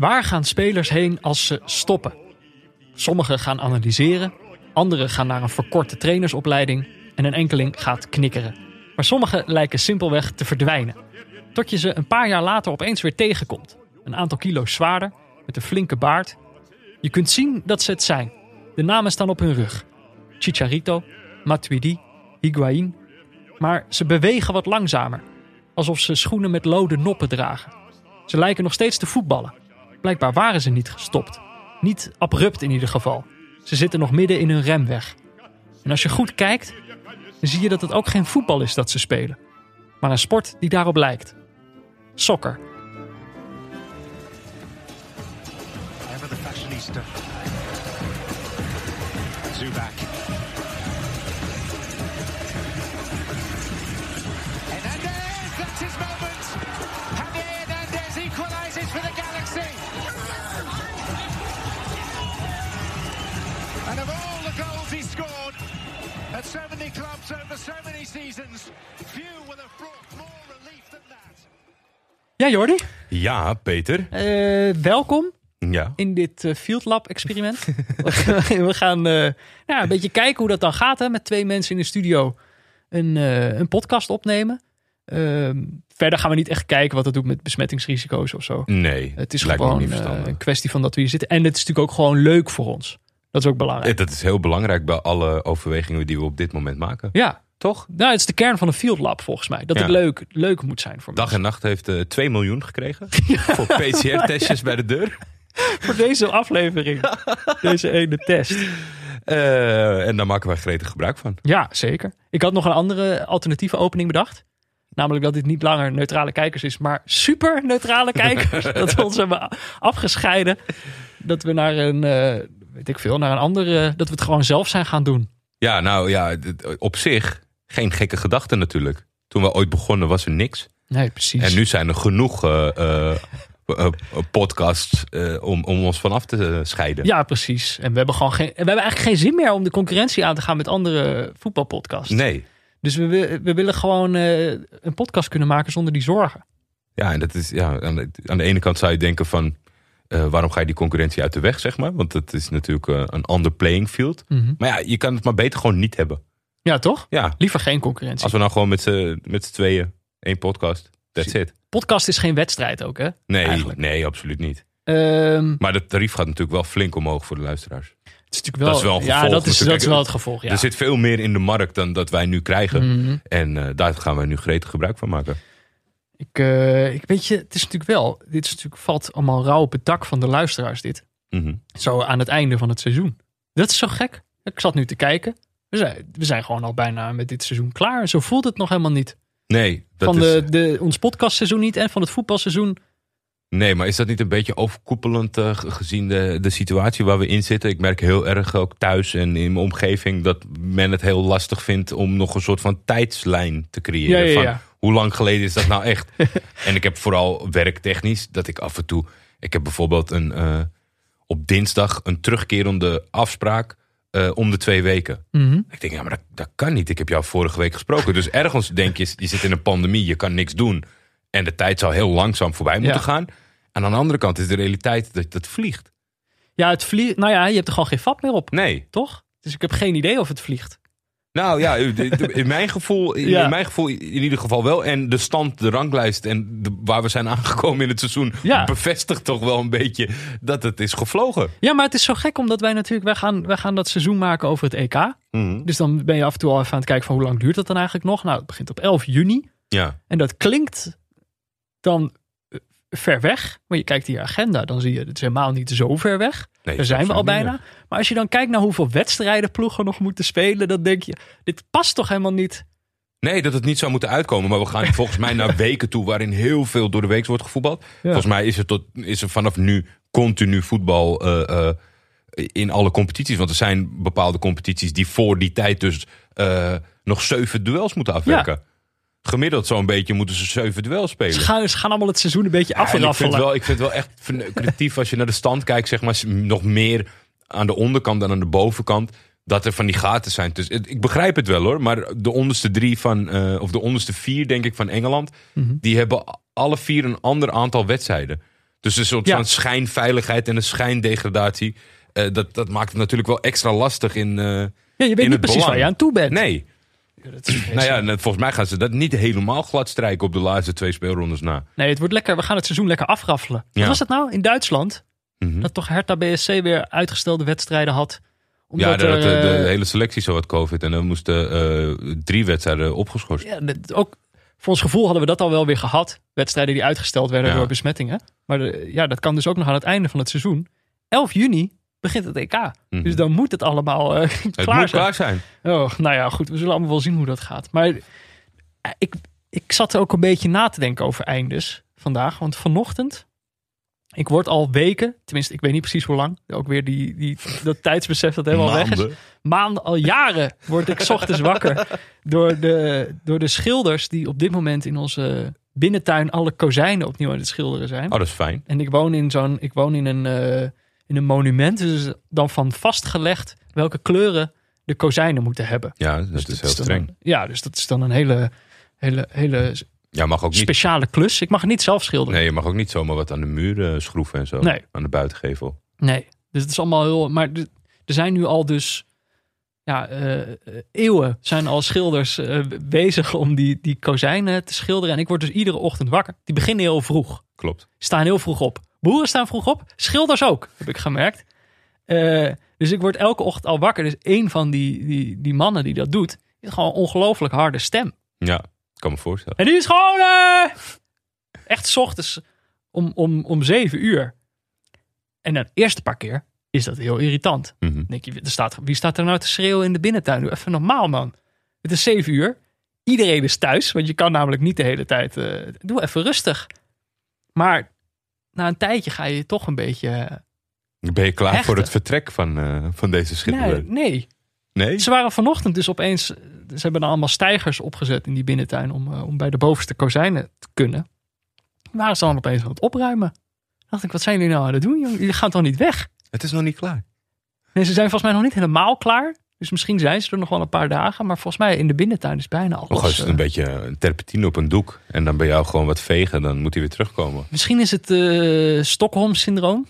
Waar gaan spelers heen als ze stoppen? Sommigen gaan analyseren, anderen gaan naar een verkorte trainersopleiding en een enkeling gaat knikkeren. Maar sommigen lijken simpelweg te verdwijnen. Tot je ze een paar jaar later opeens weer tegenkomt. Een aantal kilo's zwaarder, met een flinke baard. Je kunt zien dat ze het zijn. De namen staan op hun rug. Chicharito, Matuidi, Higuain. Maar ze bewegen wat langzamer. Alsof ze schoenen met lode noppen dragen. Ze lijken nog steeds te voetballen. Blijkbaar waren ze niet gestopt. Niet abrupt in ieder geval. Ze zitten nog midden in hun remweg. En als je goed kijkt, dan zie je dat het ook geen voetbal is dat ze spelen. Maar een sport die daarop lijkt. Soccer. 70 clubs over so many seasons. Few will have brought more relief than that. Ja, Jordi? Ja, Peter. Eh, welkom. Ja. In dit eh, Field Lab experiment. we gaan eh, nou, een beetje kijken hoe dat dan gaat. Hè, met twee mensen in de studio een, een podcast opnemen. Ehm, verder gaan we niet echt kijken wat dat doet met besmettingsrisico's of zo. Nee, het is gewoon een kwestie van dat we hier zitten. En het is natuurlijk ook gewoon leuk voor ons. Dat is ook belangrijk. Dat is heel belangrijk bij alle overwegingen die we op dit moment maken. Ja, Toch? nou, het is de kern van een Field Lab volgens mij. Dat Ja. het leuk, leuk moet zijn voor Dag mensen. en Nacht heeft eh 2 miljoen gekregen voor PCR-testjes bij de deur. Voor deze aflevering. deze ene test. Eh, en daar maken wij gretig gebruik van. Ja, zeker. Ik had nog een andere alternatieve opening bedacht. Namelijk dat dit niet langer neutrale kijkers is, maar super neutrale kijkers. dat we ons hebben afgescheiden. Dat we naar een, eh, weet ik veel, naar een andere, dat we het gewoon zelf zijn gaan doen. Ja, nou ja, op zich geen gekke gedachte natuurlijk. Toen we ooit begonnen was er niks. Nee, precies. En nu zijn er genoeg eh, eh, eh, podcasts eh, om, om ons vanaf te eh, scheiden. Ja, precies. En we hebben gewoon geen, en we hebben eigenlijk geen zin meer om de concurrentie aan te gaan met andere voetbalpodcasts. Nee. Dus we, we willen gewoon eh, een podcast kunnen maken zonder die zorgen. Ja, en dat is ja, aan, de, aan de ene kant zou je denken van eh, waarom ga je die concurrentie uit de weg, zeg maar? Want het is natuurlijk eh, een ander playing field. Mhm. Maar ja, je kan het maar beter gewoon niet hebben. Ja, toch? Ja, Liever geen concurrentie. als we nou gewoon met z'n tweeën één podcast. That's it. Podcast is geen wedstrijd ook, hè? Nee, Eigenlijk. nee, absoluut niet. Ehm, Maar het tarief gaat natuurlijk wel flink omhoog voor de luisteraars. Het is natuurlijk wel, Dat is wel een ja, dat is, dat is wel het gevolg. Ja. Er zit veel meer in de markt dan dat wij nu krijgen. Mhm. En eh, daar gaan wij nu gretig gebruik van maken. Ik, eh, ik weet je, het is natuurlijk wel, dit is natuurlijk, valt allemaal rauw op het dak van de luisteraars dit. Mhm. Zo aan het einde van het seizoen. Dat is zo gek. Ik zat nu te kijken. We zijn, we zijn gewoon al bijna met dit seizoen klaar. Zo voelt het nog helemaal niet. Nee, dat van is, de, de, ons podcastseizoen niet en van het voetbalseizoen. nee, maar is dat niet een beetje overkoepelend eh, ge- gezien de, de situatie waar we in zitten? Ik merk heel erg ook thuis en in mijn omgeving dat men het heel lastig vindt om nog een soort van tijdslijn te creëren. Ja, ja, Van, ja. Hoe lang geleden is dat nou echt? en ik heb vooral werktechnisch dat ik af en toe. Ik heb bijvoorbeeld een, eh, op dinsdag een terugkerende afspraak eh, om de twee weken. Mhm. Ik denk, ja, maar dat, dat kan niet. Ik heb jou vorige week gesproken. Dus ergens denk je, je zit in een pandemie, je kan niks doen. En de tijd zou heel langzaam voorbij moeten Ja. gaan. En aan de andere kant is de realiteit dat dat vliegt. Ja, het vliegt. Nou ja, je hebt er gewoon geen vat meer op, Nee. toch? Dus ik heb geen idee of het vliegt. Nou ja, in mijn gevoel, in, Ja. mijn gevoel in ieder geval wel. En de stand, de ranglijst en de, waar we zijn aangekomen in het seizoen... Ja. bevestigt toch wel een beetje dat het is gevlogen. Ja, maar het is zo gek omdat wij natuurlijk, wij gaan, wij gaan dat seizoen maken over het EK. Mhm. Dus dan ben je af en toe al even aan het kijken van hoe lang duurt dat dan eigenlijk nog. Nou, het begint op 11 juni. Ja, En dat klinkt dan ver weg. Maar je kijkt je agenda, dan zie je het is helemaal niet zo ver weg. nee, Daar zijn we al bijna. Maar als je dan kijkt naar hoeveel wedstrijden ploegen nog moeten spelen, dan denk je, dit past toch helemaal niet. Nee, dat het niet zou moeten uitkomen. Maar we gaan volgens mij naar weken toe waarin heel veel door de week wordt gevoetbald. Volgens mij is er, tot, is er vanaf nu continu voetbal eh, eh, in alle competities. Want er zijn bepaalde competities die voor die tijd dus eh, nog zeven duels moeten afwerken. Gemiddeld zo'n beetje moeten ze zeven duels spelen. Ze gaan, ze gaan allemaal het seizoen een beetje Ja, en ik, vind wel, ik vind het wel echt verneukeratief als je naar de stand kijkt, zeg maar, nog meer aan de onderkant dan aan de bovenkant. Dat er van die gaten zijn. Dus ik begrijp het wel hoor. Maar de onderste drie van, eh, of de onderste vier, denk ik, van Engeland. Mhm. Die hebben alle vier een ander aantal wedstrijden. Dus een soort Ja. van schijnveiligheid en een schijndegradatie. eh, dat, dat maakt het natuurlijk wel extra lastig in. eh, Ja, je weet niet precies waar je aan toe bent. nee. Ja, dat is Nou ja, en volgens mij gaan ze dat niet helemaal glad strijken op de laatste twee speelrondes na. Nee, het wordt lekker. We gaan het seizoen lekker afraffelen. Wat Ja. was het nou in Duitsland? Mhm. Dat toch Hertha BSC weer uitgestelde wedstrijden had. Ja, Omdat de, de, er, de eh, hele selectie zo had COVID. En dan moesten eh, drie wedstrijden opgeschorst. ja, dat- ook voor ons gevoel hadden we dat al wel weer gehad. Wedstrijden die uitgesteld werden Ja. door besmettingen. Maar de- ja, dat kan dus ook nog aan het einde van het seizoen. 11 juni begint het EK. Mhm. Dus dan moet het allemaal eh, het klaar moet zijn. klaar zijn. Oh, nou ja, goed. We zullen allemaal wel zien hoe dat gaat. Maar eh, ik, ik zat er ook een beetje na te denken over eindes vandaag. Want vanochtend, ik word al weken, tenminste ik weet niet precies hoe lang. Ook weer die, die, dat tijdsbesef dat helemaal weg is. Maanden. Al jaren word ik 's ochtends wakker. Door de, door de schilders die op dit moment in onze binnentuin alle kozijnen opnieuw aan het schilderen zijn. Oh, dat is fijn. En ik woon in zo'n, ik woon in een, eh, in een monument. Dus dan van vastgelegd welke kleuren de kozijnen moeten hebben. Ja, dat Dus is heel dan streng. ja, dus dat is dan een hele, hele, hele Ja, mag ook niet. speciale klus. Ik mag het niet zelf schilderen. Nee, je mag ook niet zomaar wat aan de muur eh, schroeven en zo. Nee. Aan de buitengevel. Nee. Dus het is allemaal heel. Maar er zijn nu al dus. Ja, eh, eh, eeuwen zijn al schilders bezig om die, die kozijnen te schilderen. En ik word dus iedere ochtend wakker. Die beginnen heel vroeg. Klopt. Staan heel vroeg op. Boeren staan vroeg op. Schilders ook, heb ik gemerkt. Eh, dus ik word elke ochtend al wakker. Dus een van die, die, die mannen die dat doet, heeft gewoon een ongelooflijk harde stem. Ja, ik kan me voorstellen. En die is gewoon eh, echt 's ochtends om, om, om zeven uur. En dan de eerste paar keer is dat heel irritant. Dan denk je, er staat, wie staat er nou te schreeuwen in de binnentuin? Doe even normaal, man. Het is zeven uur. Iedereen is thuis, want je kan namelijk niet de hele tijd... eh, doe even rustig. Maar na een tijdje ga je toch een beetje... Ben je klaar Hechten. voor het vertrek van, eh, van deze nee, schilder? nee. Nee? Ze waren vanochtend dus opeens... Ze hebben allemaal stijgers opgezet in die binnentuin... om, eh, om bij de bovenste kozijnen te kunnen. Waren ze dan opeens aan het opruimen. dacht ik, wat zijn jullie nou aan het doen? jongen? Jullie gaan toch niet weg? Het is nog niet klaar. Nee, ze zijn volgens mij nog niet helemaal klaar. Dus misschien zijn ze er nog wel een paar dagen. Maar volgens mij in de binnentuin is bijna alles. Nog is het eh, een beetje een terpentine op een doek. En dan ben jou gewoon wat vegen. Dan moet hij weer terugkomen. Misschien is het eh Stockholm-syndroom.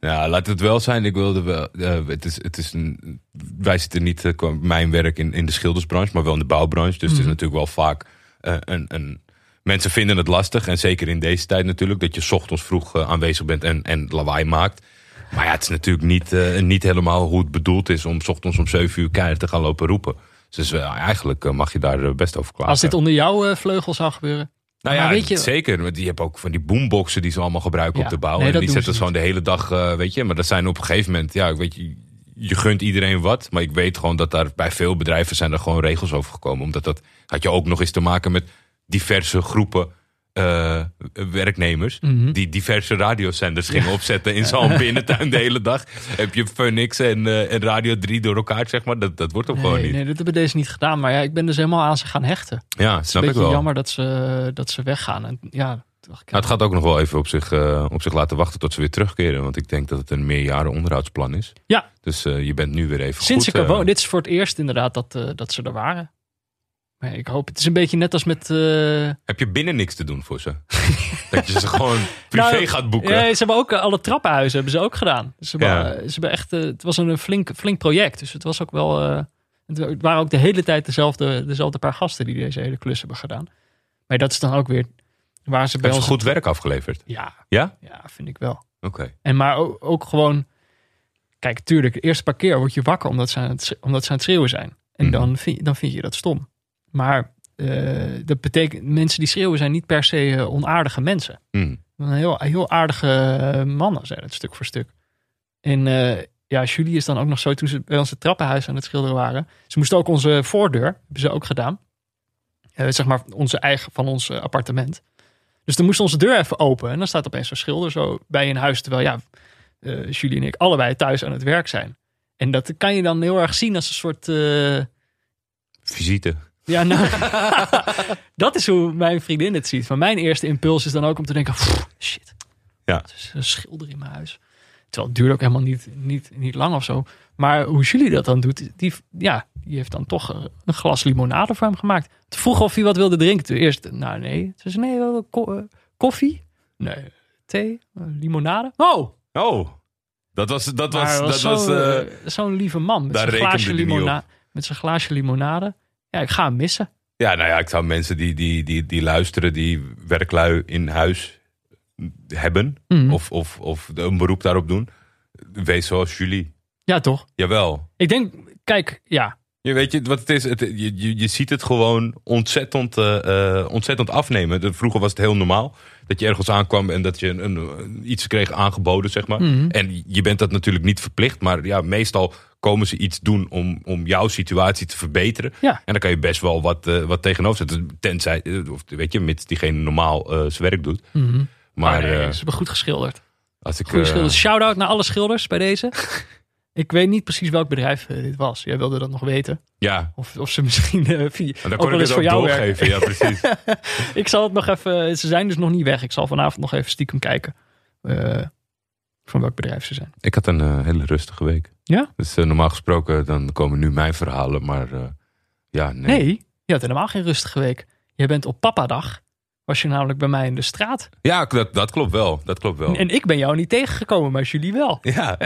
Ja, laat het wel zijn. Ik wilde wel. eh, het is, het is een, wij zitten niet eh, qua mijn werk in, in de schildersbranche, maar wel in de bouwbranche. Dus het is Mhm. natuurlijk wel vaak eh, een, een. Mensen vinden het lastig. En zeker in deze tijd natuurlijk. Dat je 's ochtends vroeg eh, aanwezig bent en, en lawaai maakt. Maar ja, het is natuurlijk niet, eh, niet helemaal hoe het bedoeld is om 's ochtends om 7 uur keihard te gaan lopen roepen. Dus eh, eigenlijk eh, mag je daar best over klagen. Als dit onder jouw eh, vleugel zou gebeuren. Nou ja, weet je- zeker. Want die hebben ook van die boomboxen die ze allemaal gebruiken Ja, op de bouw. nee, en die zetten ze gewoon de hele dag, weet je. Maar dat zijn op een gegeven moment, ja, weet je, je gunt iedereen wat. Maar ik weet gewoon dat daar bij veel bedrijven zijn er gewoon regels over gekomen. Omdat dat had je ook nog eens te maken met diverse groepen eh, werknemers. Mhm. Die diverse radiozenders gingen opzetten in zo'n binnentuin de hele dag. Heb je Phoenix en, eh, en Radio 3 door elkaar, zeg maar. Dat, dat wordt ook gewoon niet. nee, dat hebben deze niet gedaan. Maar ja, ik ben dus helemaal aan ze gaan hechten. Ja, Het is snap een ik wel. jammer dat ze, dat ze weggaan. En ja, Nou, het gaat ook nog wel even op zich, eh, op zich laten wachten tot ze weer terugkeren. Want ik denk dat het een meerjaren onderhoudsplan is. Ja. Dus je bent nu weer even Sinds goed. ik er woon, dit is voor het eerst inderdaad dat, dat ze er waren. Maar ik hoop, het is een beetje net als met... eh, Heb je binnen niks te doen voor ze? dat je ze gewoon privé Nou, gaat boeken. Ja, ze hebben ook eh, alle trappenhuizen hebben ze ook gedaan. Ze hebben, Ja. eh, ze hebben echt, het was een flink, flink project. Dus het was ook wel. het wa- het waren ook de hele tijd dezelfde, dezelfde paar gasten die deze hele klus hebben gedaan. Maar dat is dan ook weer waar ze bij ons. goed werk afgeleverd? Ja, Ja? ja, vind ik wel. Oké. En maar ook, ook gewoon. Kijk, tuurlijk, de eerste paar keer word je wakker omdat ze aan het, omdat ze aan het schreeuwen zijn. En Mhm. dan, vind, dan vind je dat stom. Maar eh, dat betekent, mensen die schreeuwen zijn niet per se eh, onaardige mensen. Een heel, heel aardige eh, mannen zijn het stuk voor stuk. En ja, Julie is dan ook nog zo toen ze bij ons het trappenhuis aan het schilderen waren. Ze moesten ook onze voordeur, hebben ze ook gedaan. Zeg maar onze eigen van ons appartement. Dus dan moest onze deur even open. En dan staat opeens zo'n schilder zo bij een huis. Terwijl ja, Julie en ik allebei thuis aan het werk zijn. En dat kan je dan heel erg zien als een soort... Visite. Ja, nou, dat is hoe mijn vriendin het ziet. Maar mijn eerste impuls is dan ook om te denken: "Pff, shit, Ja. is een schilder in mijn huis. Terwijl het duurt ook helemaal niet, niet, niet lang of zo. Maar hoe Julie dat dan doet, die, ja, die heeft dan toch een glas limonade voor hem gemaakt. Toen vroeg of hij wat wilde drinken. Toen eerst, nou nee. Ze zei, nee, ko- eh, koffie? Nee, thee, limonade. Oh, Oh, dat was, dat was, dat was zo, eh, eh, zo'n lieve man met zijn glaasje, rekende die niet limona met zijn glaasje limonade. Ja, ik ga hem missen. ja, nou ja, ik zou mensen die, die, die, die luisteren, die werklui in huis hebben, Mhm. of, of, of een beroep daarop doen, wees zoals jullie. Ja, toch? Jawel. Ik denk, kijk, ja. Je weet je wat het is? Het, je, je, je ziet het gewoon ontzettend, eh, eh, ontzettend afnemen. De- Vroeger was het heel normaal dat je ergens aankwam en dat je een, een- iets kreeg aangeboden, zeg maar. Mhm. En je bent dat natuurlijk niet verplicht, maar ja, meestal komen ze iets doen om, om jouw situatie te verbeteren. Ja. En dan kan je best wel wat, eh, wat tegenover zetten. Tenzij, eh, of weet je, mits diegene normaal eh, zijn werk doet. Mhm. Maar Maar nee, eh, ze hebben goed geschilderd. als ik. Goede eh, schilders. Shout-out naar alle schilders bij deze. ik weet niet precies welk bedrijf eh, dit was. Jij wilde dat nog weten. ja, Of, of ze misschien eh, via, dan kon ik het voor ook jou doorgeven. Ja, precies. Ik zal het nog even... Ze zijn dus nog niet weg. Ik zal vanavond nog even stiekem kijken. eh, van welk bedrijf ze zijn. Ik had een hele rustige week. Ja? Dus normaal gesproken dan komen nu mijn verhalen, maar ja, nee. Nee, je had helemaal geen rustige week. Jij bent op papadag. Was je namelijk bij mij in de straat. Ja, dat, dat klopt wel. Dat klopt wel. En ik ben jou niet tegengekomen, maar jullie wel. Ja.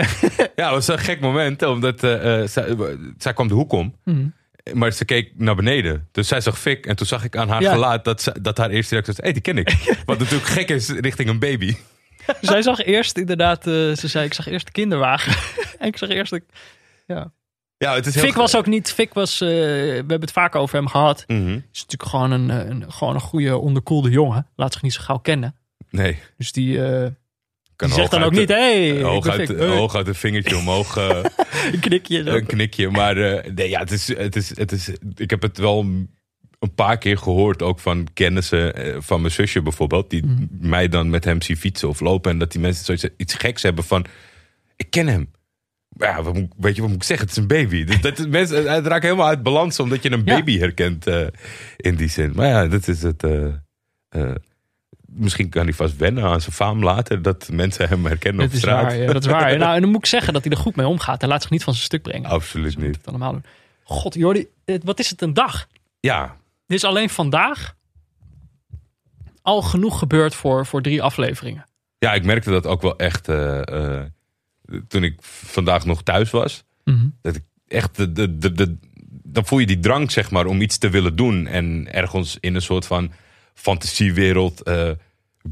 ja, het was een gek moment, omdat eh, eh, zij, zij kwam de hoek om. Mhm. Maar ze keek naar beneden. Dus zij zag Fik. En toen zag ik aan haar Ja. gelaat dat, ze, dat haar eerste reactie was... Hé, hey, die ken ik. Wat natuurlijk gek is richting een baby. Zij zag eerst inderdaad... eh, ze zei, ik zag eerst de kinderwagen. en ik zag eerst... De, ja. Ja, het is heel... Fik was ook niet... Fik was... eh, we hebben het vaak over hem gehad. Mhm. is natuurlijk gewoon een, eh, een, gewoon een goede onderkoelde jongen. Laat zich niet zo gauw kennen. Nee. Dus die, eh, Kan die zegt dan ook niet... Hé, hey, Hooguit, hooguit een vingertje omhoog. een knikje. zo. een knikje. Maar nee, ja, het is, het is, het is, ik heb het wel een paar keer gehoord. Ook van kennissen van mijn zusje bijvoorbeeld. Die Mhm. mij dan met hem zien fietsen of lopen. En dat die mensen zoiets, iets geks hebben van... Ik ken hem. Ja, wat moet, weet je wat moet ik zeggen? Het is een baby. Dus dat, mensen, het raakt helemaal uit balans omdat je een Ja. baby herkent eh, in die zin. Maar ja, dat is het. eh, eh, misschien kan hij vast wennen aan zijn faam later. Dat mensen hem herkennen Dat op straat. waar, ja, dat is waar. Nou, en dan moet ik zeggen dat hij er goed mee omgaat. Hij laat zich niet van zijn stuk brengen. Absoluut moet niet. het allemaal doen. God, Jordi, wat is het een dag? Ja, Dit is alleen vandaag al genoeg gebeurd voor, voor drie afleveringen. Ja, ik merkte dat ook wel echt toen ik vandaag nog thuis was. Dat ik echt, de, de, de, de- dan voel je die drang zeg maar om iets te willen doen. En ergens in een soort van fantasiewereld eh,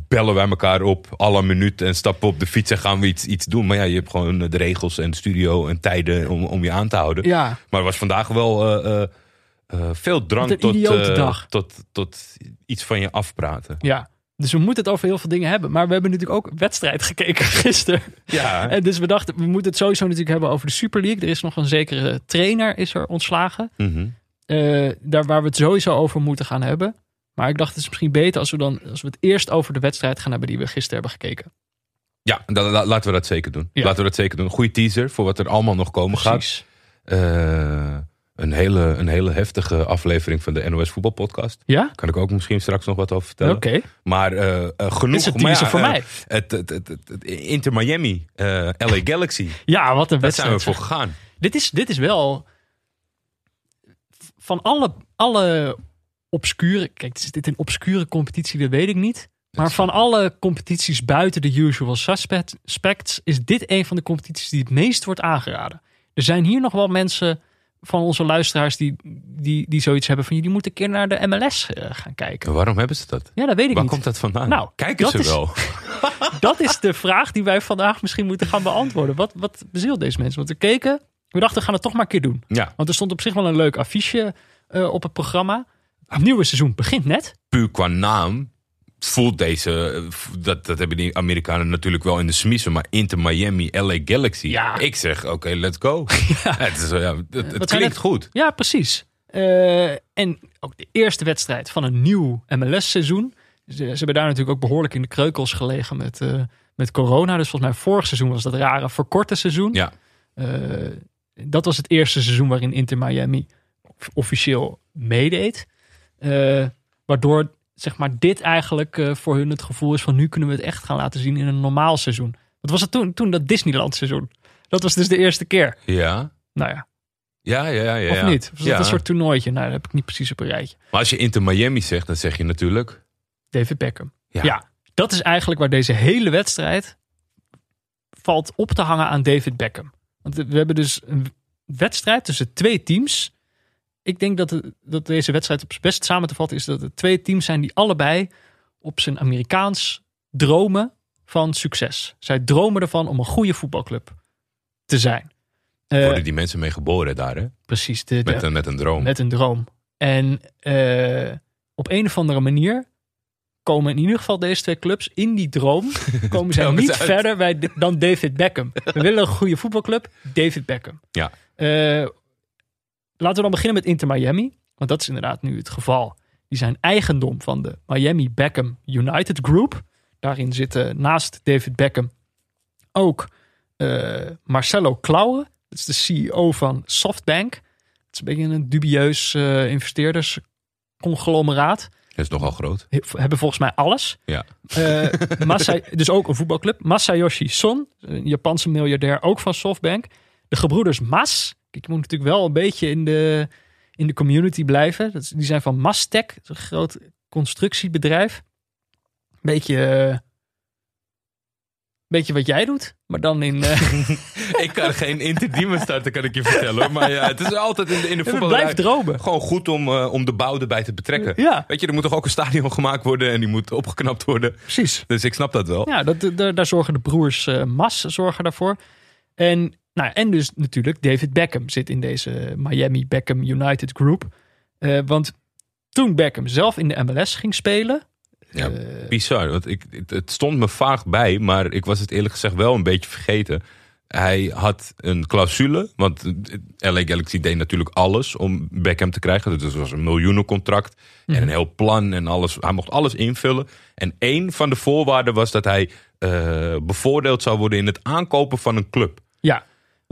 bellen wij elkaar op alle minuut en stappen op de fiets en gaan we iets, iets doen. Maar ja, je hebt gewoon de regels en de studio en tijden om, om je aan te houden. Ja, Maar er was vandaag wel eh, eh, eh, veel drang tot, eh, dag. tot, tot iets van je afpraten. ja. Dus we moeten het over heel veel dingen hebben. Maar we hebben natuurlijk ook wedstrijd gekeken gisteren. Ja, En dus we dachten, we moeten het sowieso natuurlijk hebben over de Super League. Er is nog een zekere trainer is er ontslagen. Mhm. Eh, daar waar we het sowieso over moeten gaan hebben. Maar ik dacht, het is misschien beter als we dan als we het eerst over de wedstrijd gaan hebben die we gisteren hebben gekeken. Ja, dan, la- laten we dat zeker doen. Ja. Laten we dat zeker doen. Goede teaser voor wat er allemaal nog komen Precies. gaat. Eh, een, hele, een hele heftige aflevering van de NOS Voetbalpodcast. Ja? Kan ik ook misschien straks nog wat over vertellen. Oké. Maar eh, genoeg. Is een maar ja, voor eh, mij. Het, het, het, het- het Inter Miami, LA Galaxy. Ja, wat een Daar zijn wedstrijd. we voor gegaan. Dit is, dit is wel van alle, alle obscure... Kijk, is dit een obscure competitie? Dat weet ik niet. Maar van alle competities buiten de usual suspects is dit een van de competities die het meest wordt aangeraden. Er zijn hier nog wel mensen van onze luisteraars die, die, die zoiets hebben van jullie moeten een keer naar de MLS eh, gaan kijken. Waarom hebben ze dat? Ja, dat weet ik Waar niet. komt dat vandaan? Nou, Kijken ze is- wel? Dat is de vraag die wij vandaag misschien moeten gaan beantwoorden. Wat, wat bezielt deze mensen? Want we keken, we dachten we gaan het toch maar een keer doen. Ja, Want er stond op zich wel een leuk affiche eh, op het programma. Het nieuwe seizoen begint net. puur qua naam voelt deze, dat, dat hebben die Amerikanen natuurlijk wel in de smiezen, maar Inter Miami, LA Galaxy. Ja. Ik zeg, oké, let's go. Het, is, ja, het, klinkt goed. Ja, precies. Eh, en ook de eerste wedstrijd van een nieuw MLS-seizoen. Ze, ze hebben daar natuurlijk ook behoorlijk in de kreukels gelegen met, eh, met corona. Dus volgens mij vorig seizoen was dat rare verkorte seizoen. Ja, Eh, dat was het eerste seizoen waarin Inter Miami officieel meedeed. Waardoor zeg maar, dit eigenlijk eh, voor hun het gevoel is van nu kunnen we het echt gaan laten zien in een normaal seizoen. Wat was het toen? Toen dat Disneyland seizoen. Dat was dus de eerste keer. ja. Nou ja, Ja, ja, ja. ja of niet? Was dat Ja. een soort toernooitje? Nou, dat heb ik niet precies op een rijtje. Maar als je Inter Miami zegt, dan zeg je natuurlijk... David Beckham. Ja. Ja, dat is eigenlijk waar deze hele wedstrijd valt op te hangen aan David Beckham. Want we hebben dus een wedstrijd tussen twee teams. Ik denk dat, dat deze wedstrijd op zijn best samen te vatten is dat het twee teams zijn die allebei op zijn Amerikaans dromen van succes. Zij dromen ervan om een goede voetbalclub te zijn. Eh, Worden die mensen mee geboren daar, hè? precies, de, de- Met, een, met een droom. met een droom. En eh, op een of andere manier komen in ieder geval deze twee clubs in die droom komen zij niet verder bij, dan David Beckham. We willen een goede voetbalclub, David Beckham. Ja. Eh, laten we dan beginnen met Inter Miami, want dat is inderdaad nu het geval. Die zijn eigendom van de Miami Beckham United Group. Daarin zitten naast David Beckham ook eh, Marcelo Claure. Dat is de CEO van SoftBank. Het is een beetje een dubieus eh investeerdersconglomeraat. Dat is nogal groot. He- hebben volgens mij alles. Ja. Masa, dus ook een voetbalclub. Masayoshi Son, een Japanse miljardair, ook van SoftBank. De gebroeders Mas. Kijk, je moet natuurlijk wel een beetje in de, in de community blijven. Dat die zijn van Mastec, een groot constructiebedrijf. Beetje, eh, beetje wat jij doet, maar dan in... eh, ik kan geen interdiemen starten, kan ik je vertellen. Maar ja, het is altijd in de, in de voetbal. blijven dromen. Gewoon goed om, eh, om de bouw erbij te betrekken. Ja, Weet je, er moet toch ook een stadion gemaakt worden en die moet opgeknapt worden. precies. Dus ik snap dat wel. Ja, dat, daar, daar zorgen de broers Mas zorgen daarvoor. En, nou, en dus natuurlijk David Beckham zit in deze Miami Beckham United Group. Eh, want toen Beckham zelf in de MLS ging spelen. Ja, eh, bizar. Want ik, het, stond me vaag bij, maar ik was het eerlijk gezegd wel een beetje vergeten. Hij had een clausule, want LA Galaxy deed natuurlijk alles om Beckham te krijgen. Dus het was een miljoenencontract en een heel plan en alles. Hij mocht alles invullen. En één van de voorwaarden was dat hij eh, bevoordeeld zou worden in het aankopen van een club. ja,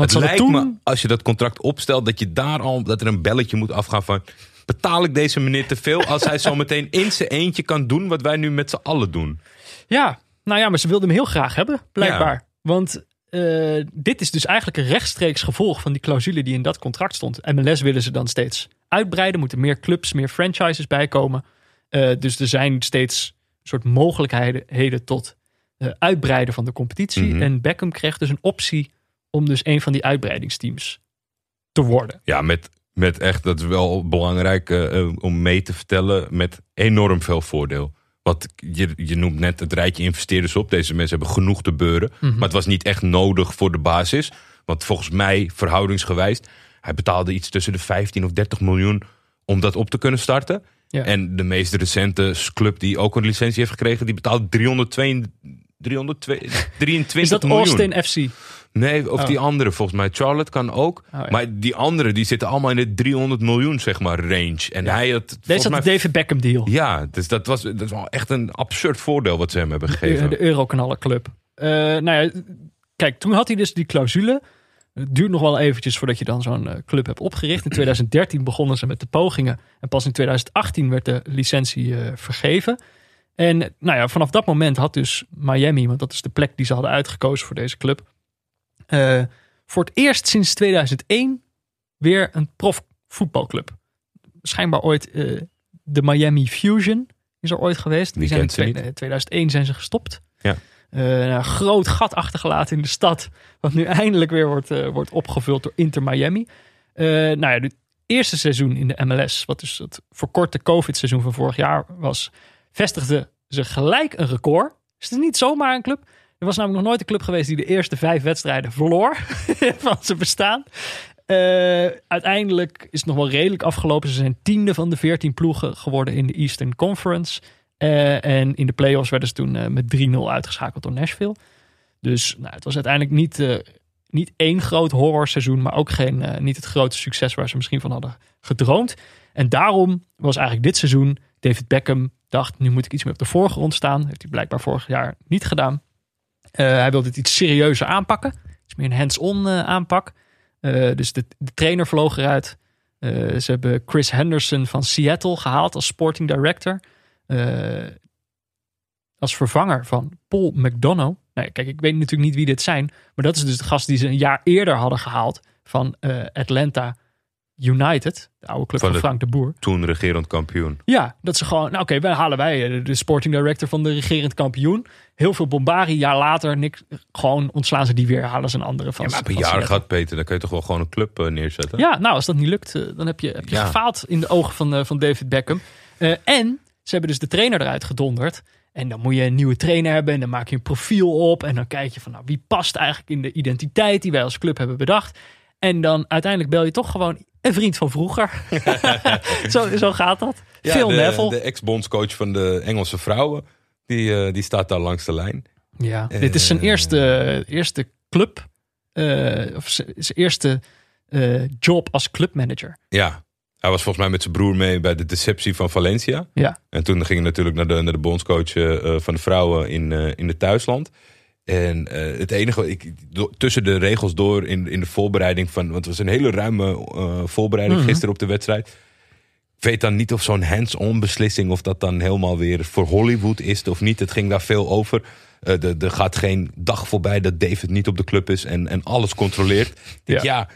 want het lijkt toen... me, als je dat contract opstelt, dat je daar al dat er een belletje moet afgaan van. Betaal ik deze meneer te veel als hij zo meteen in zijn eentje kan doen wat wij nu met z'n allen doen? Ja, nou ja, maar ze wilden hem heel graag hebben, blijkbaar. Want eh, dit is dus eigenlijk een rechtstreeks gevolg van die clausule die in dat contract stond. MLS willen ze dan steeds uitbreiden, moeten meer clubs, meer franchises bijkomen. Eh, dus er zijn steeds soort mogelijkheden tot eh, uitbreiden van de competitie. Mhm. En Beckham kreeg dus een optie om dus een van die uitbreidingsteams te worden. Ja, met, met echt, dat is wel belangrijk eh, eh, om mee te vertellen, met enorm veel voordeel. Want je, je noemt net het rijtje investeerders op. Deze mensen hebben genoeg te beuren. Mhm. Maar het was niet echt nodig voor de basis. Want volgens mij, verhoudingsgewijs, hij betaalde iets tussen de 15 of 30 miljoen om dat op te kunnen starten. Ja. En de meest recente club die ook een licentie heeft gekregen, die betaalde 302, 323 Is dat miljoen. Austin FC? Nee, of Oh. die andere volgens mij. Charlotte kan ook. Oh, ja. Maar die andere, die zitten allemaal in de 300 miljoen, zeg maar, range. En hij had Deze had mij... de David Beckham deal. Ja, dus dat was, dat was wel echt een absurd voordeel wat ze hem hebben gegeven. De, de Euroknallenclub. Eh nou ja, kijk, toen had hij dus die clausule. Het duurt nog wel eventjes voordat je dan zo'n eh, club hebt opgericht. In 2013 begonnen ze met de pogingen. En pas in 2018 werd de licentie eh, vergeven. En nou ja, vanaf dat moment had dus Miami, want dat is de plek die ze hadden uitgekozen voor deze club. Eh, voor het eerst sinds 2001 weer een profvoetbalclub. Schijnbaar ooit eh, de Miami Fusion is er ooit geweest. Wie zijn in kent ze niet? twee- eh, 2001 zijn ze gestopt. Ja. Eh, een groot gat achtergelaten in de stad. Wat nu eindelijk weer wordt, wordt opgevuld door Inter Miami. Eh nou ja, het eerste seizoen in de MLS, wat dus het verkorte COVID-seizoen van vorig jaar was, vestigden ze gelijk een record. Dus het is niet zomaar een club. Er was namelijk nog nooit een club geweest die de eerste vijf wedstrijden verloor van zijn bestaan. Eh, uiteindelijk is het nog wel redelijk afgelopen. Ze zijn tiende van de veertien ploegen geworden in de Eastern Conference. Eh, en in de playoffs werden ze toen eh, met 3-0 uitgeschakeld door Nashville. Dus nou, het was uiteindelijk niet, niet één groot horrorseizoen, maar ook geen, niet het grote succes waar ze misschien van hadden gedroomd. En daarom was eigenlijk dit seizoen David Beckham dacht, nu moet ik iets meer op de voorgrond staan. Heeft hij blijkbaar vorig jaar niet gedaan. Eh, hij wilde het iets serieuzer aanpakken. Iets meer een hands-on eh, aanpak. Eh, dus de, de trainer vloog eruit. Ze hebben Chris Henderson van Seattle gehaald als sporting director. Als vervanger van Paul McDonough. Kijk, ik weet natuurlijk niet wie dit zijn. Maar dat is dus de gast die ze een jaar eerder hadden gehaald van Atlanta United, de oude club Van Frank de Boer. Toen regerend kampioen. Ja, dat ze gewoon, nou oké, wij halen wij eh, de sporting director van de regerend kampioen. Heel veel bombari, jaar later, niks, gewoon ontslaan ze die weer, halen ze een andere van. Ja, maar jaren Seattle. gehad, Peter. Dan kun je toch wel gewoon een club eh, neerzetten? Ja, nou, als dat niet lukt, eh, dan heb je, heb je Ja. gefaald in de ogen van, van David Beckham. En ze hebben dus de trainer eruit gedonderd. En dan moet je een nieuwe trainer hebben. En dan maak je een profiel op. En dan kijk je van, nou, wie past eigenlijk in de identiteit die wij als club hebben bedacht. En dan uiteindelijk bel je toch gewoon een vriend van vroeger. zo, zo gaat dat. Ja, Phil de, Neville. de ex-bondscoach van de Engelse vrouwen. Die, eh, die staat daar langs de lijn. Ja, dit is zijn Eh. eerste, eerste club. eh, of zijn eerste eh, job als clubmanager. Ja, hij was volgens mij met zijn broer mee bij de deceptie van Valencia. Ja. En toen ging hij natuurlijk naar de, naar de bondscoach eh, van de vrouwen in, eh, in het thuisland. En eh, het enige, ik, tussen de regels door in, in de voorbereiding van, want het was een hele ruime eh, voorbereiding Mhm. gisteren op de wedstrijd. Ik weet dan niet of zo'n hands-on beslissing, of dat dan helemaal weer voor Hollywood is of niet. Het ging daar veel over. Eh, er gaat geen dag voorbij dat David niet op de club is en, en alles controleert. Ik denk, ja,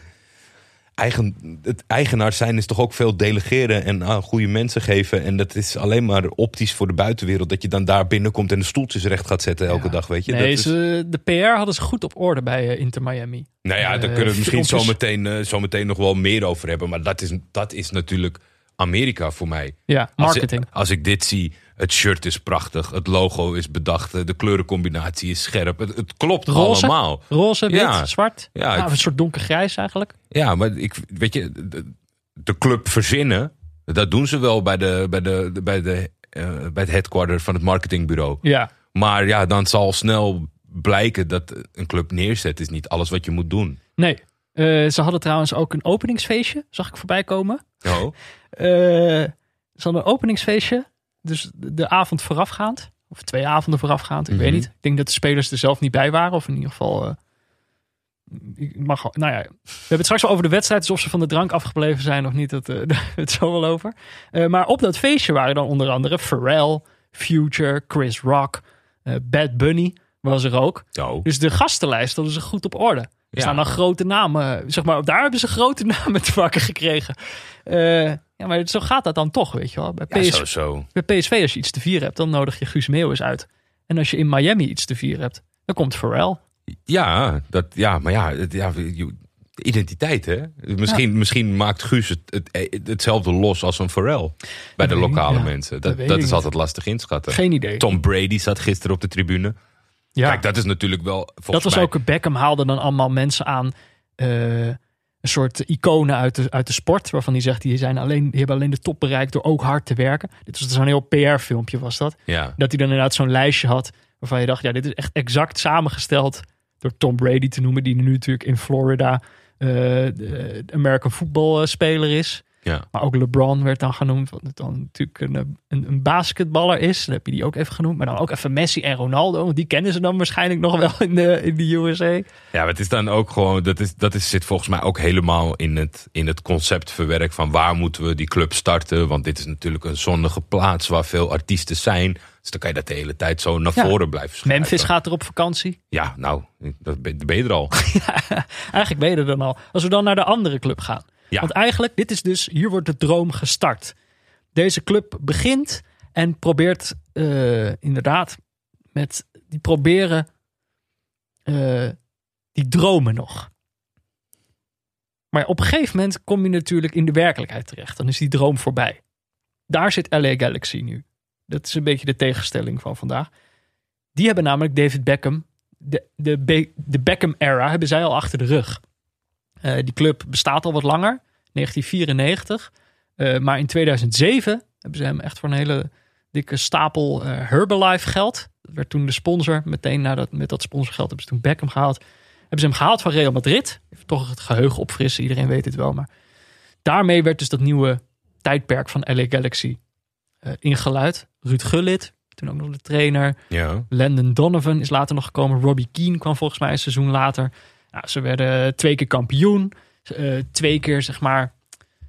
eigen, het eigenaar zijn is toch ook veel delegeren en aan goede mensen geven. En dat is alleen maar optisch voor de buitenwereld. Dat je dan daar binnenkomt en de stoeltjes recht gaat zetten elke Ja. dag, weet je. Nee, dat is, ze, de PR hadden ze goed op orde bij eh, Inter Miami. nou ja, daar eh, kunnen we misschien zo filmpjes. meteen, eh, zo meteen nog wel meer over hebben. Maar dat is, dat is natuurlijk Amerika voor mij. Ja, Als marketing. ik, als ik dit zie, het shirt is prachtig, het logo is bedacht, de kleurencombinatie is scherp. Het, het klopt Roze? allemaal. Roze, wit, Ja. zwart. Ja, Nou, een soort donkergrijs eigenlijk. Ja, maar ik, weet je, de, de club verzinnen, dat doen ze wel bij, de, bij, de, bij, de, eh, bij het headquarter van het marketingbureau. Ja. Maar ja, dan zal snel blijken dat een club neerzet is niet alles wat je moet doen. Nee. Eh, ze hadden trouwens ook een openingsfeestje, zag ik voorbij komen. Oh, Eh, ze hadden een openingsfeestje, dus de, avond voorafgaand. Of twee avonden voorafgaand, ik Mhm. weet niet. Ik denk dat de spelers er zelf niet bij waren. Of in ieder geval... eh, ik mag, nou ja, we hebben het straks wel over de wedstrijd. Dus of ze van de drank afgebleven zijn of niet, dat, we het zo wel over. Eh, maar op dat feestje waren dan onder andere Pharrell, Future, Chris Rock, Bad Bunny was er ook. oh. Dus de gastenlijst hadden ze goed op orde. Er staan dan grote namen, zeg maar, daar hebben ze grote namen te pakken gekregen. Eh, ja, maar zo gaat dat dan toch, weet je wel. Bij, Ja, PS, zo, zo. bij PSV, als je iets te vieren hebt, dan nodig je Guus Meeuwis uit. En als je in Miami iets te vieren hebt, dan komt Pharrell. Ja, dat, ja, maar ja, het, ja identiteit hè. Misschien, misschien maakt Guus het, het, hetzelfde los als een Pharrell bij de ik lokale ja. mensen. Dat is niet. altijd lastig inschatten. Geen idee. Tom Brady zat gisteren op de tribune. Ja, Kijk, dat is natuurlijk wel. Volgens dat was mij, ook, Beckham haalde dan allemaal mensen aan, eh, een soort iconen uit de, uit de sport, waarvan hij zegt, die, zijn alleen, die hebben alleen de top bereikt door ook hard te werken. Dit was zo'n heel PR-filmpje was dat. Ja, Dat hij dan inderdaad zo'n lijstje had waarvan je dacht, ja, dit is echt exact samengesteld door Tom Brady te noemen, die nu natuurlijk in Florida eh, de American voetbalspeler is. Ja. Maar ook LeBron werd dan genoemd, wat het dan natuurlijk een, een, een basketballer is. Dan heb je die ook even genoemd. Maar dan ook even Messi en Ronaldo, want die kennen ze dan waarschijnlijk nog wel in de, in de USA. Ja, maar het is dan ook gewoon, dat, is, dat is, zit volgens mij ook helemaal in het, in het concept verwerkt van waar moeten we die club starten. Want dit is natuurlijk een zonnige plaats waar veel artiesten zijn. Dus dan kan je dat de hele tijd zo naar Ja. voren blijven schuiven. Memphis gaat er op vakantie. Ja, nou, dat ben, ben je er al. Eigenlijk ben je er dan al. Als we dan naar de andere club gaan. Want eigenlijk, dit is dus, hier wordt de droom gestart. Deze club begint en probeert eh, inderdaad met, die proberen, eh, die dromen nog. Maar op een gegeven moment kom je natuurlijk in de werkelijkheid terecht. Dan is die droom voorbij. Daar zit LA Galaxy nu. Dat is een beetje de tegenstelling van vandaag. Die hebben namelijk David Beckham, de, de, de Beckham-era, hebben zij al achter de rug. Eh, die club bestaat al wat langer, 1994. Eh, maar in 2007 hebben ze hem echt voor een hele dikke stapel eh, Herbalife geld. Dat werd toen de sponsor. Meteen nadat, met dat sponsorgeld hebben ze toen Beckham gehaald. Hebben ze hem gehaald van Real Madrid. Even toch het geheugen opfrissen, iedereen weet het wel. Maar daarmee werd dus dat nieuwe tijdperk van LA Galaxy ingeluid. Ruud Gullit, toen ook nog de trainer. Ja. Landon Donovan is later nog gekomen. Robbie Keane kwam volgens mij een seizoen later. Nou, ze werden twee keer kampioen. Eh, twee keer, zeg maar,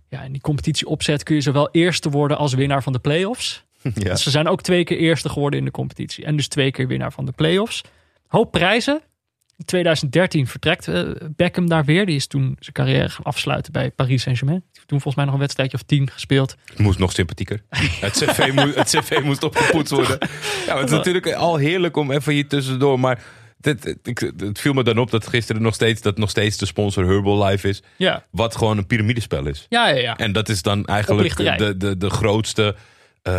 ja, in die competitie opzet kun je zowel eerste worden als winnaar van de play-offs. ja. Dus ze zijn ook twee keer eerste geworden in de competitie. En dus twee keer winnaar van de play-offs. Hoop prijzen. In 2013 vertrekt eh, Beckham daar weer. Die is toen zijn carrière gaan afsluiten bij Paris Saint-Germain. Toen volgens mij nog een wedstrijdje of tien gespeeld. Het moest nog sympathieker. Het cv, moest, het cv moest opgepoetst worden. Ja, het is natuurlijk al heerlijk om even hier tussendoor. Maar het, het, ik- het viel me dan op dat gisteren nog steeds, dat nog steeds de sponsor Herbalife is. Ja, Wat gewoon een piramidespel is. ja, ja. ja. En dat is dan eigenlijk de, de, de, grootste, eh,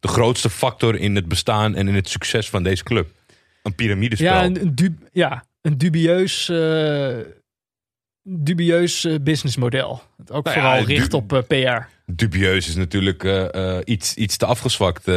de grootste factor in het bestaan en in het succes van deze club. Een piramidespel. Ja, een, ja, een dubieus, eh, dubieus eh, businessmodel. Ook Nou vooral richt op PR. Dubieus is natuurlijk iets, iets te afgezwakt.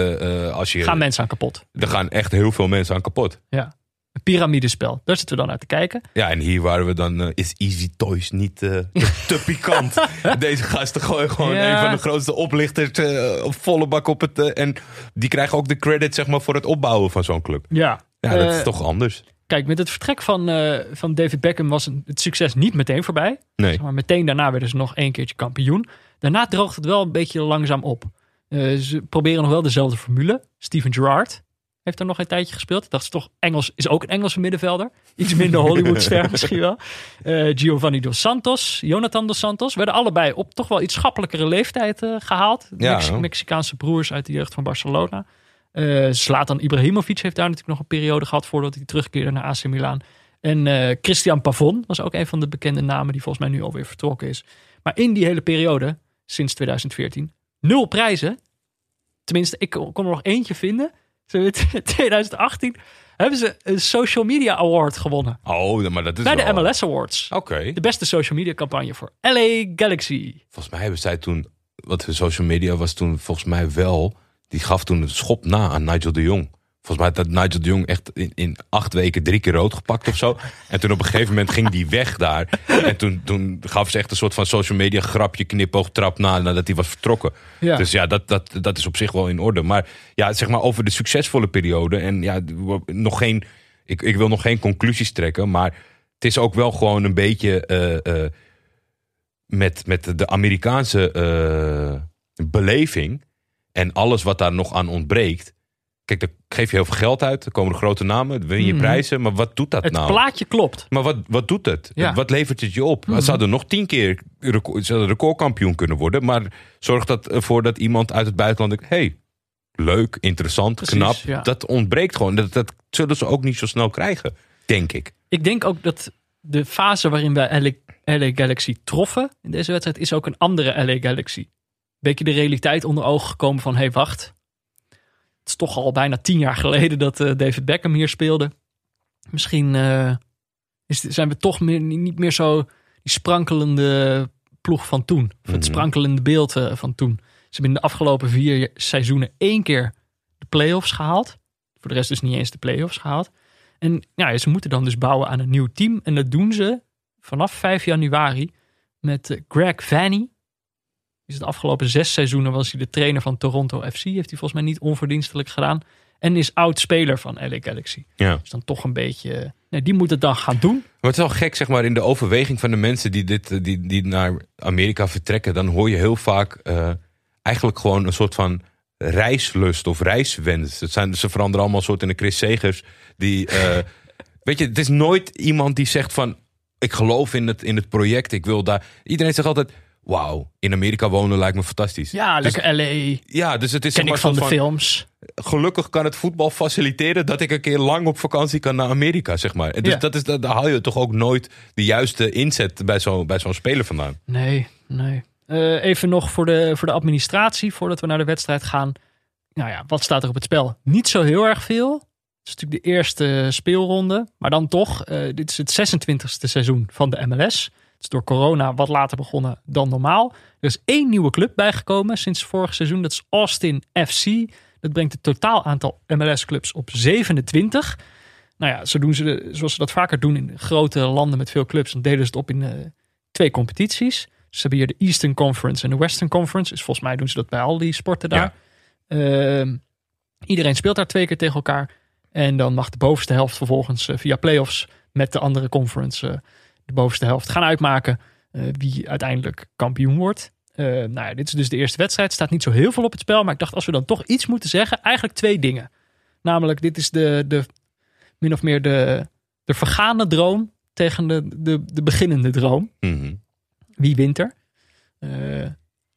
als je, Gaan mensen aan kapot. er gaan echt heel veel mensen aan kapot. Ja. Piramidespel. Daar zitten we dan naar te kijken. Ja, en hier waren we dan. eh, is Easy Toys niet eh, te, te pikant? Deze gasten gooien gewoon Ja. een van de grootste oplichters eh, op volle bak op het. eh, en die krijgen ook de credit zeg maar, voor het opbouwen van zo'n club. Ja. Ja, dat is Eh, toch anders? Kijk, met het vertrek van, eh, van David Beckham was het succes niet meteen voorbij. Nee. Zeg maar meteen daarna werden ze nog één keertje kampioen. Daarna droogt het wel een beetje langzaam op. Eh, ze proberen nog wel dezelfde formule. Steven Gerrard heeft er nog een tijdje gespeeld. Ik dacht ze toch, Engels is ook een Engelse middenvelder. Iets minder Hollywoodster misschien wel. Eh, Giovanni dos Santos, Jonathan dos Santos. Werden allebei op toch wel iets schappelijkere leeftijd eh, gehaald. Ja. Mex- Mexicaanse broers uit de jeugd van Barcelona. Eh Zlatan Ibrahimovic heeft daar natuurlijk nog een periode gehad voordat hij terugkeerde naar AC Milan. En Christian Pavon was ook een van de bekende namen die volgens mij nu alweer vertrokken is. Maar in die hele periode, sinds 2014, nul prijzen. Tenminste, ik kon er nog eentje vinden. In 2018 hebben ze een social media award gewonnen. Oh, maar dat is Bij de MLS Awards. Oké. De beste social media campagne voor LA Galaxy. Volgens mij hebben zij toen. Wat de social media was toen volgens mij wel. Die gaf toen een schop na aan Nigel de Jong. Volgens mij had dat Nigel de Jong echt in, in acht weken drie keer rood gepakt of zo. En toen op een gegeven moment ging die weg daar. En toen, toen gaf ze echt een soort van social media grapje, knipoog, trap na nadat hij was vertrokken. Ja. Dus ja, dat, dat, dat is op zich wel in orde. Maar ja, zeg maar over de succesvolle periode. En ja, nog geen. Ik, ik wil nog geen conclusies trekken. Maar het is ook wel gewoon een beetje. eh, eh, met, met de Amerikaanse eh, beleving en alles wat daar nog aan ontbreekt. Kijk, daar geef je heel veel geld uit, er komen er grote namen, win je Mhm. prijzen, maar wat doet dat Het nou? plaatje klopt. Maar wat, wat doet het? Ja. Wat levert het je op? Ze zouden nog tien keer record, ze hadden recordkampioen kunnen worden, maar zorgt dat ervoor dat iemand uit het buitenland denkt: hey, leuk, interessant, Precies, knap. ja. Dat ontbreekt gewoon. Dat, dat zullen ze ook niet zo snel krijgen, denk ik. Ik denk ook dat de fase waarin wij LA, LA Galaxy troffen in deze wedstrijd is ook een andere LA Galaxy. Beetje de realiteit onder ogen gekomen van hé hey, wacht. Het is toch al bijna tien jaar geleden dat eh, David Beckham hier speelde. Misschien eh, is, zijn we toch meer, niet meer zo die sprankelende ploeg van toen. Of het Mhm. sprankelende beeld eh, van toen. Ze hebben in de afgelopen vier seizoenen één keer de play-offs gehaald. Voor de rest dus niet eens de play-offs gehaald. En ja, ze moeten dan dus bouwen aan een nieuw team. En dat doen ze vanaf 5 januari met Greg Vanny. Is de afgelopen zes seizoenen was hij de trainer van Toronto FC. Heeft hij volgens mij niet onverdienstelijk gedaan. En is oud-speler van LA Galaxy. Ja. Dus dan toch een beetje... Nee, die moet het dan gaan doen. Maar het is wel gek, zeg maar, in de overweging van de mensen die, dit, die, die naar Amerika vertrekken. Dan hoor je heel vaak eh, eigenlijk gewoon een soort van reislust of reiswens. Het zijn, ze veranderen allemaal een soort in de Chris Segers. Die, eh, weet je, het is nooit iemand die zegt van... Ik geloof in het, in het project, ik wil daar... Iedereen zegt altijd, wauw, in Amerika wonen lijkt me fantastisch. Ja, Dus- lekker LA. Ja, dus het is Ken ik van de films. gelukkig kan het voetbal faciliteren dat ik een keer lang op vakantie kan naar Amerika, zeg maar. En Dus Ja. dat is, daar haal je toch ook nooit de juiste inzet bij zo'n bij zo'n speler vandaan. Nee, nee. Eh, even nog voor de, voor de administratie, voordat we naar de wedstrijd gaan. Nou ja, wat staat er op het spel? Niet zo heel erg veel. Het is natuurlijk de eerste speelronde. Maar dan toch, eh, dit is het 26e seizoen van de MLS. Het is door corona wat later begonnen dan normaal. Er is één nieuwe club bijgekomen sinds vorig seizoen. Dat is Austin FC. Dat brengt het totaal aantal MLS-clubs op 27. Nou ja, zo doen ze de, zoals ze dat vaker doen in grote landen met veel clubs. Dan delen ze het op in eh, twee competities. Ze hebben hier de Eastern Conference en de Western Conference. Dus volgens mij doen ze dat bij al die sporten daar. Ehm, iedereen speelt daar twee keer tegen elkaar. En dan mag de bovenste helft vervolgens eh, via playoffs met de andere conference eh, de bovenste helft gaan uitmaken eh, wie uiteindelijk kampioen wordt. Eh, nou ja, dit is dus de eerste wedstrijd. staat niet zo heel veel op het spel. Maar ik dacht, als we dan toch iets moeten zeggen, eigenlijk twee dingen. Namelijk, dit is de, de min of meer de, de vergane droom tegen de, de, de beginnende droom. Mhm. Wie wint er? Eh,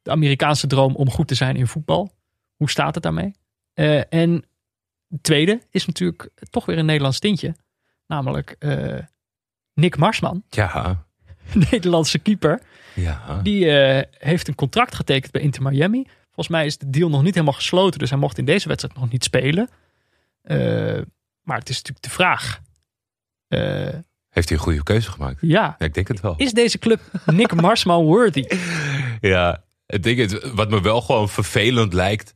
de Amerikaanse droom om goed te zijn in voetbal. Hoe staat het daarmee? En het tweede is natuurlijk toch weer een Nederlands tintje. Namelijk Nick Marsman, Ja, Nederlandse keeper. ja. Die eh, heeft een contract getekend bij Inter Miami. Volgens mij is de deal nog niet helemaal gesloten. Dus hij mocht in deze wedstrijd nog niet spelen. Eh, maar het is natuurlijk de vraag. Eh, Heeft hij een goede keuze gemaakt? ja, Ja, ik denk het wel. is deze club Nick Marsman worthy? Ja, het ding is, wat me wel gewoon vervelend lijkt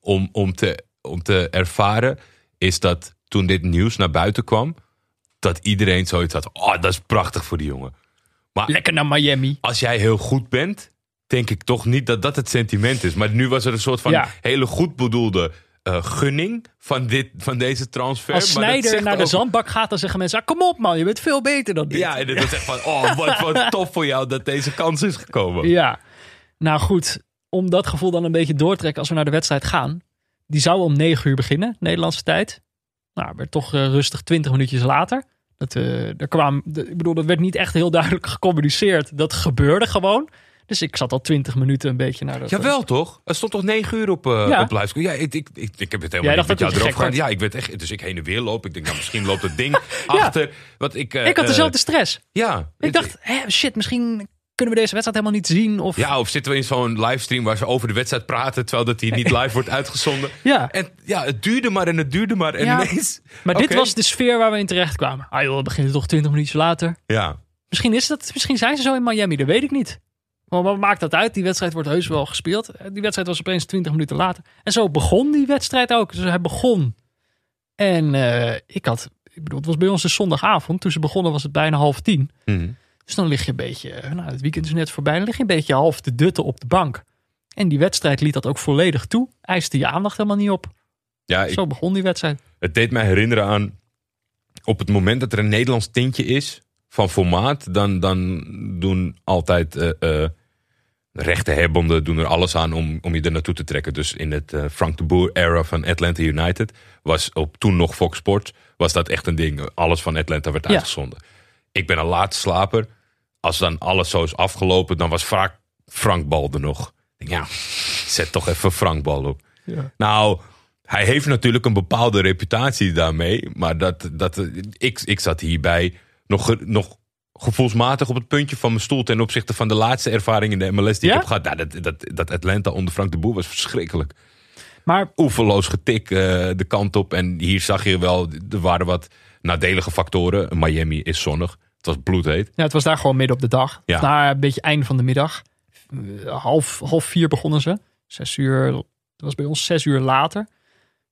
om, om, te, om te ervaren, is dat toen dit nieuws naar buiten kwam, dat iedereen zoiets had. Oh, dat is prachtig voor die jongen. Maar Lekker naar Miami. als jij heel goed bent, denk ik toch niet dat dat het sentiment is. Maar nu was er een soort van Ja. hele goed bedoelde eh, gunning van, dit, van deze transfer. Als Maar dat Snijder zegt naar de ook- zandbak gaat, dan zeggen mensen... ah, kom op man, je bent veel beter dan dit. Ja, en dat is echt van, oh, wat, wat tof voor jou dat deze kans is gekomen. Ja. Nou goed, om dat gevoel dan een beetje door te trekken als we naar de wedstrijd gaan. Die zou om 9 uur beginnen, Nederlandse tijd. Nou, werd toch eh, rustig 20 minuutjes later. Dat, eh er kwam, de- ik bedoel, dat werd niet echt heel duidelijk gecommuniceerd. Dat gebeurde gewoon. Dus ik zat al 20 minuten een beetje naar de. Jawel toch? Er stond toch negen uur op, eh Ja. op livescore? Ja, ik, ik, ik, ik heb het helemaal niet met jou dat erover gehad. Ja, ik werd echt... Dus ik heen en weer loop. Ik denk, nou, misschien loopt het ding achter. Wat ik, eh, Ik had dezelfde stress. Ja. Ik dacht, hè, shit, misschien kunnen we deze wedstrijd helemaal niet zien. Of, Ja, of zitten we in zo'n livestream waar ze over de wedstrijd praten... terwijl dat die niet live wordt uitgezonden. Ja. En ja, het duurde maar en het duurde maar. En Ja. ineens... maar dit was de sfeer waar we in terecht kwamen. Ah joh, we beginnen toch 20 minuutjes later. Ja. Misschien is dat, misschien zijn ze zo in Miami, dat weet ik niet. Maar wat maakt dat uit? Die wedstrijd wordt heus wel gespeeld. Eh, Die wedstrijd was opeens 20 minuten later. En zo begon die wedstrijd ook. Dus hij begon. En eh, ik had, ik bedoel, het was bij ons de zondagavond. Toen ze begonnen was het bijna half tien. Mhm. Dus dan lig je een beetje, eh, nou het weekend is net voorbij. Dan lig je een beetje half te dutten op de bank. En die wedstrijd liet dat ook volledig toe. Eiste je aandacht helemaal niet op. Ja, ik, Zo begon die wedstrijd. het deed mij herinneren aan... op het moment dat er een Nederlands tintje is van formaat... dan, dan doen altijd eh eh rechtenhebbenden doen er alles aan om, om je er naartoe te trekken. Dus in het Frank de Boer era van Atlanta United... was op toen nog Fox Sports... was dat echt een ding. Alles van Atlanta werd Ja. uitgezonden. Ik ben een late slaper. Als dan alles zo is afgelopen... dan was vaak Frank Bal er nog. Ik denk, ja, zet toch even Frank Bal op. Ja. Nou, hij heeft natuurlijk een bepaalde reputatie daarmee. Maar dat, dat, ik, ik zat hierbij nog, nog gevoelsmatig op het puntje van mijn stoel... ten opzichte van de laatste ervaring in de MLS die Ja? ik heb gehad. Nou, dat, dat, dat Atlanta onder Frank de Boer was verschrikkelijk. Maar Oeverloos getik eh, de kant op. En hier zag je wel, er waren wat nadelige factoren. Miami is zonnig. Het was bloedheet. Ja, het was daar gewoon midden op de dag. Ja. Na een beetje einde van de middag. Eh, half, half vier begonnen ze. Zes uur, dat was bij ons zes uur later.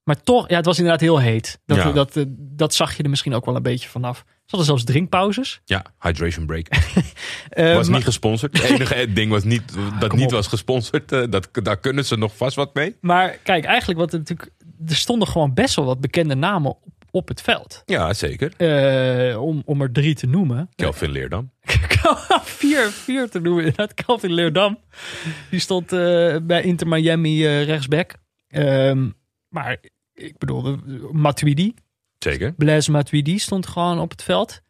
Maar toch, ja, het was inderdaad heel heet. Dat, Ja. dat, eh, dat zag je er misschien ook wel een beetje vanaf. Er hadden zelfs drinkpauzes. Ja, hydration break. Eh, was maar- niet gesponsord. Het enige ding was niet, dat kom niet op. was gesponsord. eh, dat, daar kunnen ze nog vast wat mee. Maar kijk, eigenlijk wat er natuurlijk... Er stonden gewoon best wel wat bekende namen op, op het veld. Ja, zeker. Eh, om, om er drie te noemen. Kelvin Leerdam. vier, vier te noemen. Inderdaad, Calvin Leerdam. Die stond eh, bij Inter Miami eh, rechtsback. Ehm, maar ik bedoel, Matuidi. Zeker. Blaise Matuidi stond gewoon op het veld.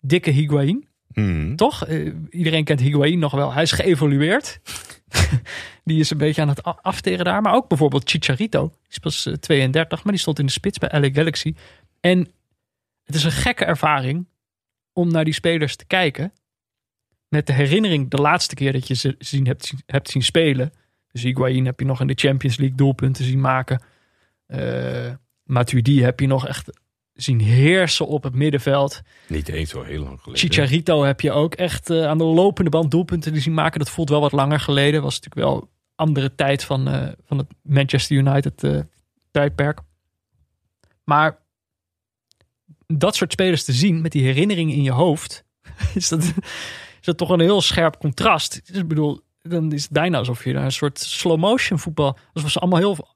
Dikke Higuain, Hmm. toch? Iedereen kent Higuain nog wel. Hij is geëvolueerd. die is een beetje aan het afteren daar. Maar ook bijvoorbeeld Chicharito. Die is pas eh, 32, maar die stond in de spits bij LA Galaxy. En het is een gekke ervaring om naar die spelers te kijken. Met de herinnering de laatste keer dat je ze zien, hebt, hebt zien spelen. Dus Higuain heb je nog in de Champions League doelpunten zien maken. Eh Matuidi heb je nog echt zien heersen op het middenveld. Niet eens zo heel lang geleden. Chicharito heb je ook echt eh, aan de lopende band doelpunten zien maken. Dat voelt wel wat langer geleden. Was natuurlijk wel andere tijd van, eh, van het Manchester United eh, tijdperk. Maar dat soort spelers te zien met die herinneringen in je hoofd, is dat, is dat toch een heel scherp contrast. Dus ik bedoel, dan is het bijna alsof je daar een soort slow motion voetbal, alsof ze allemaal heel,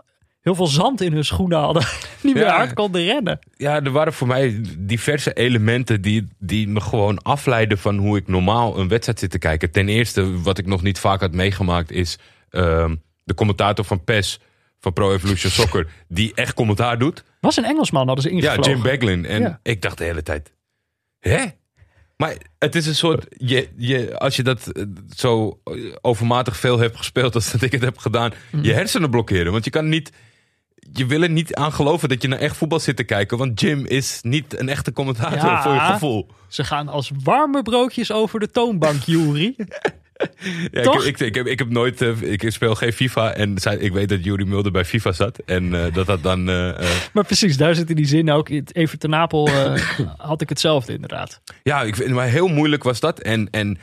heel veel zand in hun schoenen hadden, niet meer Ja. hard konden rennen. Ja, er waren voor mij diverse elementen die, die me gewoon afleiden van hoe ik normaal een wedstrijd zit te kijken. Ten eerste, wat ik nog niet vaak had meegemaakt, is ehm, de commentator van PES van Pro Evolution Soccer, die echt commentaar doet. Was een Engelsman, hadden ze Ja, ingevlogen. Jim Beglin. En Ja. ik dacht de hele tijd, hè? Maar het is een soort, je, je, als je dat eh, zo overmatig veel hebt gespeeld als dat ik het heb gedaan, Mhm. je hersenen blokkeren. Want je kan niet, je wil er niet aan geloven dat je naar echt voetbal zit te kijken. Want Jim is niet een echte commentator Ja. voor je gevoel. Ze gaan als warme broodjes over de toonbank, Jury. Ja, Toch? Ik, ik, ik, heb, ik heb nooit, eh, ik speel geen FIFA en zij, ik weet dat Jury Mulder bij FIFA zat. En eh, dat dat dan, eh, maar precies, daar zit in die zin ook. Even ten Napel had ik hetzelfde inderdaad. Ja, ik vind maar heel moeilijk was dat. En, en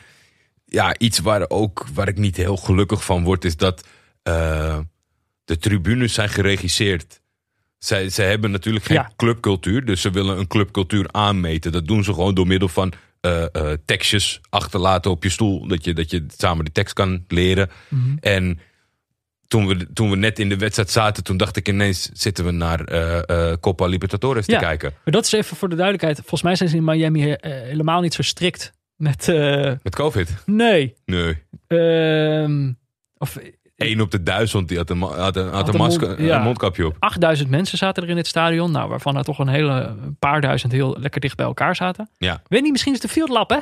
ja, iets waar, ook, waar ik niet heel gelukkig van word, is dat de tribunes zijn geregisseerd. Zij, zij hebben natuurlijk geen Ja. clubcultuur, dus ze willen een clubcultuur aanmeten. Dat doen ze gewoon door middel van eh, eh, tekstjes achterlaten op je stoel. Dat je, dat je samen de tekst kan leren. Mhm. En toen we, toen we net in de wedstrijd zaten, toen dacht ik ineens, zitten we naar eh eh Copa Libertadores Ja. te kijken. Maar dat is even voor de duidelijkheid. Volgens mij zijn ze in Miami helemaal niet zo strikt met... Met COVID? nee. Nee. Ehm, of Eén op de duizend die had een, had een, had een, masker, mond- ja. een mondkapje op. 8000 mensen zaten er in het stadion. Nou, waarvan er toch een hele een paar duizend heel lekker dicht bij elkaar zaten. Ja. Weet niet, misschien is een field lab, hè?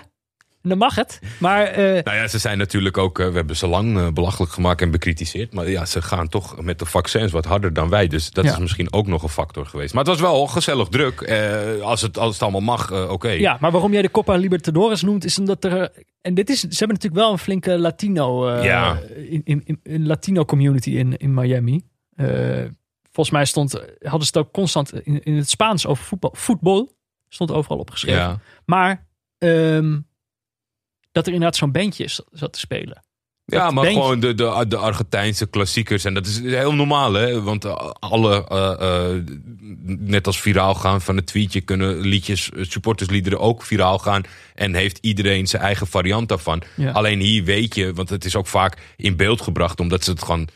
Dan mag het. Maar eh, Nou ja, ze zijn natuurlijk ook, eh, we hebben ze lang eh, belachelijk gemaakt en bekritiseerd. Maar ja, ze gaan toch met de vaccins wat harder dan wij. Dus dat Ja. is misschien ook nog een factor geweest. Maar het was wel gezellig druk. Als, het, als het allemaal mag, oké. ja, maar waarom jij de Copa Libertadores noemt, is omdat er. En dit is, ze hebben natuurlijk wel een flinke Latino. Ja. in, in, in, een Latino community in, in Miami. Volgens mij stond, hadden ze het ook constant in, in het Spaans over voetbal. Voetbal stond overal opgeschreven. Ja. Maar ehm, dat er inderdaad zo'n bandje is- zat te spelen. Ja, Dat maar bandje- gewoon de, de, de Argentijnse klassiekers. En dat is heel normaal, hè? Want eh, alle, eh, eh, net als viraal gaan van het tweetje, kunnen liedjes, supportersliederen ook viraal gaan. En heeft iedereen zijn eigen variant daarvan. Ja. Alleen hier weet je, want het is ook vaak in beeld gebracht, omdat ze het gewoon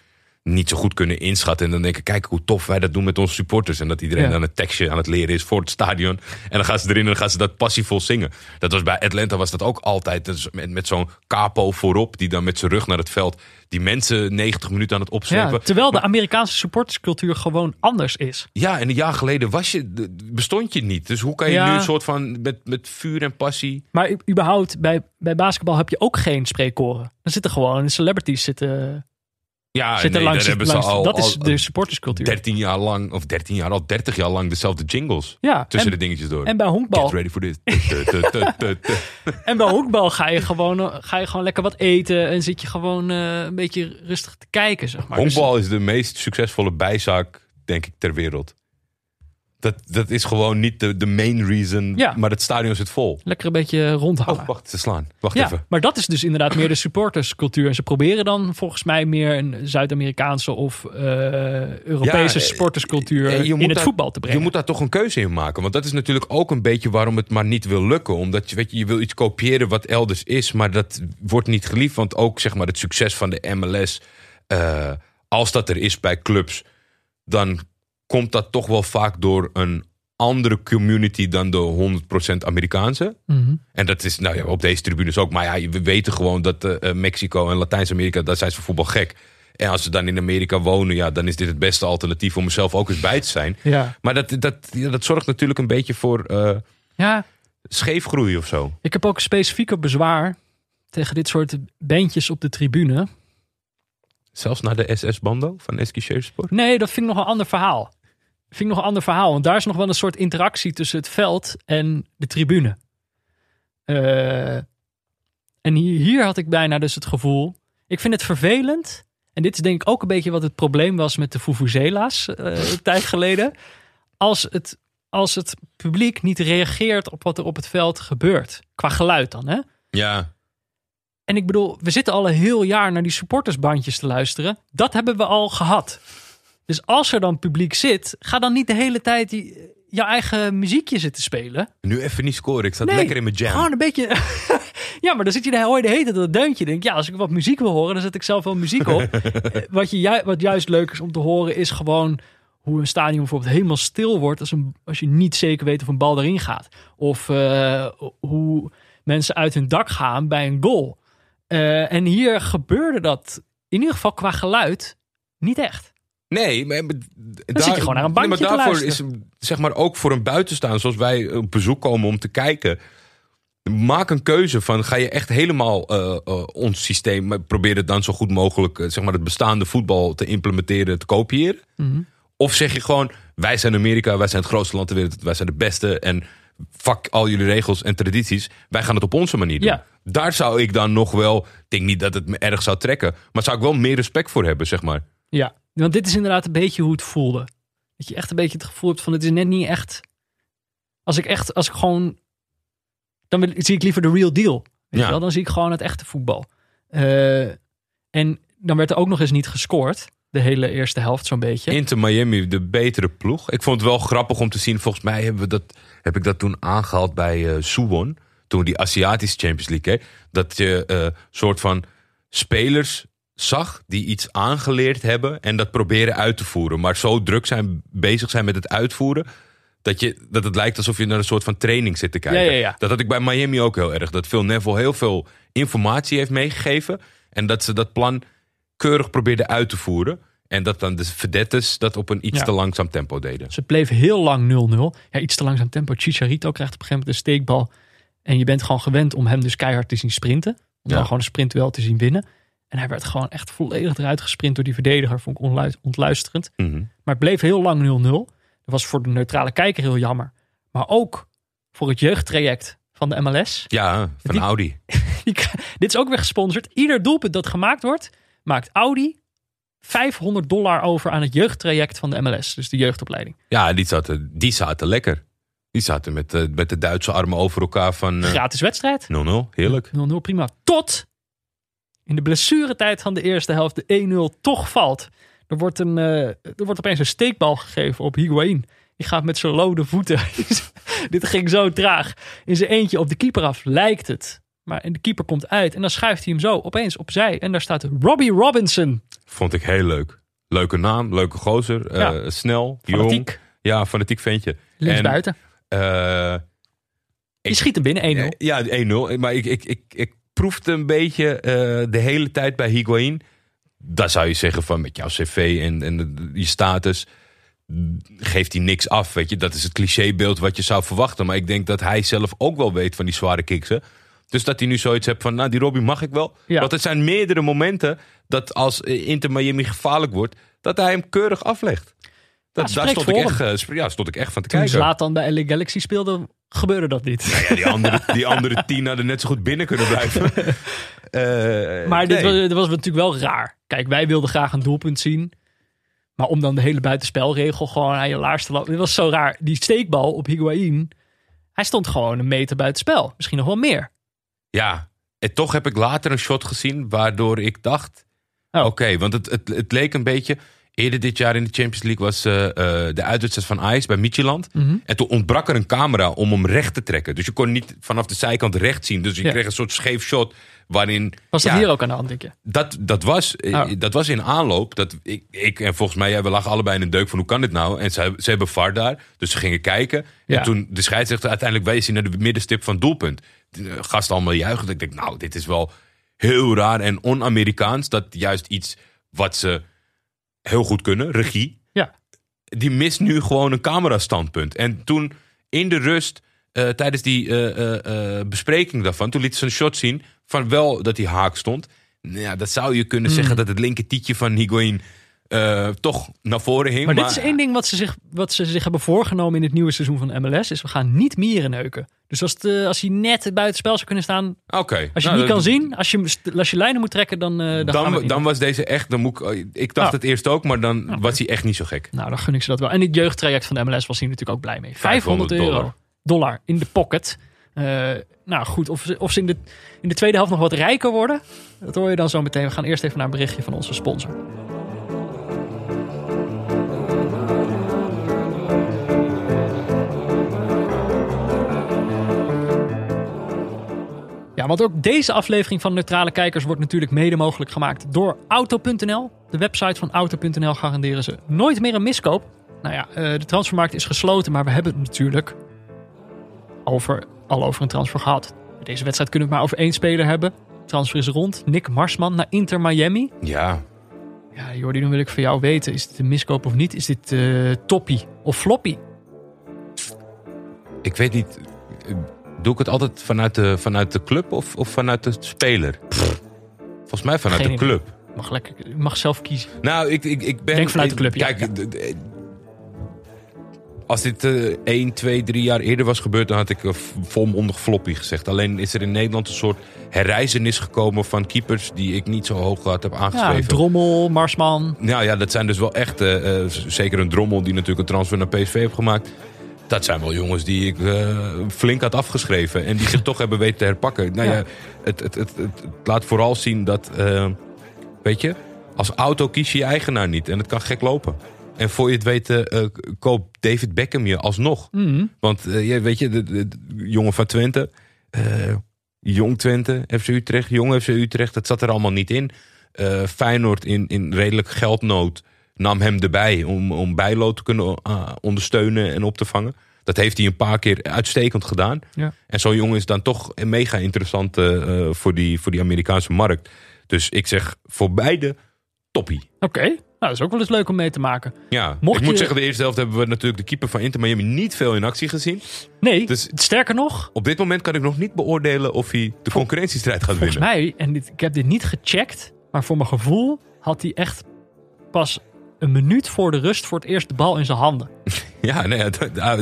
niet zo goed kunnen inschatten. En dan denken, kijk hoe tof wij dat doen met onze supporters. En dat iedereen Ja. dan een tekstje aan het leren is voor het stadion. En dan gaan ze erin en dan gaan ze dat passievol zingen. Dat was bij Atlanta was dat ook altijd. Dus met, met zo'n capo voorop, die dan met zijn rug naar het veld... die mensen 90 minuten aan het opzwepen. Ja, terwijl de Amerikaanse supporterscultuur gewoon anders is. Ja, en een jaar geleden was je, bestond je niet. Dus hoe kan je Ja. nu een soort van met, met vuur en passie... Maar überhaupt, bij, bij basketbal heb je ook geen spreekkoren. Dan zitten gewoon celebrities zitten, Ja, zitten nee, langs, daar hebben langs- ze al, Dat is al de supporterscultuur. 13 jaar lang, of 13 jaar, al 30 jaar lang dezelfde jingles. ja, Tussen en, de dingetjes door. en bij honkbal, Get ready for this. En bij honkbal ga, je gewoon, eh, ga je gewoon lekker wat eten en zit je gewoon eh, een beetje rustig te kijken. Zeg maar. Dus- Honkbal is de meest succesvolle bijzaak, denk ik, ter wereld. Dat, dat is gewoon niet de, de main reason, Ja. maar het stadion zit vol. lekker een beetje rondhangen. Oh, wacht, ze slaan. Wacht Ja, even. maar dat is dus inderdaad meer de supporterscultuur. En ze proberen dan volgens mij meer een Zuid-Amerikaanse of eh, Europese Ja, eh, supporterscultuur moet in het daar- voetbal te brengen. Je moet daar toch een keuze in maken. Want dat is natuurlijk ook een beetje waarom het maar niet wil lukken. Omdat je, weet je, je wil iets kopiëren wat elders is, maar dat wordt niet geliefd. Want ook zeg maar, het succes van de MLS, eh, als dat er is bij clubs, dan komt dat toch wel vaak door een andere community dan de 100% Amerikaanse. Mhm. En dat is nou ja, op deze tribunes ook. Maar ja, we weten gewoon dat eh, eh, Mexico en Latijns-Amerika, daar zijn ze voor voetbal gek. En als ze dan in Amerika wonen, ja, dan is dit het beste alternatief om er zelf ook eens bij te zijn. Ja. Maar dat, dat, ja, dat zorgt natuurlijk een beetje voor eh, ja, scheefgroei of zo. ik heb ook specifieke bezwaar tegen dit soort bandjes op de tribune. Zelfs naar de SS-bando van Eski Sport. Nee, dat vind ik nog een ander verhaal. Vind ik nog een ander verhaal. Want daar is nog wel een soort interactie tussen het veld en de tribune. Eh, en hier, hier had ik bijna dus het gevoel. Ik vind het vervelend. En dit is denk ik ook een beetje wat het probleem was met de Vuvuzela's eh, een tijd geleden. Als het, als het publiek niet reageert op wat er op het veld gebeurt. Qua geluid dan, hè? Ja, En ik bedoel, we zitten al een heel jaar naar die supportersbandjes te luisteren. Dat hebben we al gehad. Dus als er dan publiek zit, ga dan niet de hele tijd die, jouw eigen muziekje zitten spelen. nu even niet scoren. Ik zat Nee, lekker in mijn jam. Gewoon een beetje. ja, maar dan zit je de hoor je de hele tijd dat deuntje. Denk ja, als ik wat muziek wil horen, dan zet ik zelf wel muziek op. Wat, je, ju- wat juist leuk is om te horen, is gewoon hoe een stadion bijvoorbeeld helemaal stil wordt als, een, als je niet zeker weet of een bal erin gaat. Of eh, hoe mensen uit hun dak gaan bij een goal. Eh, en hier gebeurde dat in ieder geval qua geluid niet echt. Nee, maar, maar Dan zit je gewoon naar een bankje nee, maar daarvoor is zeg maar ook voor een buitenstaan, zoals wij op bezoek komen om te kijken. Maak een keuze van ga je echt helemaal eh, eh, ons systeem eh, proberen dan zo goed mogelijk eh, zeg maar het bestaande voetbal te implementeren, te kopiëren? Mhm. Of zeg je gewoon wij zijn Amerika, wij zijn het grootste land ter wereld, wij zijn de beste en fuck al jullie regels en tradities, wij gaan het op onze manier doen. Ja. Daar zou ik dan nog wel, ik denk niet dat het me erg zou trekken, maar zou ik wel meer respect voor hebben, zeg maar. Ja, want dit is inderdaad een beetje hoe het voelde. Dat je echt een beetje het gevoel hebt van het is net niet echt. Als ik echt, als ik gewoon. Dan wil, zie ik liever de real deal. Weet Ja. je wel? Dan zie ik gewoon het echte voetbal. Eh, en dan werd er ook nog eens niet gescoord. De hele eerste helft zo'n beetje. Inter Miami, de betere ploeg. Ik vond het wel grappig om te zien. Volgens mij hebben we dat, heb ik dat toen aangehaald bij eh Suwon. Toen die Aziatische Champions League. Hè, dat je een soort van spelers zag die iets aangeleerd hebben. En dat proberen uit te voeren. Maar zo druk zijn, bezig zijn met het uitvoeren. Dat, je, dat het lijkt alsof je naar een soort van training zit te kijken. Ja, ja, ja. Dat had ik bij Miami ook heel erg. Dat Phil Neville heel veel informatie heeft meegegeven. En dat ze dat plan keurig probeerden uit te voeren. En dat dan de verdettes dat op een iets te langzaam tempo deden. Het bleef heel lang 0-0. Ja, iets te langzaam tempo. Chicharito krijgt op een gegeven moment een steekbal. En je bent gewoon gewend om hem dus keihard te zien sprinten. Om dan gewoon een sprint wel te zien winnen. En hij werd gewoon echt volledig eruit gesprint door die verdediger. Vond ik ontluisterend. Mhm. Maar het bleef heel lang 0-0. Dat was voor de neutrale kijker heel jammer. Maar ook voor het jeugdtraject van de MLS. Ja, van Die- Audi. Die Dit is ook weer gesponsord. Ieder doelpunt dat gemaakt wordt, maakt Audi 500 dollar over aan het jeugdtraject van de MLS. Dus de jeugdopleiding. Ja, die zaten, die zaten lekker. Die zaten met, eh, met de Duitse armen over elkaar van eh, 0-0. Gratis wedstrijd. Heerlijk. 0-0 prima. Tot de blessuretijd van de eerste helft de 1-0 toch valt. Er wordt, een, eh, er wordt opeens een steekbal gegeven op Higuain. Die gaat met zijn lode voeten. Dit ging zo traag. In zijn eentje op de keeper af, lijkt het. Maar en de keeper komt uit en dan schuift hij hem zo opeens opzij. En daar staat Robbie Robinson. Vond ik heel leuk. Leuke naam, leuke gozer. eh. Snel, jong. Fanatiek. Ja, fanatiek ventje. Linksbuiten. En, eh, Je schiet hem binnen 1-0. Ja, 1-0. Maar ik, ik, ik, ik proefde een beetje eh, de hele tijd bij Higuain. Daar zou je zeggen van met jouw cv en, en je status geeft hij niks af. Weet je? Dat is het clichébeeld wat je zou verwachten. Maar ik denk dat hij zelf ook wel weet van die zware kiksen. Dus dat hij nu zoiets hebt van, nou die Robbie mag ik wel. Ja. Want het zijn meerdere momenten dat als eh, Inter Miami gevaarlijk wordt, dat hij hem keurig aflegt. Dat, Ja, daar stond ik, echt, eh, ja, stond ik echt van te Toen kijken. Zlatan bij LA Galaxy speelde, gebeurde dat niet. Ja, die andere, die andere tien hadden net zo goed binnen kunnen blijven. Eh, Maar dit, nee. was, dit was natuurlijk wel raar. Kijk, wij wilden graag een doelpunt zien. Maar om dan de hele buitenspelregel gewoon aan je laars te lopen. Dit was zo raar. Die steekbal op Higuain. Hij stond gewoon een meter buitenspel. Misschien nog wel meer. Ja, en toch heb ik later een shot gezien waardoor ik dacht... Oh. Oké, want het, het, het leek een beetje... Eerder dit jaar in de Champions League was eh, eh, de uitwedstrijd van Ajax bij Midtjylland. Mhm. En toen ontbrak er een camera om hem recht te trekken. Dus je kon niet vanaf de zijkant recht zien. Dus je Ja. kreeg een soort scheef shot waarin... Was dat ja, hier ook aan de hand, denk je? Dat, dat, was, eh, Oh. dat was in aanloop. Dat ik, ik en volgens mij, ja, we lagen allebei in een deuk van hoe kan dit nou? En ze, ze hebben VAR daar. Dus ze gingen kijken. Ja. En toen de scheidsrechter uiteindelijk wees hij naar de middenstip van het doelpunt. De gasten allemaal juichen. Ik denk, nou, dit is wel heel raar en on-Amerikaans. Dat juist iets wat ze heel goed kunnen, regie. Ja. Die mist nu gewoon een camerastandpunt. En toen in de rust, eh, tijdens die eh, eh, bespreking daarvan, toen liet ze een shot zien van wel dat die haak stond. Nou Ja, dat zou je kunnen Hmm. zeggen dat het linker tietje van Higuain eh, toch naar voren hing. Maar, dit is één ding wat ze, zich, wat ze zich hebben voorgenomen in het nieuwe seizoen van MLS. Is we gaan niet mieren neuken. Dus als, eh, als hij net buitenspel zou kunnen staan. Oké. Als je Nou, het niet kan zien. Als je, als je lijnen moet trekken. Dan, eh, dan, Dan, was deze echt, dan moet ik, ik dacht Oh. het eerst ook, maar dan was hij echt niet zo gek. Nou, dan gun ik ze dat wel. En het jeugdtraject van de MLS was hier natuurlijk ook blij mee. 500 euro dollar. dollar in de pocket. Eh, nou goed, of ze, of ze in, de, in de tweede helft nog wat rijker worden, dat hoor je dan zo meteen. We gaan eerst even naar een berichtje van onze sponsor. Ja, want ook deze aflevering van Neutrale Kijkers wordt natuurlijk mede mogelijk gemaakt door Auto.nl. De website van Auto.nl garanderen ze nooit meer een miskoop. Nou ja, eh, de transfermarkt is gesloten, maar we hebben het natuurlijk over, al over een transfer gehad. Deze wedstrijd kunnen we het maar over één speler hebben. Transfer is rond. Nick Marsman naar Inter Miami. Ja, Ja, Jordi, dan wil ik van jou weten. Is dit een miskoop of niet? Is dit eh toppie of floppy? Ik weet niet. Eh, Doe ik het altijd vanuit de, vanuit de club of, of vanuit de speler? Volgens mij vanuit Geen de idee. club. Mag lekker, je mag zelf kiezen. Nou, ik, ik, ik ben... Denk vanuit de club, ja. Kijk, d- d- als dit eh 1, 2, 3 jaar eerder was gebeurd... dan had ik eh, volmondig floppy gezegd. Alleen is er in Nederland een soort herreizenis gekomen... van keepers die ik niet zo hoog had heb Ja, aangeschreven. Drommel, Marsman. Nou ja, dat zijn dus wel echt... eh, eh, z- zeker een Drommel die natuurlijk een transfer naar PSV heeft gemaakt. Dat zijn wel jongens die ik eh, flink had afgeschreven. En die zich toch hebben weten te herpakken. Nou ja, Ja. het, het, het, laat vooral zien dat... eh, weet je, als auto kies je je eigenaar niet. En het kan gek lopen. En voor je het weet, eh, koopt David Beckham je alsnog. Mhm. Want ja, weet je, de, de- de jongen van Twente, Jong Twente, FC Utrecht, Jong FC Utrecht, dat zat er allemaal niet in. Feyenoord in, in redelijk geldnood nam hem erbij om, om Bijlo te kunnen eh, ondersteunen en op te vangen. Dat heeft hij een paar keer uitstekend gedaan. Ja. En zo'n jongen is dan toch mega interessant eh, eh, voor, die, voor die Amerikaanse markt. Dus ik zeg voor beide toppie. Oké, nou, dat is ook wel eens leuk om mee te maken. Ja, Mocht ik moet zeggen, de eerste helft hebben we natuurlijk de keeper van Inter Miami niet veel in actie gezien. Nee, Dus- sterker nog, Op dit moment kan ik nog niet beoordelen of hij de concurrentiestrijd gaat volgens winnen. mij, en dit, ik heb dit niet gecheckt, maar voor mijn gevoel had hij echt pas een minuut voor de rust voor het eerst de bal in zijn handen. Ja, nee, ah,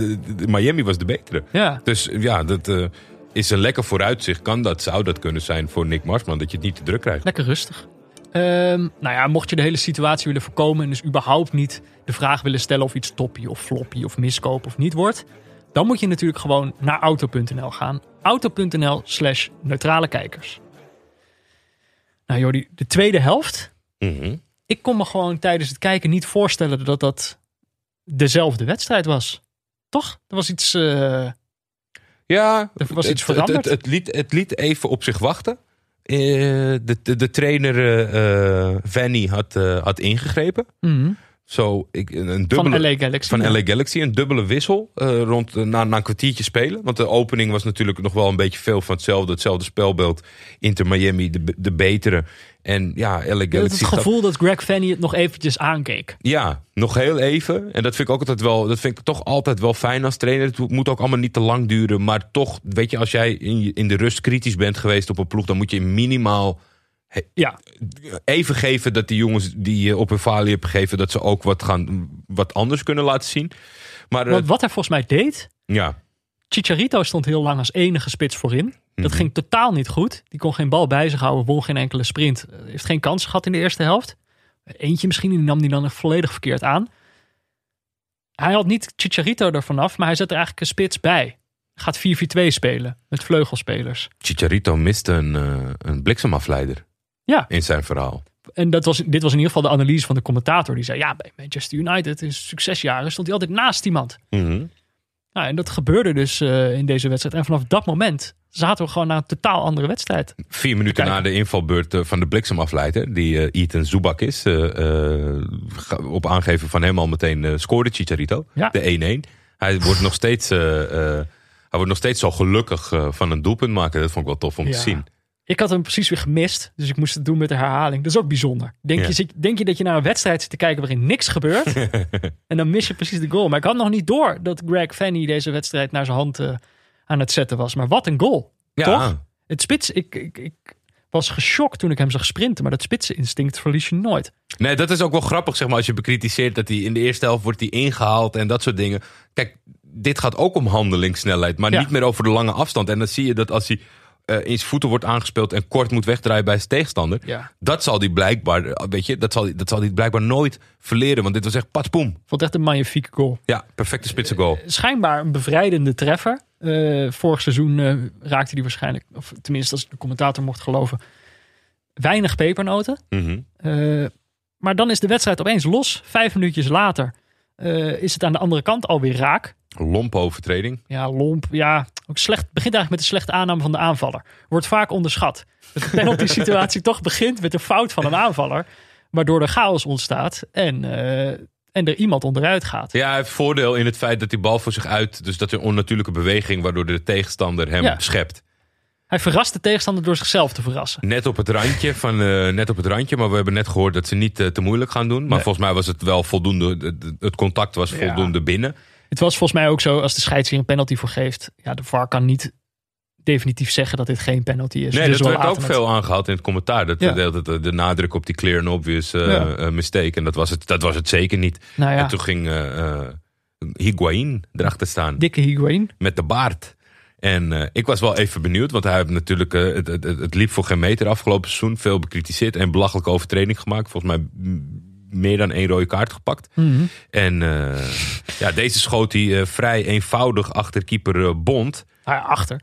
Miami was de betere. Ja, Dus ja, dat eh, is een lekker vooruitzicht. Kan dat, zou dat kunnen zijn voor Nick Marsman, dat je het niet te druk krijgt. lekker rustig. Ehm, nou ja, mocht je de hele situatie willen voorkomen en dus überhaupt niet de vraag willen stellen of iets toppie of floppy of miskoop of niet wordt, dan moet je natuurlijk gewoon naar auto.nl gaan. Auto.nl slash neutrale kijkers. Nou Jordi, de tweede helft. Mhm. Ik kon me gewoon tijdens het kijken niet voorstellen dat dat dezelfde wedstrijd was. Toch? Er was iets... eh, Ja, Er was iets het, veranderd. het, het liet, het liet even op zich wachten. Eh, de, de, de trainer eh, Vanny had, had ingegrepen. mhm, Zo, ik, een van dubbele, LA Galaxy. van Ja. LA Galaxy. Een dubbele wissel eh, rond, eh, na, na een kwartiertje spelen. Want de opening was natuurlijk nog wel een beetje veel van hetzelfde. Hetzelfde spelbeeld. Inter Miami, de, de betere. En ja, LA Galaxy... het gevoel dat Greg Fanny het nog eventjes aankeek. Ja, nog heel even. En dat vind ik ook altijd wel. Dat vind ik toch altijd wel fijn als trainer. Het moet ook allemaal niet te lang duren. Maar toch, weet je, als jij in de rust kritisch bent geweest op een ploeg, dan moet je minimaal Ja, even geven dat die jongens die je op hun falie hebt gegeven, dat ze ook wat gaan, wat anders kunnen laten zien. Maar eh, want wat hij volgens mij deed, ja, Chicharito stond heel lang als enige spits voorin. Dat Mhm. ging totaal niet goed. Die kon geen bal bij zich houden, won geen enkele sprint. Eh, Heeft geen kans gehad in de eerste helft. Eentje misschien, die nam die dan volledig verkeerd aan. Hij had niet Chicharito er vanaf, maar hij zet er eigenlijk een spits bij. Gaat 4-4-2 spelen met vleugelspelers. Chicharito miste een, eh, een bliksemafleider Ja, in zijn verhaal. en dat was, dit was in ieder geval de analyse van de commentator. Die zei, ja, bij Manchester United in succesjaren stond hij altijd naast iemand. Mhm. Nou, en dat gebeurde dus eh, in deze wedstrijd. En vanaf dat moment zaten we gewoon naar een totaal andere wedstrijd. Vier minuten na de invalbeurt eh, van de bliksemafleider, die eh Ethan Zubak is, op aangeven van hem al meteen scoorde Chicharito, Ja. de 1-1. Hij wordt nog steeds, hij wordt nog steeds zo gelukkig van een doelpunt maken. Dat vond ik wel tof om Ja. te zien. Ik had hem precies weer gemist, dus ik moest het doen met de herhaling. Dat is ook bijzonder. Denk, Ja. je, denk je dat je naar een wedstrijd zit te kijken waarin niks gebeurt? en dan mis je precies de goal. Maar ik had nog niet door dat Greg Fanny deze wedstrijd naar zijn hand eh, aan het zetten was. Maar wat een goal. Ja, Toch? Het spits, ik, ik, ik was geschokt toen ik hem zag sprinten. Maar dat spitseninstinct verlies je nooit. Nee, dat is ook wel grappig, zeg maar, als je bekritiseert dat hij in de eerste helft wordt hij ingehaald en dat soort dingen. Kijk, dit gaat ook om handelingssnelheid, maar Ja. niet meer over de lange afstand. En dan zie je dat als hij eh, in zijn voeten wordt aangespeeld en kort moet wegdraaien bij zijn tegenstander, Ja. dat zal hij blijkbaar, eh, weet je, dat zal, hij- dat zal hij blijkbaar nooit verleren. Want dit was echt patpoem. Vond het echt een magnifieke goal. Ja, perfecte spitse goal. schijnbaar een bevrijdende treffer. Eh, vorig seizoen eh, raakte hij waarschijnlijk, of tenminste als ik de commentator mocht geloven, weinig pepernoten. Mhm. Eh, maar dan is de wedstrijd opeens los. Vijf minuutjes later eh, is het aan de andere kant alweer raak. Lompe overtreding. Ja, lomp. Ja, ook slecht. Begint eigenlijk met een slechte aanname van de aanvaller. Wordt vaak onderschat. De penalty situatie toch begint met een fout van een aanvaller. Waardoor er chaos ontstaat en, eh, en er iemand onderuit gaat. Ja, hij heeft voordeel in het feit dat die bal voor zich uit, dus dat er een onnatuurlijke beweging, waardoor de tegenstander hem Ja. schept. Hij verrast de tegenstander door zichzelf te verrassen. Net op het randje, van, eh, net op het randje maar we hebben net gehoord dat ze niet eh, te moeilijk gaan doen. Maar Nee. volgens mij was het wel voldoende, het- het contact was Ja. voldoende binnen. Het was volgens mij ook zo, als de scheids hier een penalty voor geeft. Ja, de VAR kan niet definitief zeggen dat dit geen penalty is. Nee, Dus dat we werd ook veel aangehaald in het commentaar. Dat, Ja. de, de nadruk op die clear and obvious Ja. eh, mistake. En dat was, het, dat was het zeker niet. Nou ja, En toen ging eh, Higuain erachter staan. dikke Higuain. met de baard. En ik was wel even benieuwd, want hij heeft natuurlijk, het, het, het, het liep voor geen meter afgelopen seizoen. Veel bekritiseerd en belachelijke overtreding gemaakt. Volgens mij mm, meer dan één rode kaart gepakt. Mhm. En eh, ja, deze schoot hij eh, vrij eenvoudig achter keeper eh, Bond Ah, ja, achter.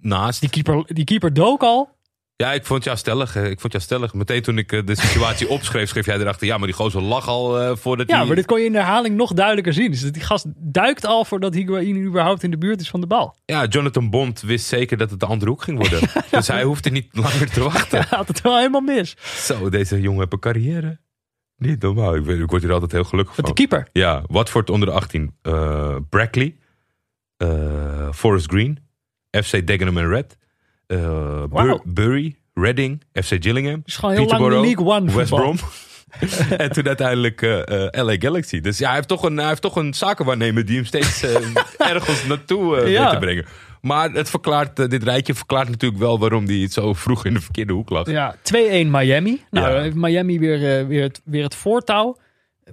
naast. Die keeper, die keeper dook al. Ja, ik vond jou stellig. Ik vond jou stellig. Meteen toen ik de situatie opschreef, schreef jij erachter. Ja, maar die gozer lag al eh, voordat Ja, hij... maar dit kon je in de herhaling nog duidelijker zien. Dus die gast duikt al voordat Higuain überhaupt in de buurt is van de bal. Ja, Jonathan Bond wist zeker dat het de andere hoek ging worden. dus hij hoefde niet langer te wachten. Hij had het wel helemaal mis. Zo, deze jongen heeft een carrière. Niet normaal. Ik, weet- ik word hier altijd heel gelukkig Met de van. keeper. Ja, Watford onder de 18. eh Brackley. eh, Forest Green. FC Dagenham and Red. eh, Bur- Wauw. Bury. Reading. FC Gillingham. is gewoon heel lang de League One West voetbal. Brom. en toen uiteindelijk eh, eh, LA Galaxy. Dus ja, hij heeft toch een, hij heeft toch een zakenwaarnemer die hem steeds eh, ergens naartoe eh, Ja. te brengen. Maar het verklaart, eh, dit rijtje verklaart natuurlijk wel waarom hij zo vroeg in de verkeerde hoek lag. Ja, 2-1 Miami. Nou, Ja. heeft Miami weer, eh, weer, het, weer het voortouw.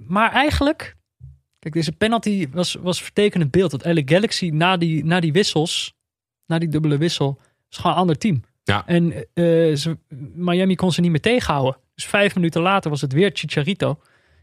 Maar eigenlijk, kijk, deze penalty was, was vertekenend beeld. Dat LA Galaxy na die, na die wissels, na die dubbele wissel, is gewoon een ander team. Ja. En eh, ze, Miami kon ze niet meer tegenhouden. Dus vijf minuten later was het weer Chicharito.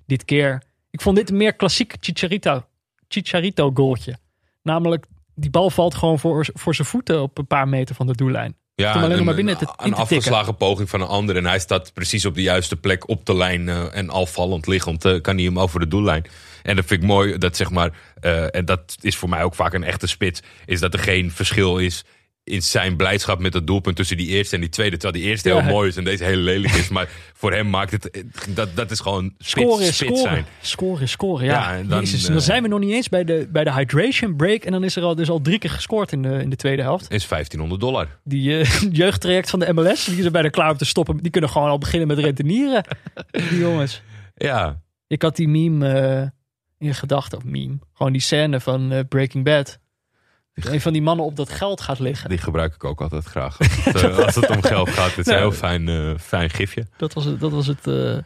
Dit keer, ik vond dit een meer klassiek Chicharito, Chicharito goaltje. Namelijk, die bal valt gewoon voor, voor zijn voeten op een paar meter van de doellijn. Ja, alleen een- maar binnen te- een, in te tikken. afgeslagen poging van een ander. En hij staat precies op de juiste plek op de lijn. eh, en al vallend liggend eh, kan hij hem over de doellijn. En dat vind ik mooi. Dat zeg maar, eh, en dat is voor mij ook vaak een echte spits. Is dat er geen verschil is in zijn blijdschap met het doelpunt tussen die eerste en die tweede. Terwijl die eerste Ja. heel mooi is en deze heel lelijk is. Maar voor hem maakt het, dat, dat is gewoon spits, Scoren spits scoren. zijn. Scoren is scoren, ja. Ja, dan, Jezus, eh, dan zijn we nog niet eens bij de, bij de hydration break. En dan is er al, dus al drie keer gescoord in de, in de tweede helft. Is 1500 dollar. Die eh, jeugdtraject van de MLS, die is er bijna klaar om te stoppen. Die kunnen gewoon al beginnen met rentenieren. Die jongens. Ja, Ik had die meme eh, in gedachten, of meme. Gewoon die scène van Breaking Bad. Een van die mannen op dat geld gaat liggen. die gebruik ik ook altijd graag. Als het, eh, als het om geld gaat. Het is een heel fijn, eh, fijn gifje. Dat was het, dat was het eh,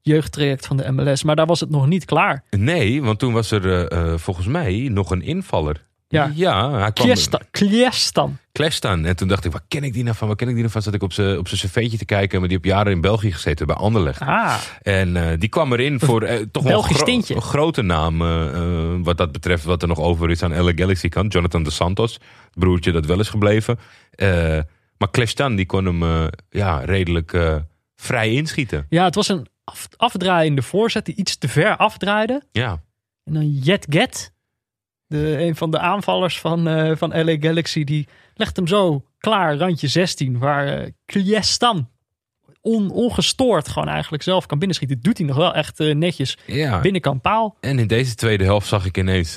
jeugdtraject van de MLS. Maar daar was het nog niet klaar. Nee, want toen was er volgens mij nog een invaller. Ja. ja hij kwam Kliestan. Kliestan. Klestan. En toen dacht ik, waar ken ik die nou van? Waar ken ik die nou van? Zat ik op zijn op zijn cv'tje te kijken. Maar die heb jaren in België gezeten, bij Anderlecht. Ah, En eh, die kwam erin voor eh, toch wel een, gro- grote naam. eh, wat dat betreft, wat er nog over is aan LA Galaxy kant. Jonathan de Santos, het broertje dat wel is gebleven. Maar Klestan, die kon hem ja, redelijk vrij inschieten. Ja, het was een af, afdraaiende voorzet die iets te ver afdraaide. Ja, En dan Jet Get, de, een van de aanvallers van, eh, van LA Galaxy, die legt hem zo klaar, randje 16, waar eh Kliestan on, ongestoord gewoon eigenlijk zelf kan binnenschieten. Doet hij nog wel echt eh, netjes ja. binnenkant paal. En in deze tweede helft zag ik ineens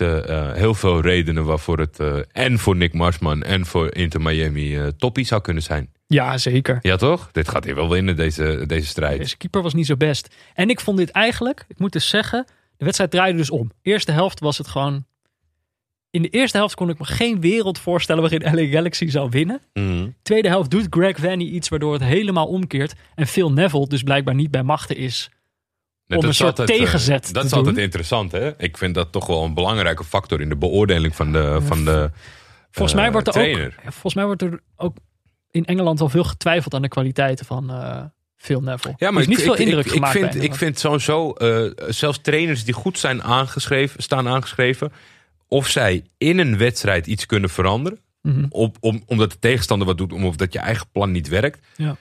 heel veel redenen waarvoor het en voor Nick Marsman en voor Inter Miami toppie zou kunnen zijn. Ja, zeker. Ja toch? Dit gaat hier wel winnen, deze, deze strijd. Deze keeper was niet zo best. En ik vond dit eigenlijk, ik moet dus zeggen, de wedstrijd draaide dus om. Eerste helft was het gewoon... In de eerste helft kon ik me geen wereld voorstellen waarin LA Galaxy zou winnen. Mhm. Tweede helft doet Greg Vanny iets waardoor het helemaal omkeert. En Phil Neville dus blijkbaar niet bij machten is. Om dat een soort altijd, eh, tegenzet Dat te is altijd interessant hè. Ik vind dat toch wel een belangrijke factor in de beoordeling van de, van de Volgens, eh, mij wordt er trainer. ook, volgens mij wordt er ook in Engeland al veel getwijfeld aan de kwaliteiten van eh Phil Neville. Ja, maar is ik, niet veel ik, indruk ik, gemaakt ik vind, ik vind sowieso, eh, zelfs trainers die goed zijn aangeschreven, staan aangeschreven, of zij in een wedstrijd iets kunnen veranderen, Mhm. op, om, omdat de tegenstander wat doet, of dat je eigen plan niet werkt. Ja.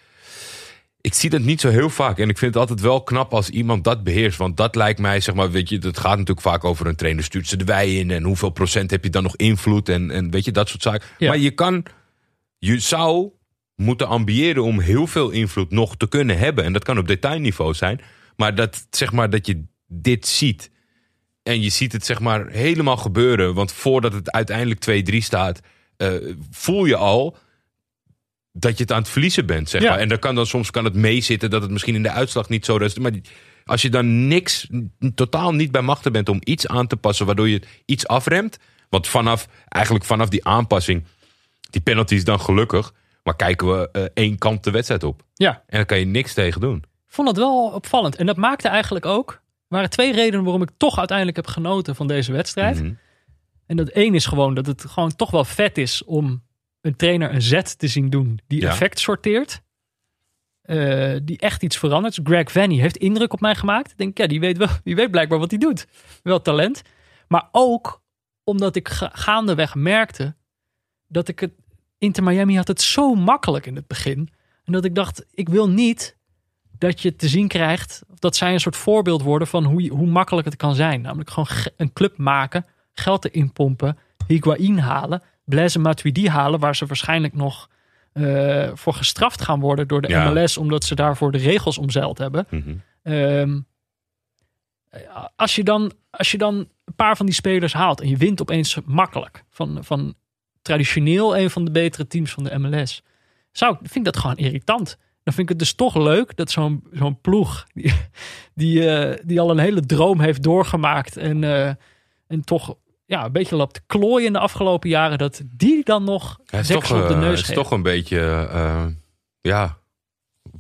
Ik zie dat niet zo heel vaak. En ik vind het altijd wel knap als iemand dat beheerst. Want dat lijkt mij, zeg maar, weet je, het gaat natuurlijk vaak over een trainer stuurt ze de wei in. En hoeveel procent heb je dan nog invloed? En, en weet je, dat soort zaken. Ja. Maar je kan, je zou moeten ambiëren om heel veel invloed nog te kunnen hebben. En dat kan op detailniveau zijn. Maar dat, zeg maar, dat je dit ziet. En je ziet het zeg maar helemaal gebeuren. Want voordat het uiteindelijk 2-3 staat, eh, voel je al dat je het aan het verliezen bent, zeg Ja. maar. En dan kan dan soms kan het meezitten dat het misschien in de uitslag niet zo is. Maar als je dan niks, totaal niet bij machten bent om iets aan te passen, waardoor je iets afremt. Want vanaf, eigenlijk vanaf die aanpassing, die penalty is dan gelukkig. Maar kijken we eh, één kant de wedstrijd op. Ja, En daar kan je niks tegen doen. ik vond het wel opvallend. En dat maakte eigenlijk ook... Er waren twee redenen waarom ik toch uiteindelijk heb genoten van deze wedstrijd. Mhm. En dat één is gewoon dat het gewoon toch wel vet is om een trainer een zet te zien doen die Ja. effect sorteert. Eh, die echt iets verandert. Greg Vanny heeft indruk op mij gemaakt. Ik denk, ja, die weet, wel, die weet blijkbaar wat hij doet. Wel talent. Maar ook omdat ik ga- gaandeweg merkte dat ik het... Inter Miami had het zo makkelijk in het begin. En dat ik dacht, ik wil niet dat je te zien krijgt... dat zij een soort voorbeeld worden van hoe, hoe makkelijk het kan zijn. Namelijk gewoon ge- een club maken, geld erin pompen, Higuain halen... Blaise Matuidi halen, waar ze waarschijnlijk nog eh, voor gestraft gaan worden door de Ja. MLS... omdat ze daarvoor de regels omzeild hebben. Mhm. Ehm, als, je dan, als je dan een paar van die spelers haalt en je wint opeens makkelijk van, van traditioneel een van de betere teams van de MLS, zou, vind ik dat gewoon irritant. Dan vind ik het dus toch leuk dat zo'n zo'n ploeg, die, die, eh, die al een hele droom heeft doorgemaakt en, eh, en toch ja, een beetje loopt klooien in de afgelopen jaren, dat die dan nog deksel toch, op de eh, neus het is geeft. toch een beetje, ja,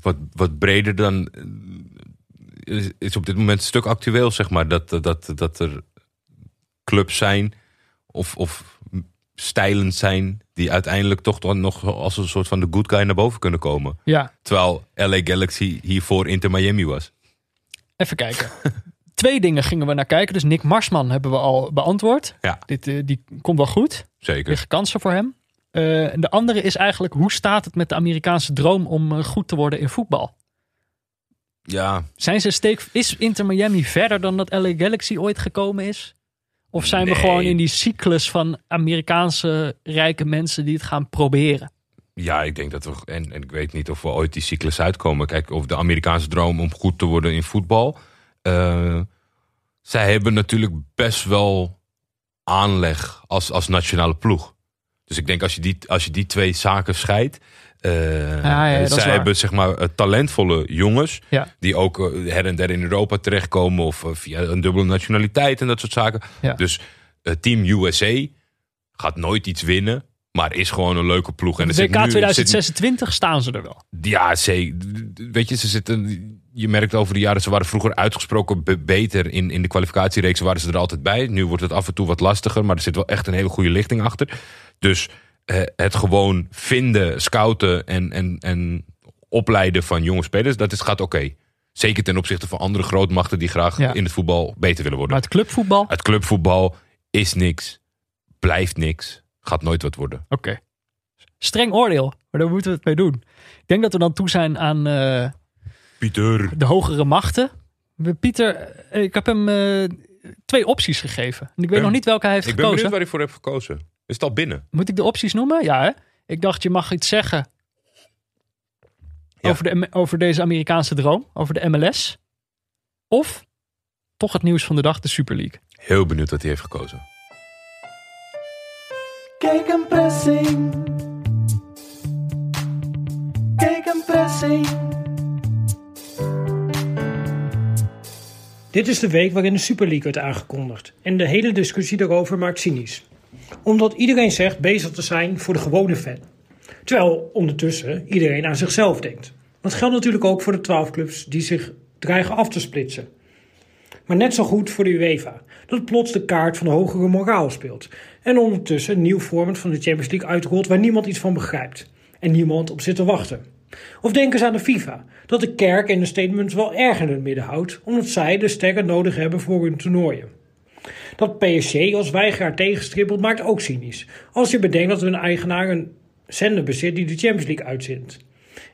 wat, wat breder dan. Is, is op dit moment een stuk actueel, zeg maar. Dat, dat, dat er clubs zijn of, of stijlen zijn die uiteindelijk toch dan nog als een soort van de good guy naar boven kunnen komen. Ja, Terwijl LA Galaxy hiervoor Inter Miami was. Even kijken. Twee dingen gingen we naar kijken. Dus Nick Marsman hebben we al beantwoord. Ja. Dit, eh, die komt wel goed. Zeker. Liggen kansen voor hem. En de andere is eigenlijk, hoe staat het met de Amerikaanse droom om eh, goed te worden in voetbal? Ja, Zijn ze steek, is Inter Miami verder dan dat LA Galaxy ooit gekomen is? Of zijn we gewoon in die cyclus van Amerikaanse rijke mensen die het gaan proberen? Ja, ik denk dat we. En, en ik weet niet of we ooit die cyclus uitkomen. Kijk, of de Amerikaanse droom om goed te worden in voetbal. eh, zij hebben natuurlijk best wel aanleg als, als nationale ploeg. Dus ik denk als je die, als je die twee zaken scheidt. Ja, ja, dat is zij hebben zeg maar eh, talentvolle jongens. Ja. Die ook eh, her en der in Europa terechtkomen. Of via een dubbele nationaliteit en dat soort zaken. Dus Team USA gaat nooit iets winnen. Maar is gewoon een leuke ploeg. En WK zit nu- er zit- 2026 staan ze er wel. ja, zeker. Weet je, ze zitten. Je merkt over de jaren, ze waren vroeger uitgesproken be- beter in, in de kwalificatiereeks. Waren ze er altijd bij. Nu wordt het af en toe wat lastiger, maar er zit wel echt een hele goede lichting achter. Dus het gewoon vinden, scouten en, en, en opleiden van jonge spelers, dat is, gaat oké. Zeker ten opzichte van andere grootmachten die graag Ja. in het voetbal beter willen worden. Maar het clubvoetbal, Het clubvoetbal is niks, blijft niks, gaat nooit wat worden. Oké. Streng oordeel, maar daar moeten we het mee doen. Ik denk dat we dan toe zijn aan eh, Pieter. de hogere machten. We- Pieter, eh, ik heb hem eh, twee opties gegeven. En ik weet nog niet welke hij heeft Ik ben gekozen. benieuwd waar ik voor heb gekozen. Is het al binnen? Moet ik de opties noemen? Ja, hè? Ik dacht, je mag iets zeggen Ja. over, de, over deze Amerikaanse droom, over de MLS. Of toch het nieuws van de dag, de Super League. Heel benieuwd wat hij heeft gekozen. Kijk een pressing. Kijk een pressing. Dit is de week waarin de Super League werd aangekondigd en de hele discussie daarover maakt cynisch. Omdat iedereen zegt bezig te zijn voor de gewone fan. Terwijl ondertussen iedereen aan zichzelf denkt. Dat geldt natuurlijk ook voor de 12 clubs die zich dreigen af te splitsen. Maar net zo goed voor de UEFA, dat plots de kaart van de hogere moraal speelt. En ondertussen een nieuw format van de Champions League uitrolt waar niemand iets van begrijpt. En niemand op zit te wachten. Of denk eens aan de FIFA, dat de kerk in de statements wel erg in het midden houdt, omdat zij de sterren nodig hebben voor hun toernooien. Dat PSG als weigeraar tegenstribbelt maakt ook cynisch, als je bedenkt dat hun eigenaar een zender bezit die de Champions League uitzendt.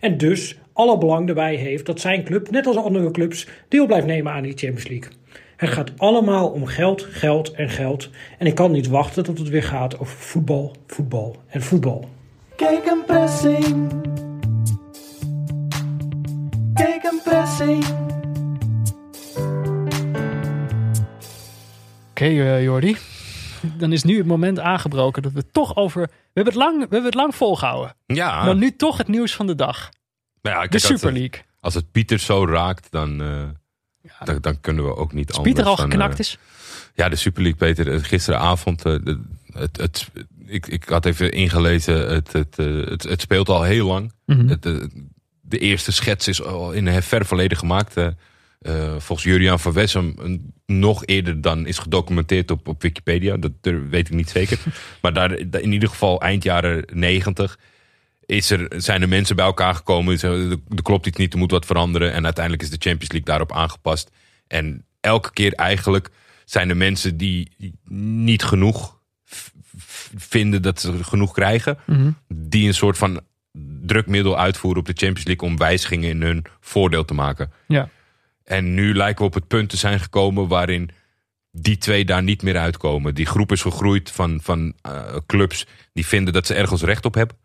En dus alle belang erbij heeft dat zijn club, net als andere clubs, deel blijft nemen aan die Champions League. Het gaat allemaal om geld, geld en geld. En ik kan niet wachten tot het weer gaat over voetbal, voetbal en voetbal. Kijk een pressing. Kijk een pressing. Oké, eh, Jordi. dan is nu het moment aangebroken dat we toch over... We hebben het lang, we hebben het lang volgehouden. Ja, Maar nu toch het nieuws van de dag. Nou ja, kijk, De Super het- League. Als het Pieter zo raakt, dan, eh, dan, dan kunnen we ook niet Als anders Pieter al dan, geknakt eh, is. Ja, de Super League, Peter. Gisteravond, de- het, het, ik, ik had even ingelezen, het, het, het, het speelt al heel lang. Mhm. Het, de eerste schets is al in een ver verleden gemaakt. Eh, volgens Juriaan van Wessem nog eerder dan is gedocumenteerd op, op Wikipedia. Dat weet ik niet zeker. maar daar, in ieder geval eind jaren negentig is er, zijn er mensen bij elkaar gekomen. Er, klopt iets niet, er moet wat veranderen. En uiteindelijk is de Champions League daarop aangepast. En elke keer eigenlijk zijn er mensen die niet genoeg vinden dat ze genoeg krijgen. Mhm. Die een soort van drukmiddel uitvoeren op de Champions League om wijzigingen in hun voordeel te maken. Ja. En nu lijken we op het punt te zijn gekomen waarin die twee daar niet meer uitkomen. Die groep is gegroeid van, van eh, clubs die vinden dat ze ergens recht op hebben.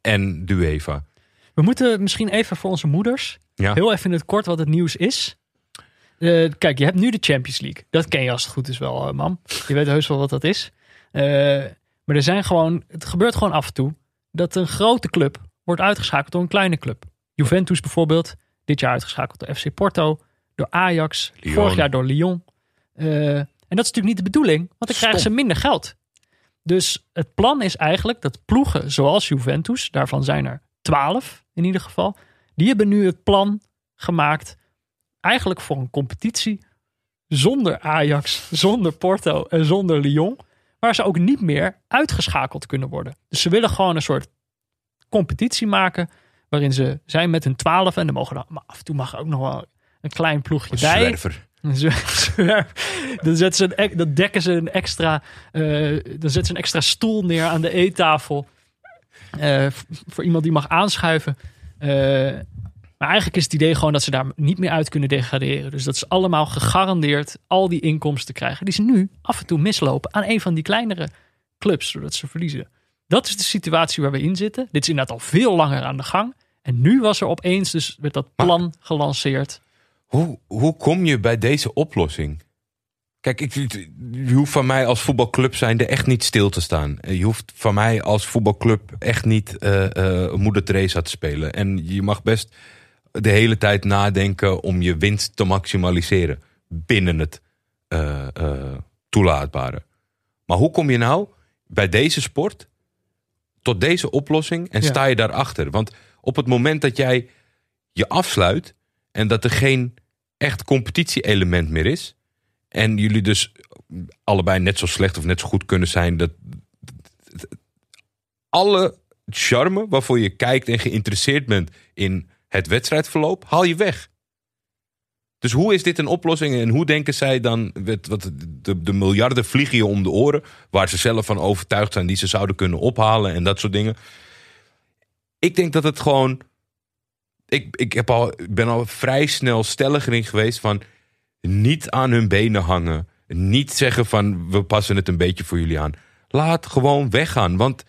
En de UEFA. We moeten misschien even voor onze moeders... Ja. Heel even in het kort wat het nieuws is. Eh, kijk, je hebt nu de Champions League. Dat ken je als het goed is wel, eh, mam. Je weet heus wel wat dat is. Maar er zijn gewoon, het gebeurt gewoon af en toe dat een grote club wordt uitgeschakeld door een kleine club. Juventus bijvoorbeeld, dit jaar uitgeschakeld door FC Porto, door Ajax, Lyon. vorig jaar door Lyon. Eh, en dat is natuurlijk niet de bedoeling, want dan krijgen ze minder geld. Dus het plan is eigenlijk dat ploegen zoals Juventus, daarvan zijn er twaalf in ieder geval, die hebben nu het plan gemaakt eigenlijk voor een competitie zonder Ajax, zonder Porto en zonder Lyon, waar ze ook niet meer uitgeschakeld kunnen worden. Dus ze willen gewoon een soort competitie maken waarin ze zijn met hun twaalf en dan mogen dan, maar af en toe mag ook nog wel een klein ploegje bij. Zwerver. Dan, zetten ze een, dan dekken ze een extra, eh, dan zetten ze een extra stoel neer aan de eettafel. eh, voor iemand die mag aanschuiven. Eh, maar eigenlijk is het idee gewoon dat ze daar niet meer uit kunnen degraderen. Dus dat ze allemaal gegarandeerd al die inkomsten krijgen. Die ze nu af en toe mislopen aan een van die kleinere clubs. Zodat ze verliezen. Dat is de situatie waar we in zitten. Dit is inderdaad al veel langer aan de gang. En nu was er opeens dus werd dat plan gelanceerd. Hoe, hoe kom je bij deze oplossing? Kijk, ik, je hoeft van mij als voetbalclub zijnde echt niet stil te staan. Je hoeft van mij als voetbalclub echt niet eh, eh, moeder Teresa te spelen. En je mag best de hele tijd nadenken om je winst te maximaliseren binnen het eh, toelaatbare. Maar hoe kom je nou bij deze sport tot deze oplossing en Ja. sta je daarachter? Want op het moment dat jij je afsluit en dat er geen echt competitie-element meer is. En jullie dus allebei net zo slecht of net zo goed kunnen zijn. Dat alle charme waarvoor je kijkt en geïnteresseerd bent in het wedstrijdverloop, haal je weg. Dus hoe is dit een oplossing en hoe denken zij dan, wat, de, de miljarden vliegen je om de oren, waar ze zelf van overtuigd zijn die ze zouden kunnen ophalen en dat soort dingen. Ik denk dat het gewoon ik, ik heb al, ben al vrij snel stelliger in geweest van niet aan hun benen hangen. Niet zeggen van we passen het een beetje voor jullie aan. Laat gewoon weggaan, want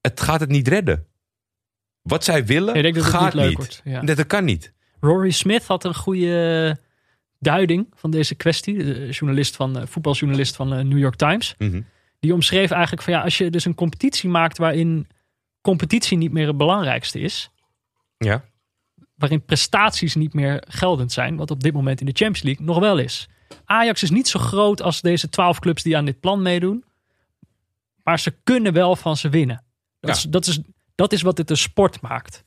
het gaat het niet redden. Wat zij willen, Ik denk dat het gaat niet ja. Dat, dat kan niet. Rory Smith had een goede duiding van deze kwestie. De journalist van, eh, voetbaljournalist van de New York Times. Mhm. Die omschreef eigenlijk van ja, als je dus een competitie maakt waarin competitie niet meer het belangrijkste is. Ja. Waarin prestaties niet meer geldend zijn. Wat op dit moment in de Champions League nog wel is. Ajax is niet zo groot als deze twaalf clubs die aan dit plan meedoen. Maar ze kunnen wel van ze winnen. Dat, Ja. is, dat, is, dat is wat het een sport maakt.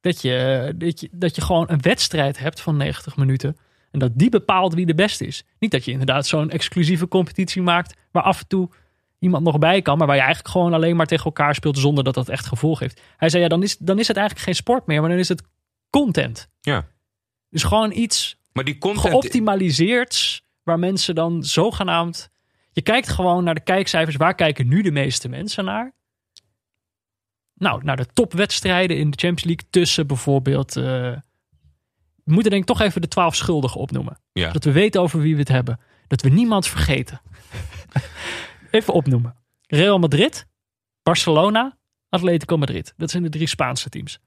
Dat je, dat, je, dat je gewoon een wedstrijd hebt van 90 minuten. En dat die bepaalt wie de beste is. Niet dat je inderdaad zo'n exclusieve competitie maakt. Waar af en toe iemand nog bij kan. Maar waar je eigenlijk gewoon alleen maar tegen elkaar speelt. Zonder dat dat echt gevolg heeft. Hij zei ja, dan is, dan is het eigenlijk geen sport meer. Maar dan is het content. ja. Dus gewoon iets Maar die content... geoptimaliseerd. Waar mensen dan zogenaamd. Je kijkt gewoon naar de kijkcijfers. Waar kijken nu de meeste mensen naar? Nou, naar de topwedstrijden in de Champions League. Tussen bijvoorbeeld. eh, we moeten denk ik toch even de twaalf schuldigen opnoemen. Ja. Dat we weten over wie we het hebben. Dat we niemand vergeten. even opnoemen. Real Madrid, Barcelona, Atletico Madrid. Dat zijn de drie Spaanse teams.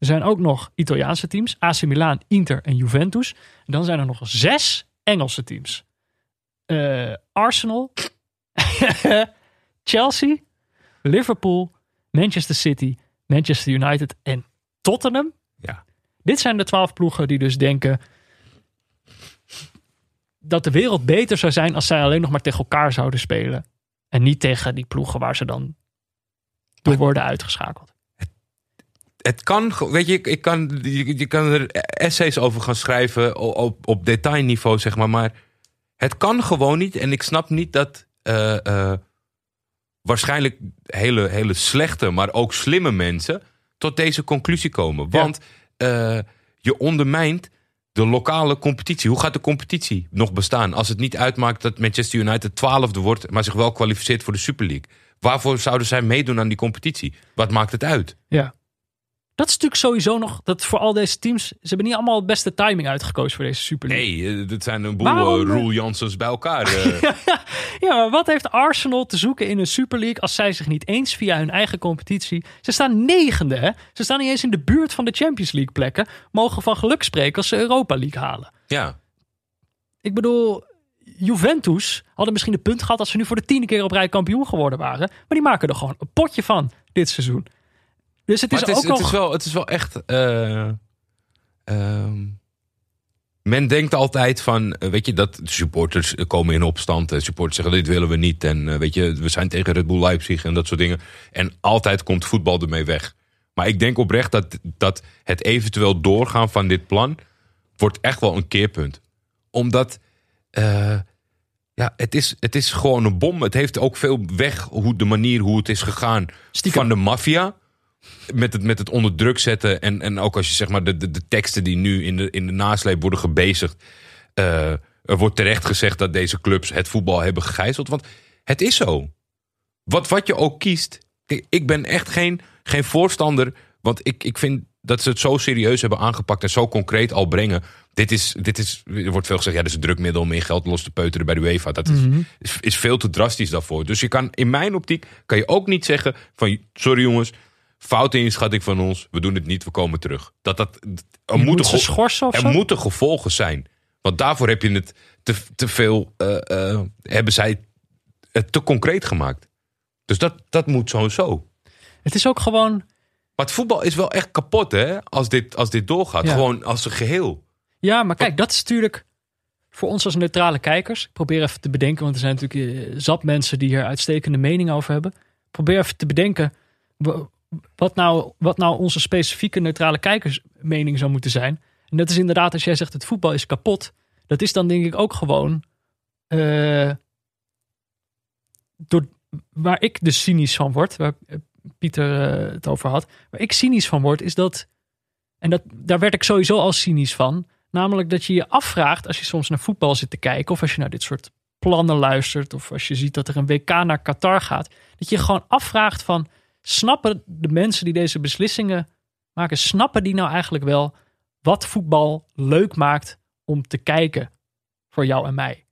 Er zijn ook nog Italiaanse teams. AC Milan, Inter en Juventus. En dan zijn er nog zes Engelse teams. Eh, Arsenal. Chelsea, Liverpool, Manchester City, Manchester United en Tottenham. Ja. Dit zijn de twaalf ploegen die dus denken dat de wereld beter zou zijn als zij alleen nog maar tegen elkaar zouden spelen. En niet tegen die ploegen waar ze dan door worden uitgeschakeld. Het kan, weet je, ik, kan, je, je kan er essays over gaan schrijven op, op detailniveau, zeg maar. Maar het kan gewoon niet. En ik snap niet dat eh, eh, waarschijnlijk hele, hele slechte, maar ook slimme mensen tot deze conclusie komen. Ja. Want eh, je ondermijnt de lokale competitie. Hoe gaat de competitie nog bestaan als het niet uitmaakt dat Manchester United twaalfde wordt, maar zich wel kwalificeert voor de Super League? Waarvoor zouden zij meedoen aan die competitie? Wat maakt het uit? Ja. Dat is natuurlijk sowieso nog, dat voor al deze teams, ze hebben niet allemaal het beste timing uitgekozen voor deze Super League. Nee, eh, dit zijn een boel Waarom, eh, eh? Roel Janssens bij elkaar. Ja, maar wat heeft Arsenal te zoeken in een Super League als zij zich niet eens via hun eigen competitie... Ze staan negende, hè? Ze staan niet eens in de buurt van de Champions League plekken. Mogen van geluk spreken als ze Europa League halen. ja. Ik bedoel, Juventus hadden misschien de punt gehad als ze nu voor de tiende keer op rij kampioen geworden waren. Maar die maken er gewoon een potje van dit seizoen. Dus het is, het is, ook het, is wel, het is wel echt. ehm, men denkt altijd van, eh, weet je, dat supporters komen in opstand. En supporters zeggen, dit willen we niet. En eh, weet je, we zijn tegen Red Bull Leipzig en dat soort dingen. En altijd komt voetbal ermee weg. Maar ik denk oprecht dat, dat het eventueel doorgaan van dit plan... wordt echt wel een keerpunt. Omdat... ja, het is, het is gewoon een bom. Het heeft ook veel weg hoe de manier hoe het is gegaan Stiekem. van de maffia. Met het, met het onder druk zetten. En, en ook als je zeg maar de, de, de teksten die nu in de, in de nasleep worden gebezigd. eh, er wordt terecht gezegd dat deze clubs het voetbal hebben gegijzeld. Want het is zo. Wat, wat je ook kiest. Ik ben echt geen, geen voorstander. Want ik, ik vind dat ze het zo serieus hebben aangepakt. En zo concreet al brengen. Dit is, dit is, er wordt veel gezegd, ja, dat is een drukmiddel om in geld los te peuteren bij de UEFA. Dat is, is, is veel te drastisch daarvoor. Dus je kan, in mijn optiek, kan je ook niet zeggen van, sorry jongens, foute inschatting van ons, we doen het niet, we komen terug. Dat, dat, er, Je moeten moet schorsen of er moeten gevolgen zijn. Want daarvoor heb je het te, te veel, eh, eh, hebben zij het te concreet gemaakt. Dus dat, dat moet sowieso. Het is ook gewoon... Maar het voetbal is wel echt kapot, hè? Als dit, als dit doorgaat. Ja. Gewoon als een geheel. Ja, maar kijk, dat is natuurlijk voor ons als neutrale kijkers. Ik probeer even te bedenken, want er zijn natuurlijk eh, zat mensen die hier uitstekende mening over hebben. Ik probeer even te bedenken wat nou, wat nou onze specifieke neutrale kijkersmening zou moeten zijn. En dat is inderdaad, als jij zegt het voetbal is kapot. Dat is dan denk ik ook gewoon eh, door, waar ik dus cynisch van word, waar eh, Pieter eh, het over had. Waar ik cynisch van word, is dat, en dat, daar werd ik sowieso al cynisch van. Namelijk dat je je afvraagt als je soms naar voetbal zit te kijken. Of als je naar dit soort plannen luistert. Of als je ziet dat er een WK naar Qatar gaat. Dat je je gewoon afvraagt van. Snappen de mensen die deze beslissingen maken. Snappen die nou eigenlijk wel wat voetbal leuk maakt om te kijken voor jou en mij?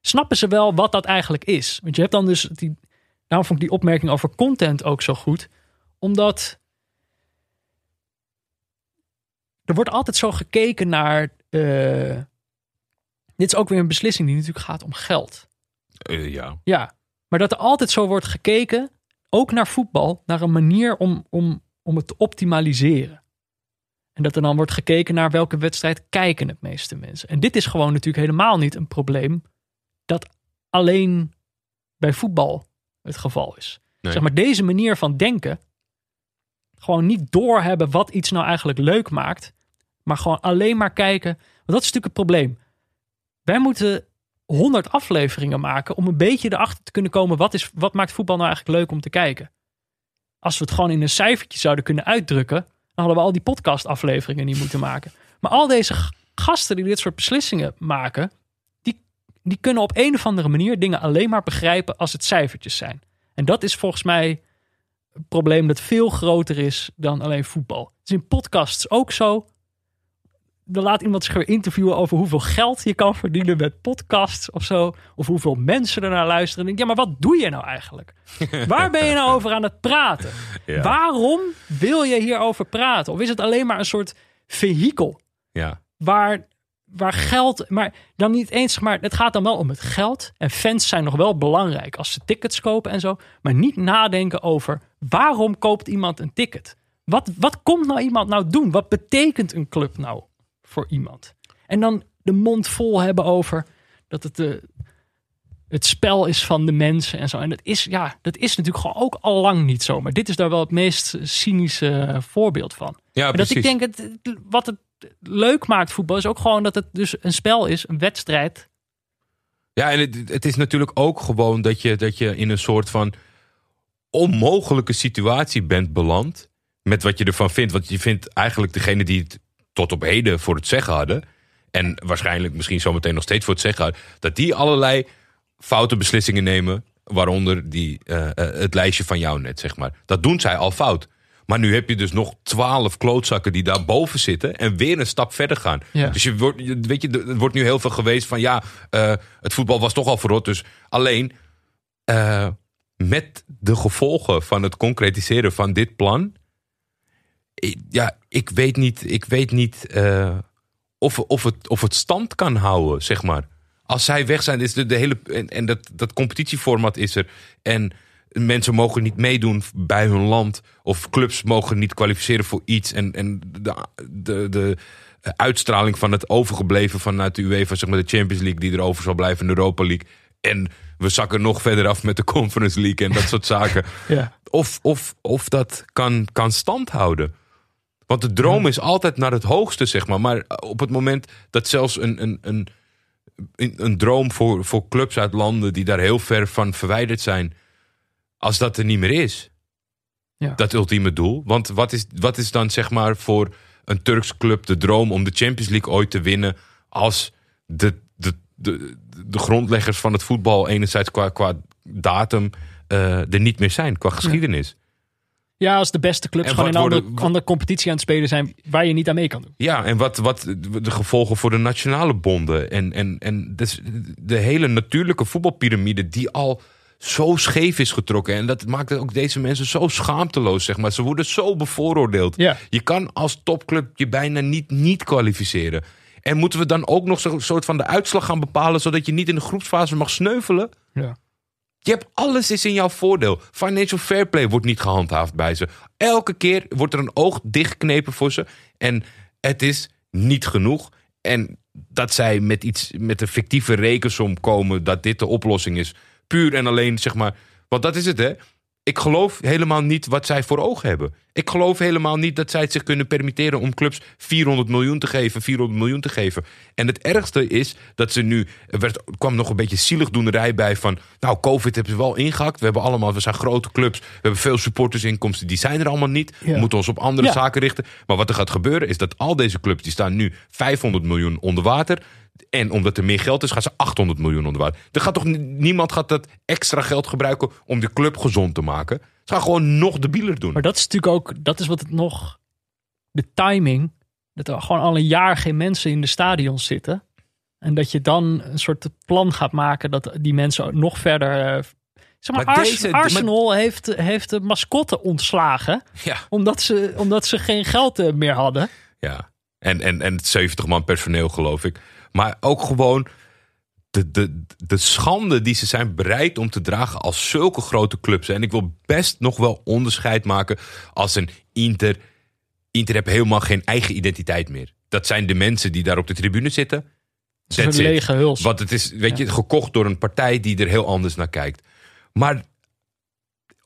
Snappen ze wel wat dat eigenlijk is? Want je hebt dan dus die. Daarom vond ik die opmerking over content ook zo goed. Omdat er wordt altijd zo gekeken naar. eh, dit is ook weer een beslissing die natuurlijk gaat om geld. Eh, ja. Ja, maar dat er altijd zo wordt gekeken, ook naar voetbal, naar een manier om, om, om het te optimaliseren. En dat er dan wordt gekeken naar welke wedstrijd kijken het meeste mensen. En dit is gewoon natuurlijk helemaal niet een probleem dat alleen bij voetbal het geval is. Nee. Zeg maar deze manier van denken, gewoon niet doorhebben wat iets nou eigenlijk leuk maakt, maar gewoon alleen maar kijken. Want dat is natuurlijk het probleem. Wij moeten 100 afleveringen maken om een beetje erachter te kunnen komen wat, is, wat maakt voetbal nou eigenlijk leuk om te kijken. Als we het gewoon in een cijfertje zouden kunnen uitdrukken, dan hadden we al die podcast-afleveringen niet moeten maken. Maar al deze gasten die dit soort beslissingen maken, die, die kunnen op een of andere manier dingen alleen maar begrijpen als het cijfertjes zijn. En dat is volgens mij een probleem dat veel groter is dan alleen voetbal. Het is in podcasts ook zo. Dan laat iemand zich weer interviewen over hoeveel geld je kan verdienen met podcasts of zo. Of hoeveel mensen er naar luisteren. En denk, ja, maar wat doe je nou eigenlijk? Waar ben je nou over aan het praten? Ja. Waarom wil je hierover praten? Of is het alleen maar een soort vehikel ja. waar waar geld, maar dan niet eens, maar het gaat dan wel om het geld. En fans zijn nog wel belangrijk als ze tickets kopen en zo. Maar niet nadenken over waarom koopt iemand een ticket? Wat, wat komt nou iemand nou doen? Wat betekent een club nou voor iemand? En dan de mond vol hebben over dat het de, het spel is van de mensen en zo. En dat is, ja, dat is natuurlijk gewoon ook al lang niet zo. Maar dit is daar wel het meest cynische voorbeeld van. Ja, En dat ik denk, het, het- wat het leuk maakt voetbal is ook gewoon dat het dus een spel is, een wedstrijd. Ja, en het, het is natuurlijk ook gewoon dat je, dat je in een soort van onmogelijke situatie bent beland. Met wat je ervan vindt. Want je vindt eigenlijk degene die het tot op heden voor het zeggen hadden. En waarschijnlijk misschien zometeen nog steeds voor het zeggen hadden. Dat die allerlei foute beslissingen nemen. Waaronder die, eh, eh, het lijstje van jou net, zeg maar. Dat doen zij al fout. Maar nu heb je dus nog twaalf klootzakken die daarboven zitten. En weer een stap verder gaan. Ja. Dus je wordt, weet je, er wordt nu heel veel geweest van ja, eh, het voetbal was toch al verrot. Dus alleen met de gevolgen van het concretiseren van dit plan. Ja, ik weet niet, ik weet niet eh, of, of, het, of het stand kan houden, zeg maar. Als zij weg zijn, is de, de hele. En, en dat, dat competitieformat is er. En mensen mogen niet meedoen bij hun land. Of clubs mogen niet kwalificeren voor iets. En, en de, de, de uitstraling van het overgebleven vanuit de UEFA, zeg maar de Champions League, die er over zal blijven, de Europa League. En we zakken nog verder af met de Conference League en dat soort zaken. Ja. Of, of, of dat kan, kan stand houden. Want de droom is altijd naar het hoogste, zeg maar. Maar op het moment dat zelfs een, een, een, een, droom voor, voor clubs uit landen die daar heel ver van verwijderd zijn, als dat er niet meer is, Ja. dat ultieme doel. Want wat is, wat is dan zeg maar voor een Turks club de droom om de Champions League ooit te winnen als de, de, de, de grondleggers van het voetbal enerzijds qua, qua datum eh, er niet meer zijn, qua geschiedenis. Ja, als de beste clubs En gewoon in een andere, andere competitie aan het spelen zijn waar je niet aan mee kan doen. Ja, en wat, wat de gevolgen voor de nationale bonden. En, en, en dus de hele natuurlijke voetbalpyramide die al zo scheef is getrokken. En dat maakt ook deze mensen zo schaamteloos, zeg maar. Ze worden zo bevooroordeeld. Ja. Je kan als topclub je bijna niet, niet kwalificeren. En moeten we dan ook nog zo'n soort van de uitslag gaan bepalen... zodat je niet in de groepsfase mag sneuvelen? Ja. Je hebt alles is in jouw voordeel. Financial fair play wordt niet gehandhaafd bij ze. Elke keer wordt er een oog dichtgeknepen voor ze. En het is niet genoeg. En dat zij met iets met een fictieve rekensom komen dat dit de oplossing is. Puur en alleen, zeg maar. Want dat is het, hè? Ik geloof helemaal niet wat zij voor ogen hebben. Ik geloof helemaal niet dat zij het zich kunnen permitteren om clubs 400 miljoen te geven, 400 miljoen te geven. En het ergste is dat ze nu, er werd, er kwam nog een beetje zieligdoenerij bij van, nou, COVID hebben ze wel ingehakt. We hebben allemaal, we zijn grote clubs, we hebben veel supportersinkomsten, die zijn er allemaal niet. Ja. We moeten ons op andere Ja. zaken richten. Maar wat er gaat gebeuren is dat al deze clubs, die staan nu 500 miljoen onder water. En omdat er meer geld is, gaan ze 800 miljoen onder water. Er gaat toch niemand gaat dat extra geld gebruiken om de club gezond te maken. Ze gaan gewoon nog debieler doen. Maar dat is natuurlijk ook, dat is wat het nog, de timing, dat er gewoon al een jaar geen mensen in de stadions zitten. En dat je dan een soort plan gaat maken dat die mensen nog verder. eh, Zeg maar, Maar Ars- deze- Arsenal heeft, heeft de mascotte ontslagen. Ja. Omdat ze, omdat ze geen geld eh, meer hadden. Ja, en, en, en 70 man personeel geloof ik. Maar ook gewoon de, de, de schande die ze zijn bereid om te dragen als zulke grote clubs. En ik wil best nog wel onderscheid maken als een Inter. Inter heeft helemaal geen eigen identiteit meer. Dat zijn de mensen die daar op de tribune zitten. Het is een lege huls. Want het is, weet je, gekocht door een partij die er heel anders naar kijkt. Maar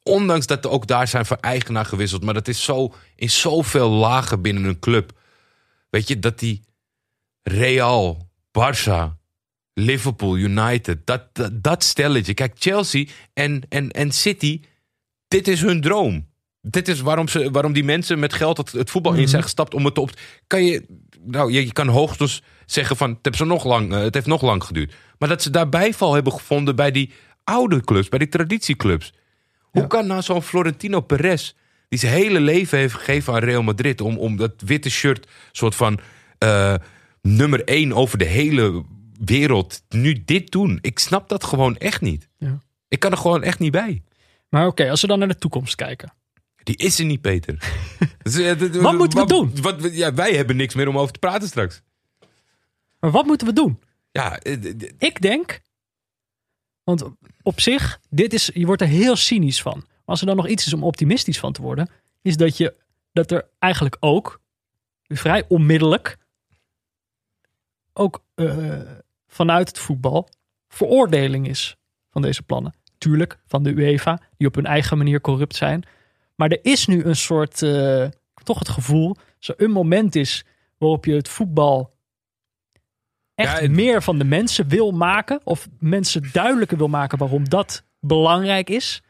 ondanks dat er ook daar zijn van eigenaar gewisseld, maar dat is zo in zoveel lagen binnen een club. Weet je, dat die Real, Barça, Liverpool, United, dat, dat, dat stelletje. Kijk, Chelsea en, en, en City, dit is hun droom. Dit is waarom, ze, waarom die mensen met geld het, het voetbal in zijn gestapt om het te op. Kan je, nou, je, je kan hoogstens zeggen van het heeft, nog lang, eh, het heeft nog lang geduurd. Maar dat ze daar bijval hebben gevonden bij die oude clubs, bij die traditieclubs. Hoe kan nou zo'n Florentino Perez, die zijn hele leven heeft gegeven aan Real Madrid, om, om dat witte shirt, soort van eh, nummer één over de hele wereld, nu dit doen? Ik snap dat gewoon echt niet. Ja. Ik kan er gewoon echt niet bij. Maar oké, als we dan naar de toekomst kijken. Die is er niet, Peter. Dus, eh, Wat moeten we doen? Wat, ja, wij hebben niks meer om over te praten straks. Maar wat moeten we doen? Ja, eh, Ik denk, want op zich, dit is, je wordt er heel cynisch van. Maar als er dan nog iets is om optimistisch van te worden, is dat, je, dat er eigenlijk ook vrij onmiddellijk ook eh, vanuit het voetbal veroordeling is van deze plannen. Tuurlijk, van de UEFA, die op hun eigen manier corrupt zijn. Maar er is nu een soort, eh, toch het gevoel, zo een moment is waarop je het voetbal echt Ja, het- meer van de mensen wil maken. Of mensen duidelijker wil maken waarom dat belangrijk is.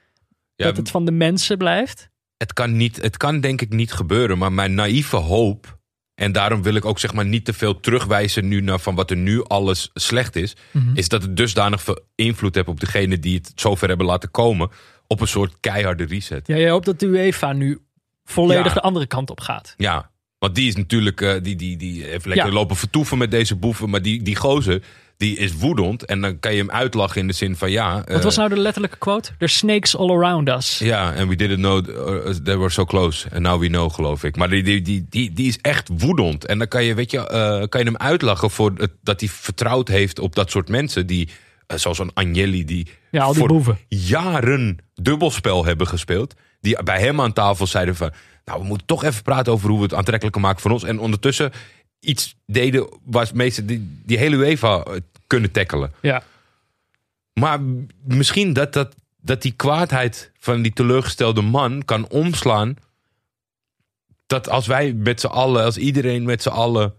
ja, dat het van de mensen blijft. het kan, niet, het kan denk ik niet gebeuren, maar mijn naïeve hoop. En daarom wil ik ook zeg maar niet te veel terugwijzen nu naar van wat er nu alles slecht is. Mhm. Is dat het dusdanig veel invloed heeft op degene die het zover hebben laten komen. Op een soort keiharde reset. Ja, je hoopt dat de UEFA nu volledig Ja. de andere kant op gaat. Ja, want die is natuurlijk, eh, die, die, die heeft lekker Ja. lopen vertoeven met deze boeven. Maar die, die gozer, die is woedend. En dan kan je hem uitlachen in de zin van ja. Wat was eh, nou de letterlijke quote? There's snakes all around us. Ja, en we didn't know uh, they were so close. And now we know, geloof ik. Maar die, die, die, die, die is echt woedend. En dan kan je, weet je, eh, kan je hem uitlachen voor het, dat hij vertrouwd heeft op dat soort mensen. Die, eh, zoals een Agnelli, die Ja, al die voor boeven. jaren dubbelspel hebben gespeeld. Die bij hem aan tafel zeiden van... Nou, we moeten toch even praten over hoe we het aantrekkelijker maken voor ons. En ondertussen iets deden waar meesten die, die hele UEFA eh, kunnen tackelen. Ja. Maar misschien dat, dat, dat die kwaadheid van die teleurgestelde man kan omslaan. Dat als wij met z'n allen, als iedereen met z'n allen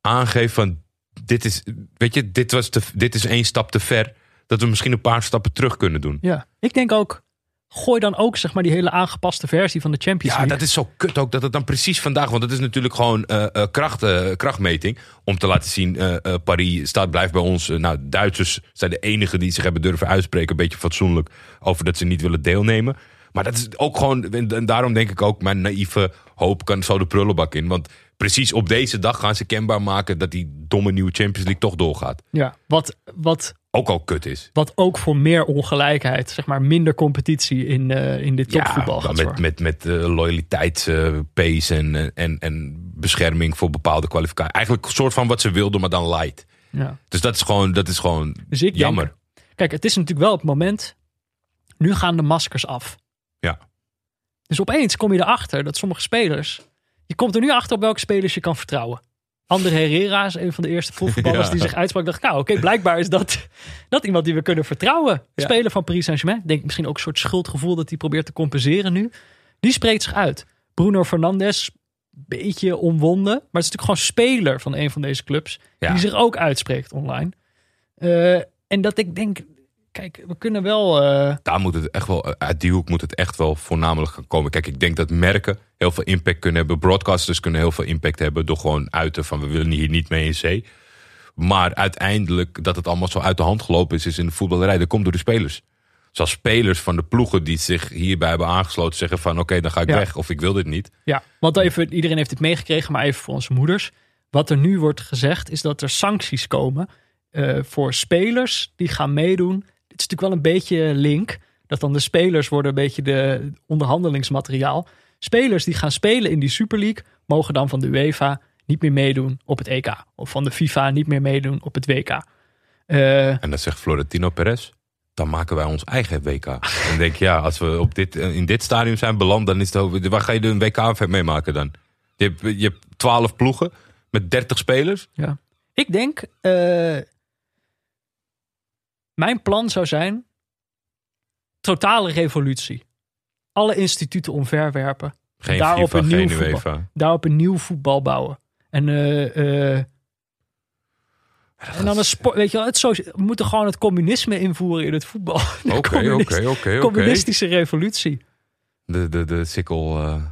aangeeft van dit is, weet je, dit, was te, dit is één stap te ver. Dat we misschien een paar stappen terug kunnen doen. ja. Ik denk ook, gooi dan ook zeg maar die hele aangepaste versie van de Champions Ja, League. dat is zo kut ook dat het dan precies vandaag, want het is natuurlijk gewoon eh, kracht, eh, krachtmeting. Om te laten zien, eh, Paris staat, blijft bij ons. Nou, Duitsers zijn de enigen die zich hebben durven uitspreken, een beetje fatsoenlijk, over dat ze niet willen deelnemen. Maar dat is ook gewoon, en en daarom denk ik ook, mijn naïeve hoop kan zo de prullenbak in. Want precies op deze dag gaan ze kenbaar maken dat die domme nieuwe Champions League toch doorgaat. Ja, wat, wat, Ook al kut is. wat ook voor meer ongelijkheid, zeg maar minder competitie in, eh, in dit topvoetbal Ja, gaat met, met, met uh, loyaliteitspace en, en, en bescherming voor bepaalde kwalificaties. Eigenlijk een soort van wat ze wilden, maar dan light. Ja. Dus dat is gewoon, dat is gewoon Dus ik jammer. denk, kijk, het is natuurlijk wel het moment, nu gaan de maskers af. Ja. Dus opeens kom je erachter dat sommige spelers, je komt er nu achter op welke spelers je kan vertrouwen. André Herrera is een van de eerste profvoetballers Ja. die zich uitsprak. Dacht, nou oké, blijkbaar is dat, dat iemand die we kunnen vertrouwen. Ja. Speler van Paris Saint-Germain. Denk misschien ook een soort schuldgevoel dat hij probeert te compenseren nu. Die spreekt zich uit. Bruno Fernandes, beetje omwonden. Maar het is natuurlijk gewoon speler van een van deze clubs. Ja. Die zich ook uitspreekt online. Eh, en dat ik denk, kijk, we kunnen wel... eh, Daar moet het echt wel, uit die hoek moet het echt wel voornamelijk gaan komen. Kijk, ik denk dat merken heel veel impact kunnen hebben. Broadcasters kunnen heel veel impact hebben door gewoon uiten van we willen hier niet mee in zee. Maar uiteindelijk dat het allemaal zo uit de hand gelopen is, is in de voetballerij. Dat komt door de spelers. Zoals spelers van de ploegen die zich hierbij hebben aangesloten zeggen van oké, dan ga ik Ja. weg of ik wil dit niet. Ja, want even, iedereen heeft het meegekregen, maar even voor onze moeders. Wat er nu wordt gezegd is dat er sancties komen eh, voor spelers die gaan meedoen. Natuurlijk wel een beetje link. Dat dan de spelers worden een beetje de onderhandelingsmateriaal. Spelers die gaan spelen in die Super League mogen dan van de UEFA niet meer meedoen op het EK. Of van de FIFA niet meer meedoen op het WK. Eh, En dan zegt Florentino Perez, dan maken wij ons eigen WK. en denk ja, als we op dit, in dit stadium zijn beland, dan is het waar ga je een WK meemaken dan? Je hebt, je hebt 12 ploegen met 30 spelers. Ja. Ik denk, eh, mijn plan zou zijn, totale revolutie. Alle instituten omverwerpen. Geen Daarop FIFA, een nieuw geen voetbal. UEFA. Daarop een nieuw voetbal bouwen. En, eh, eh, en dan een sport, weet je wel, het socia- we moeten gewoon het communisme invoeren in het voetbal. Oké, oké, oké. Communistische revolutie. De, de, de sikkel. eh,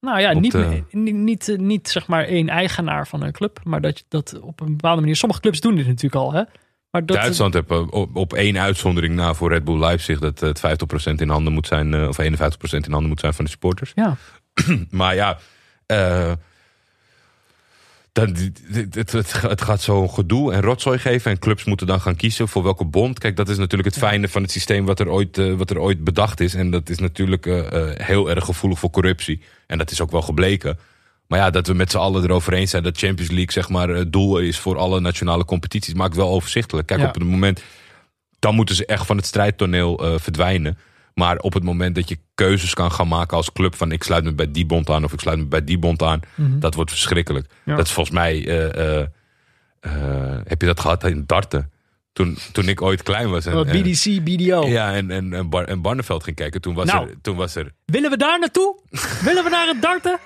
Nou ja, niet, de- niet, niet, niet zeg maar één eigenaar van een club, maar dat je dat op een bepaalde manier. Sommige clubs doen dit natuurlijk al, hè? Maar dat, Duitsland heeft eh, op, op één uitzondering na voor Red Bull Leipzig dat het 50% in handen moet zijn, eh, of 51% in handen moet zijn van de supporters. Ja, Maar ja, eh, dan, het, het, het, het gaat zo'n gedoe en rotzooi geven. En clubs moeten dan gaan kiezen voor welke bond. Kijk, dat is natuurlijk het fijne van het systeem wat er ooit, eh, wat er ooit bedacht is. En dat is natuurlijk eh, eh, heel erg gevoelig voor corruptie. En dat is ook wel gebleken. Maar ja, dat we met z'n allen erover eens zijn dat Champions League zeg maar het doel is voor alle nationale competities, maakt wel overzichtelijk. Kijk, Ja. op het moment, dan moeten ze echt van het strijdtoneel eh, verdwijnen. Maar op het moment dat je keuzes kan gaan maken als club van ik sluit me bij die bond aan of ik sluit me bij die bond aan, dat wordt verschrikkelijk. Mhm. Ja. Dat is volgens mij, eh, eh, eh, heb je dat gehad in darten? Toen, toen ik ooit klein was. En, en- BDC, BDO. ja, en, en, en, Bar, en Barneveld ging kijken. Toen was, Nou. er, toen was er. Willen we daar naartoe? willen we naar het darten?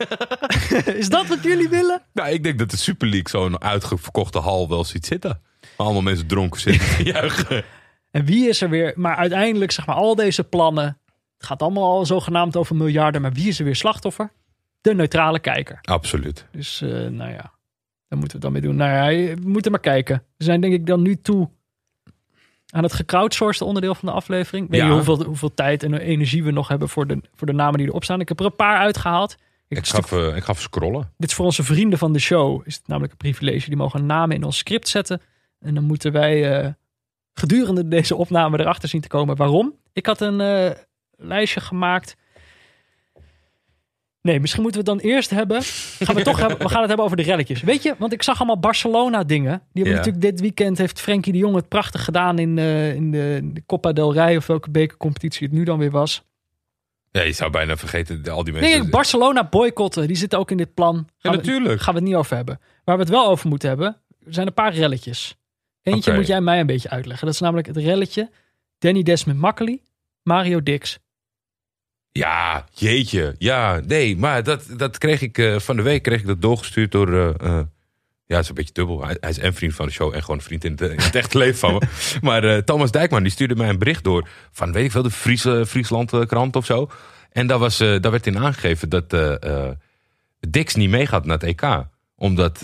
is dat wat jullie willen? Nou, ik denk dat de Super League zo'n uitverkochte hal wel ziet zitten. Allemaal mensen dronken zitten te juichen. En wie is er weer? Maar uiteindelijk, zeg maar, al deze plannen. Het gaat allemaal al zogenaamd over miljarden. Maar wie is er weer slachtoffer? De neutrale kijker. Absoluut. Dus, eh, nou ja, daar moeten we het dan mee doen. Nou ja, we moeten maar kijken. We zijn denk ik dan nu toe aan het gecrowdsourced onderdeel van de aflevering. Weet Ja. niet hoeveel, hoeveel tijd en energie we nog hebben voor de, voor de namen die erop staan. Ik heb er een paar uitgehaald. Ik, gaf, ik gaf scrollen. dit is voor onze vrienden van de show. Is het namelijk een privilege. Die mogen namen in ons script zetten. En dan moeten wij eh, gedurende deze opname erachter zien te komen waarom. Ik had een eh, lijstje gemaakt. Nee, misschien moeten we het dan eerst hebben. Gaan we, toch hebben we gaan het hebben over de relletjes. Weet je, want ik zag allemaal Barcelona dingen. Die hebben Ja. natuurlijk dit weekend heeft Frenkie de Jong het prachtig gedaan in, eh, in de, de Copa del Rey of welke bekercompetitie het nu dan weer was. Ja, je zou bijna vergeten, al die mensen. Nee, Barcelona boycotten, die zitten ook in dit plan. ja, Gaan we- natuurlijk. gaan we het niet over hebben. Waar we het wel over moeten hebben, zijn een paar relletjes. Eentje moet jij mij een beetje uitleggen. Dat is namelijk het relletje Danny Desmond Makkely, Mario Dix. Ja, jeetje. Ja, nee, maar dat, dat kreeg ik eh, van de week kreeg ik dat doorgestuurd door. eh, eh, ja, het is een beetje dubbel. Hij, is en vriend van de show en gewoon vriend in het, in echte leven van me. Maar Thomas Dijkman die stuurde mij een bericht door van weet ik veel, de Fries, Friesland krant of zo. En daar, was, daar werd in aangegeven dat Dix niet meegaat naar het EK. Omdat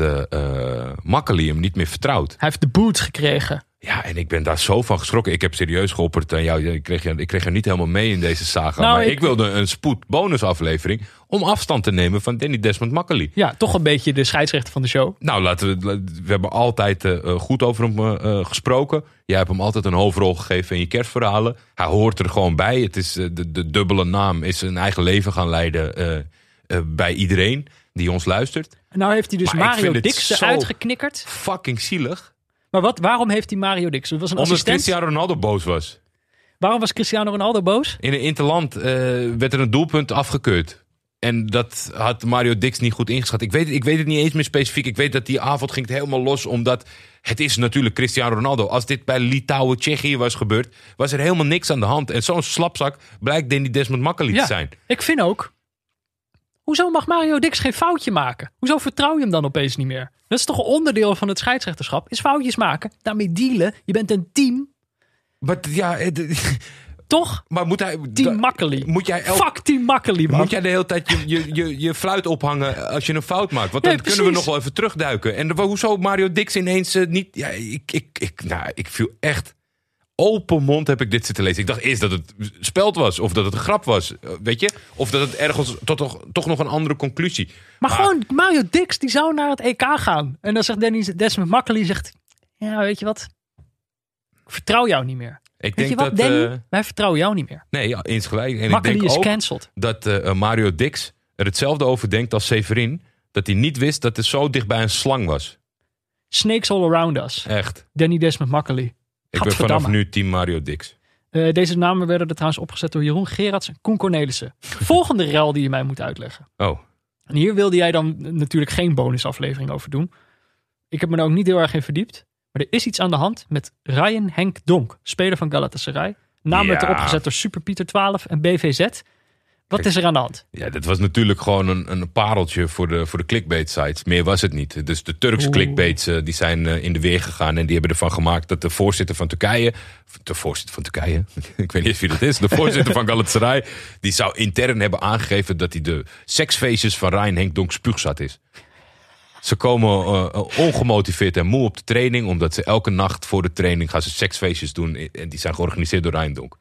Makkely hem niet meer vertrouwt. Hij heeft de boot gekregen. Ja, en ik ben daar zo van geschrokken. Ik heb serieus geopperd aan jou. Ik kreeg, je- ik kreeg er niet helemaal mee in deze saga. Nou, maar ik, ik- wilde een spoed bonusaflevering om afstand te nemen van Danny Desmond Makkely. Ja, toch een beetje de scheidsrechter van de show. Nou, laten we, we hebben altijd eh, eh, goed over hem eh, gesproken. Jij hebt hem altijd een hoofdrol gegeven in je kerstverhalen. Hij hoort er gewoon bij. Het is, de, de dubbele naam is een eigen leven gaan leiden bij iedereen die ons luistert. En nou heeft hij dus Maar Mario Dix zo- eruit geknikkerd. Fucking zielig. Maar wat, waarom heeft hij Mario Dix? Was een Omdat assistent. Cristiano Ronaldo boos was. Waarom was Cristiano Ronaldo boos? In een interland eh, werd er een doelpunt afgekeurd. En dat had Mario Dix niet goed ingeschat. Ik weet, het- ik weet het niet eens meer specifiek. Ik weet dat die avond ging het helemaal los. Omdat het is natuurlijk Cristiano Ronaldo. Als dit bij Litouwen, Tsjechië was gebeurd... was er helemaal niks aan de hand. En zo'n slapzak blijkt Danny Desmond Makkely te zijn. ik vind ook. Hoezo mag Mario Dix geen foutje maken? Hoezo vertrouw je hem dan opeens niet meer? Dat is toch een onderdeel van het scheidsrechterschap? Is foutjes maken, daarmee dealen. Je bent een team, Maar ja, het- toch? maar moet hij... Team Makkely. Moet jij, elk- Fuck Team Makkely, man. moet jij de hele tijd je, je, je, je fluit ophangen als je een fout maakt? Want dan kunnen we nog wel even terugduiken. En de- hoezo Mario Dix ineens eh, niet... Ja, ik, ik, ik, nou, ik viel echt... Open mond heb ik dit zitten lezen. Ik dacht eerst dat het speld was. Of dat het een grap was. eh, Weet je? Of dat het ergens toch, toch nog een andere conclusie. Maar gewoon Mario Dix, die zou naar het EK gaan. En dan zegt Danny Desmond Makkely, zegt... Ja, weet je wat? Ik vertrouw jou niet meer. Ik Weet denk je wat, dat... Danny? eh, Wij vertrouwen jou niet meer. nee, ja, eens gelijk. En Makkely ik denk is ook cancelled. dat eh, Mario Dix er hetzelfde over denkt als Severin. Dat hij niet wist dat het zo dicht bij een slang was. Snakes all around us. Echt. Danny Desmond Makkely. Ik ben vanaf nu team Mario Dix. Eh, deze namen werden er trouwens opgezet door Jeroen Gerards en Koen Cornelissen. Volgende rel die je mij moet uitleggen. Oh, En hier wilde jij dan natuurlijk geen bonusaflevering over doen. Ik heb me er ook niet heel erg in verdiept. Maar er is iets aan de hand met Ryan Henk Donk, speler van Galatasaray. Werd Ja. erop gezet door Super Pieter 12 en BVZ. Wat is er aan de hand? Ja, dat was natuurlijk gewoon een, een pareltje voor de, voor de clickbait sites. Meer was het niet. Dus de Turks Oeh. clickbaits eh, die zijn eh, in de weer gegaan. En die hebben ervan gemaakt dat de voorzitter van Turkije. De voorzitter van Turkije? Ik weet niet eens wie dat is. De voorzitter van Galatasaray. Die zou intern hebben aangegeven dat hij de seksfeestjes van Ryan Henk Donk spuugzat is. Ze komen eh, ongemotiveerd en moe op de training. Omdat ze elke nacht voor de training gaan ze seksfeestjes doen. En die zijn georganiseerd door Ryan Donk.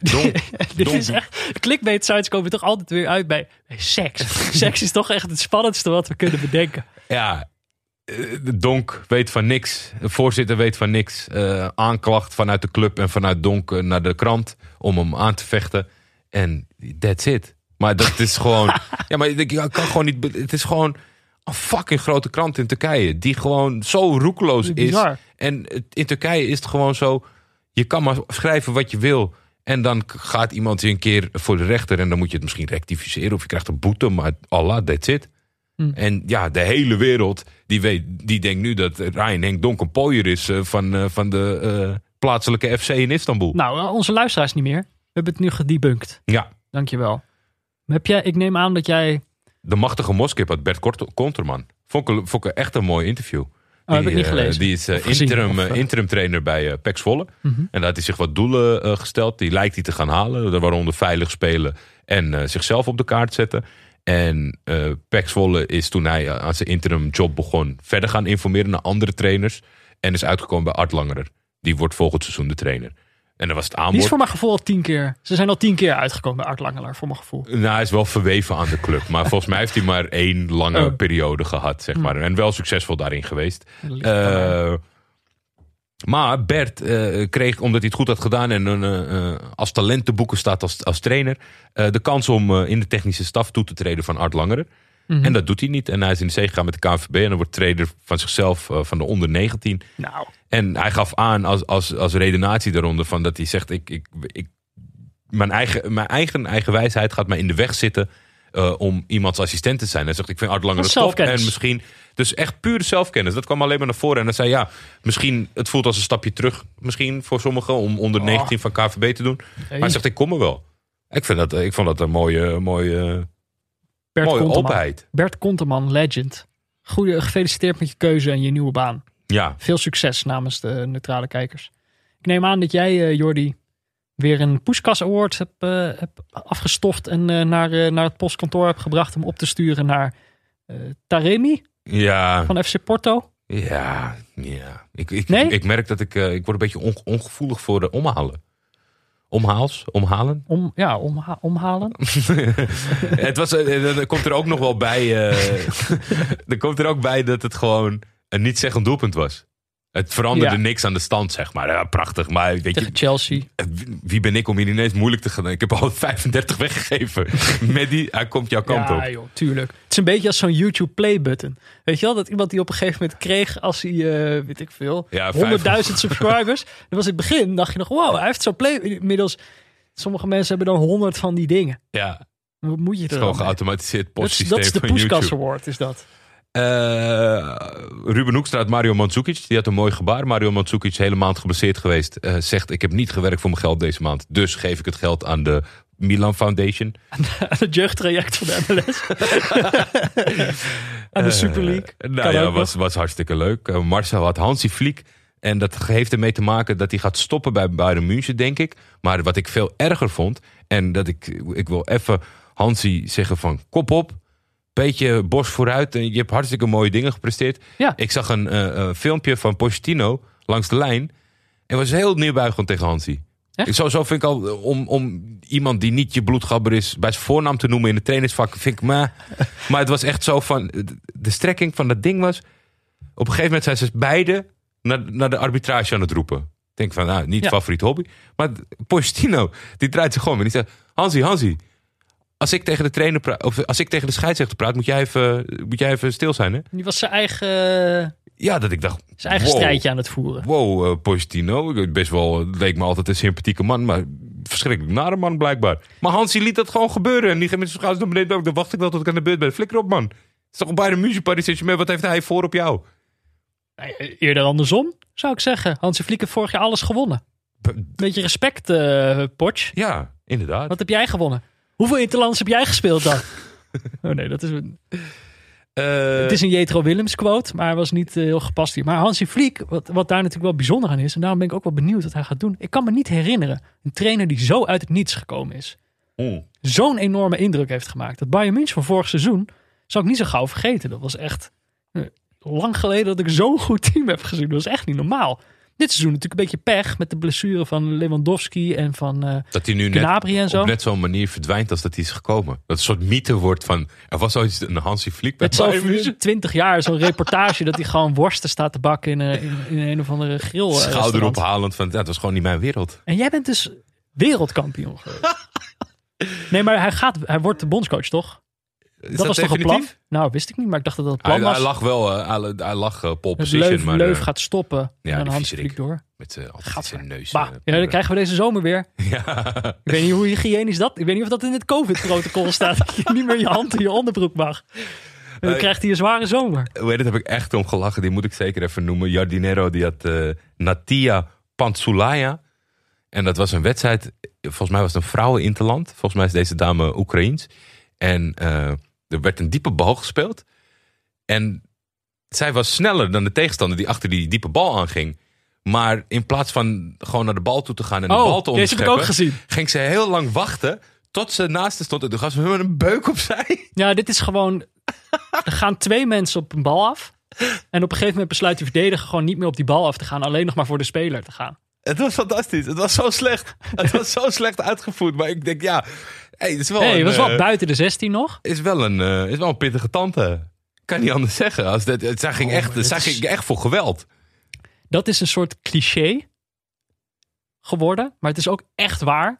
Donk, Dit is echt, clickbait sites komen toch altijd weer uit bij, bij seks. seks is toch echt het spannendste wat we kunnen bedenken. Ja, eh, Donk weet van niks. De voorzitter weet van niks. Eh, aanklacht vanuit de club en vanuit Donk eh, naar de krant om hem aan te vechten. En that's it. Maar dat is gewoon. ja, maar ik kan gewoon niet. Het is gewoon. een fucking grote krant in Turkije. Die gewoon zo roekeloos is. Bizar. En in Turkije is het gewoon zo. Je kan maar schrijven wat je wil. En dan gaat iemand je een keer voor de rechter. En dan moet je het misschien rectificeren. Of je krijgt een boete. Maar Allah, that's it. Hm. En ja, de hele wereld. Die, weet, die denkt nu dat Ryan Henk Donk een pooier is. eh, van, eh, van de eh, plaatselijke FC in Istanbul. Nou, onze luisteraars niet meer. We hebben het nu gedebunked. Ja, Dankjewel. Heb jij, ik neem aan dat jij... de machtige moskip had Bert Konterman. Vond ik, vond ik echt een mooi interview. Oh, heb ik niet eh, gelezen. die is eh, gezien, interim, of, eh, interim trainer bij Pax Volle. Mhm. En daar had hij zich wat doelen gesteld. Die lijkt hij te gaan halen. Waaronder veilig spelen en zichzelf op de kaart zetten. En Pax Volle is toen hij aan zijn interim job begon... verder gaan informeren naar andere trainers. En is uitgekomen bij Art Langerer. Die wordt volgend seizoen de trainer. En dat was het Die is aanbod. voor mijn gevoel al tien keer... Ze zijn al tien keer uitgekomen bij Art Langelaar, voor mijn gevoel. Nou, hij is wel verweven aan de club. Maar volgens mij heeft hij maar één lange Oh. periode gehad, zeg maar. En wel succesvol daarin geweest. Eh, maar Bert eh, kreeg, omdat hij het goed had gedaan en eh, als talent te boeken staat als, als trainer, de kans om in de technische staf toe te treden van Art Langeren. Mhm. En dat doet hij niet. En hij is in de zee gegaan met de KNVB en dan wordt trainer van zichzelf eh, van de onder 19. Nou, En hij gaf aan als, als, als redenatie daaronder van dat hij zegt: ik, ik, ik, mijn, eigen, mijn eigen, eigen wijsheid gaat mij in de weg zitten eh, om iemands assistent te zijn. Hij zegt: Ik vind Art Langer top. En misschien, dus echt pure zelfkennis. Dat kwam alleen maar naar voren. En dan zei ja, misschien het voelt als een stapje terug, misschien voor sommigen om onder Oh. 19 van KVB te doen. Maar hij zegt: Ik kom er wel. Ik, vind dat, ik vond dat een mooie, mooie, Bert mooie openheid. Bert Konterman, legend. Goeie, gefeliciteerd met je keuze en je nieuwe baan. Ja, Veel succes namens de neutrale kijkers. Ik neem aan dat jij, eh, Jordi, weer een Poeskas Award hebt, hebt afgestoft en eh, naar, naar het postkantoor hebt gebracht om op te sturen naar Taremi ja, van FC Porto. ja, ja. Ik, ik, Nee? ik merk dat ik, ik word een beetje on- ongevoelig voor de omhalen. Omhaals, omhalen. Om, ja, omha- omhalen. het was, eh, er komt er ook nog wel bij. eh, er komt er ook bij dat het gewoon een niet zeggend doelpunt was. Het veranderde Ja. niks aan de stand, zeg maar. Ja, prachtig. Maar weet je, Chelsea. wie- ben ik om hier ineens moeilijk te gaan? Ik heb al 35 weggegeven. Met die, hij komt jouw kant ja, op. joh, tuurlijk. Het is een beetje als zo'n YouTube play button. Weet je wel, dat iemand die op een gegeven moment kreeg als hij, eh, weet ik veel, Ja, 100.000 subscribers. Dat was in het begin, dacht je nog, wow, hij heeft zo'n play. Inmiddels, sommige mensen hebben dan 100 van die dingen. Ja, het Wat moet je er is dan gewoon geautomatiseerd Dat is, postsysteem dat is de Poeskas. Award, is dat. Eh, Ruben Hoekstra Mario Mandzukic. Die had een mooi gebaar. Mario Mandzukic hele maand geblesseerd geweest. eh, zegt, ik heb niet gewerkt voor mijn geld deze maand. Dus geef ik het geld aan de Milan Foundation. het jeugdtraject van de MLS. Aan de Super League. Eh, nou Kan ja, was, was hartstikke leuk. Eh, Marcel had Hansi Fliek. En dat heeft ermee te maken dat hij gaat stoppen bij Bayern München, denk ik. Maar wat ik veel erger vond... en dat ik, ik wil even Hansi zeggen van kop op... beetje borst vooruit en je hebt hartstikke mooie dingen gepresteerd. Ja. Ik zag een eh, eh, filmpje van Pochettino langs de lijn... en was heel neerbuigend tegen Hansi. Echt? Zo, zo vind ik al, eh, om, om iemand die niet je bloedgabber is... bij zijn voornaam te noemen in het trainingsvak, vind ik... Maar, maar het was echt zo van... De strekking van dat ding was... Op een gegeven moment zijn ze beide naar, naar de arbitrage aan het roepen. Ik denk van, nou, niet Ja. favoriet hobby. Maar Pochettino, die draait zich gewoon en die zegt... Hansi, Hansi, als ik tegen de trainer praat... of als ik tegen de scheidsrechter praat... moet jij even, moet jij even stil zijn, hè? Die was zijn eigen, Ja, dat ik dacht... zijn eigen wow, strijdje aan het voeren. Wow, eh, Pochettino. Best wel, leek me altijd een sympathieke man... maar verschrikkelijk nare man blijkbaar. Maar Hansi liet dat gewoon gebeuren. En die ging met zijn schouders naar beneden. Dan wacht ik wel tot ik aan de beurt ben. Flikker op, man. Het is toch bij de muziek Saint-Germain. Wat heeft hij voor op jou? Nee, Eerder andersom, zou ik zeggen. Hansi Fliek heeft vorig jaar alles gewonnen. Beetje respect, eh Potsch. Ja, inderdaad. Wat heb jij gewonnen? Hoeveel interlands heb jij gespeeld dan? oh nee, dat is een, Eh, het is een Jetro Willems quote, maar hij was niet eh, heel gepast hier. Maar Hansi Fliek, wat, wat daar natuurlijk wel bijzonder aan is, en daarom ben ik ook wel benieuwd wat hij gaat doen. Ik kan me niet herinneren, een trainer die zo uit het niets gekomen is. mm. Zo'n enorme indruk heeft gemaakt. Dat Bayern München van vorig seizoen, zou ik niet zo gauw vergeten. Dat was echt eh, lang geleden dat ik zo'n goed team heb gezien. Dat was echt niet normaal. Dit seizoen natuurlijk een beetje pech met de blessure van Lewandowski en van eh Dat hij nu net Gnabry en zo. op net zo'n manier verdwijnt als dat hij is gekomen. Dat een soort mythe wordt van... Er was ooit een Hansi Fliek bij Bayern over München. 20 jaar zo'n reportage dat hij gewoon worsten staat te bakken in, een- in, in een of andere grill. eh, Schouder ophalend van... Ja, dat was gewoon niet mijn wereld. En jij bent dus wereldkampioen geweest. Nee, maar hij, gaat, hij wordt de bondscoach, toch? Dat, was toch een plan? Nou, wist ik niet, maar ik dacht dat dat het plan Hij, was. hij lag wel, eh, hij, hij lag eh, pole dat position, Leuf, maar Leuf eh, gaat stoppen ja, en Hans vliegt door. met eh, altijd Gadver. zijn neus. Bah, eh, ja, dan krijgen we deze zomer weer. Ja. Ik weet niet hoe hygiënisch dat... Ik weet niet of dat in het COVID-protocol staat. Dat je niet meer je hand in je onderbroek mag. En dan krijgt hij een zware zomer. Heet het, heb ik echt om gelachen. Die moet ik zeker even noemen. Jardinero, die had eh, Natia Pantsulaya. En dat was een wedstrijd. Volgens mij was het een vrouweninterland. Volgens mij is deze dame Oekraïens. En eh, er werd een diepe bal gespeeld. En zij was sneller dan de tegenstander die achter die diepe bal aanging. Maar in plaats van gewoon naar de bal toe te gaan en de bal te Oh, heb ik onderscheppen... ging ze heel lang wachten tot ze naast haar stond. En toen gaf ze een beuk opzij. Ja, dit is gewoon... Er gaan twee mensen op een bal af. En op een gegeven moment besluit die verdediger gewoon niet meer op die bal af te gaan. Alleen nog maar voor de speler te gaan. Het was fantastisch. Het was zo slecht. Het was zo slecht uitgevoerd. Maar ik denk, ja, hey, het is wel, een, het was wel eh, buiten de 16 nog. is wel een, eh, is wel een pittige tante. Kan niet anders zeggen. Als dit, het, zij ging, Oh, echt, dit zij is- ging echt voor geweld. Dat is een soort cliché geworden. Maar het is ook echt waar.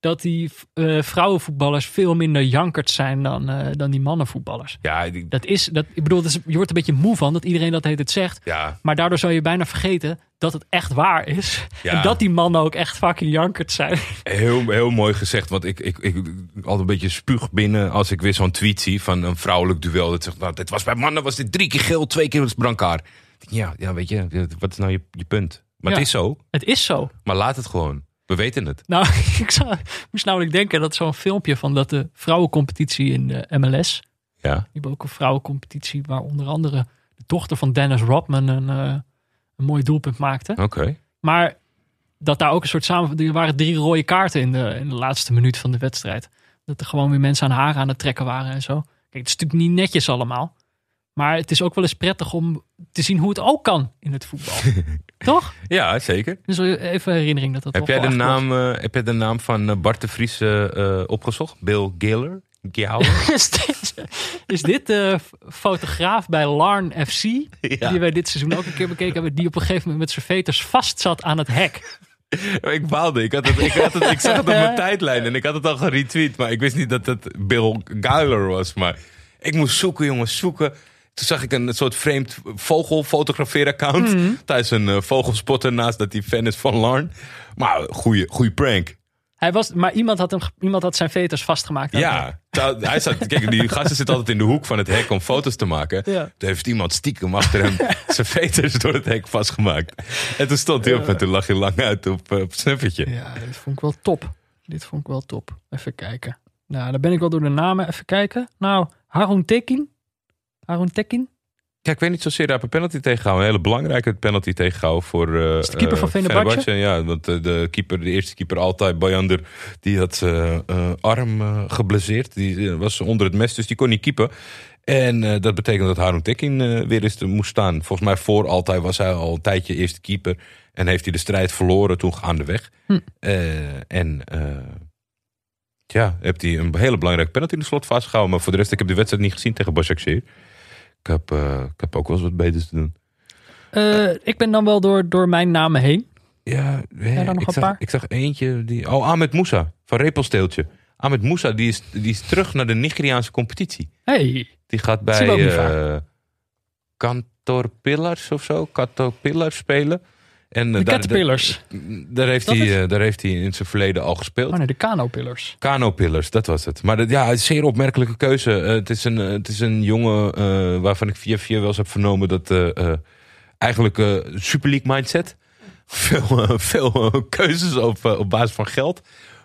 Dat die eh, vrouwenvoetballers veel minder jankert zijn dan, eh, dan die mannenvoetballers. Ja, die- Dat is, dat, ik bedoel, is, je wordt er een beetje moe van dat iedereen dat heet het zegt. ja, Maar daardoor zou je bijna vergeten dat het echt waar is. Ja. En dat die mannen ook echt fucking jankert zijn. heel, heel mooi gezegd. Want ik, ik, ik altijd een beetje spuug binnen als ik weer zo'n tweet zie van een vrouwelijk duel. Dat zegt, nou, dit was bij mannen was dit drie keer geel, twee keer was brancard. Ja, ja, weet je, wat is nou je, je punt? Maar Ja. het is zo. Het is zo. Maar laat het gewoon. We weten het. Nou, ik zou, moest namelijk denken dat zo'n filmpje van dat de vrouwencompetitie in de MLS. Ja. Die hebben ook een vrouwencompetitie waar onder andere de dochter van Dennis Rodman een, eh, een mooi doelpunt maakte. Oké. Maar dat daar ook een soort samen. Er waren drie rode kaarten in de, in de laatste minuut van de wedstrijd. Dat er gewoon weer mensen aan haar aan het trekken waren en zo. Kijk, het is natuurlijk niet netjes allemaal. Maar het is ook wel eens prettig om te zien hoe het ook kan in het voetbal. Toch? Ja, zeker. Dus even herinnering dat dat Heb jij, de naam, eh, heb jij de naam van eh, Bart de Vries eh, opgezocht? Bill Giller? Is dit, de fotograaf bij Larn FC? Ja. Die wij dit seizoen ook een keer bekeken hebben. Die op een gegeven moment met zijn veters vast zat aan het hek. ik baalde. Ik, had het, ik, had het, ik zag het op mijn tijdlijn en ik had het al geretweet. Maar ik wist niet dat het Bill Geiler was. Maar ik moest zoeken, jongens, zoeken. Toen zag ik een soort vreemd vogelfotografeer-account. Mhm. Thuis een eh, vogelspotter naast dat hij fan is van Larn. Maar goeie, goeie prank. Hij was, maar iemand had, hem, iemand had zijn veters vastgemaakt. Ja, hij zat, kijk, die gasten zitten altijd in de hoek van het hek om foto's te maken. Ja. Toen heeft iemand stiekem achter hem zijn veters door het hek vastgemaakt. En toen stond hij op en toen lag hij lang uit op, eh, op snuffertje. Ja, dit vond ik wel top. Dit vond ik wel top. Even kijken. Nou, dan ben ik wel door de namen. Even kijken. Nou, Harun Tekin. Harun Tekin. Ja, ik weet niet zozeer daar een penalty tegenhouden. Een hele belangrijke penalty tegenhouden voor eh Is de keeper eh, van Fenerbahce? Fenerbahce, Ja, want eh, de, keeper, de eerste keeper altijd, Bayander, die had zijn eh, arm eh, geblesseerd. Die eh, was onder het mes, dus die kon niet keepen. En eh, dat betekent dat Harun Tekin eh, weer eens te moest staan. Volgens mij voor altijd was hij al een tijdje eerste keeper. En heeft hij de strijd verloren toen gaandeweg. Hm. Eh, en eh, ja, heeft hij een hele belangrijke penalty in de slotfase gehouden. Maar voor de rest, ik heb de wedstrijd niet gezien tegen Başakşehir. Ik heb, eh, ik heb ook wel eens wat beters te doen. Eh, ik ben dan wel door, door mijn namen heen. Ja, dan nog ik, een zag, paar? ik zag eentje. Die, oh, Ahmed Moussa van Repelsteeltje. Ahmed Moussa die is, die is terug naar de Nigeriaanse competitie. Hey, Die gaat bij Kantor Pillars of zo. Kantor Pillars spelen. En, eh, de daar, Caterpillars. daar, heeft Dat hij, is- eh, daar heeft hij in zijn verleden al gespeeld. Oh nee, de Kano-pillars. Kano Pillars, dat was het. Maar dat, ja, een zeer opmerkelijke keuze. Eh, het, is een, het is een jongen waarvan ik via via wel eens heb vernomen dat eh, eigenlijk Super League mindset. Veel, veel keuzes op, op basis van geld.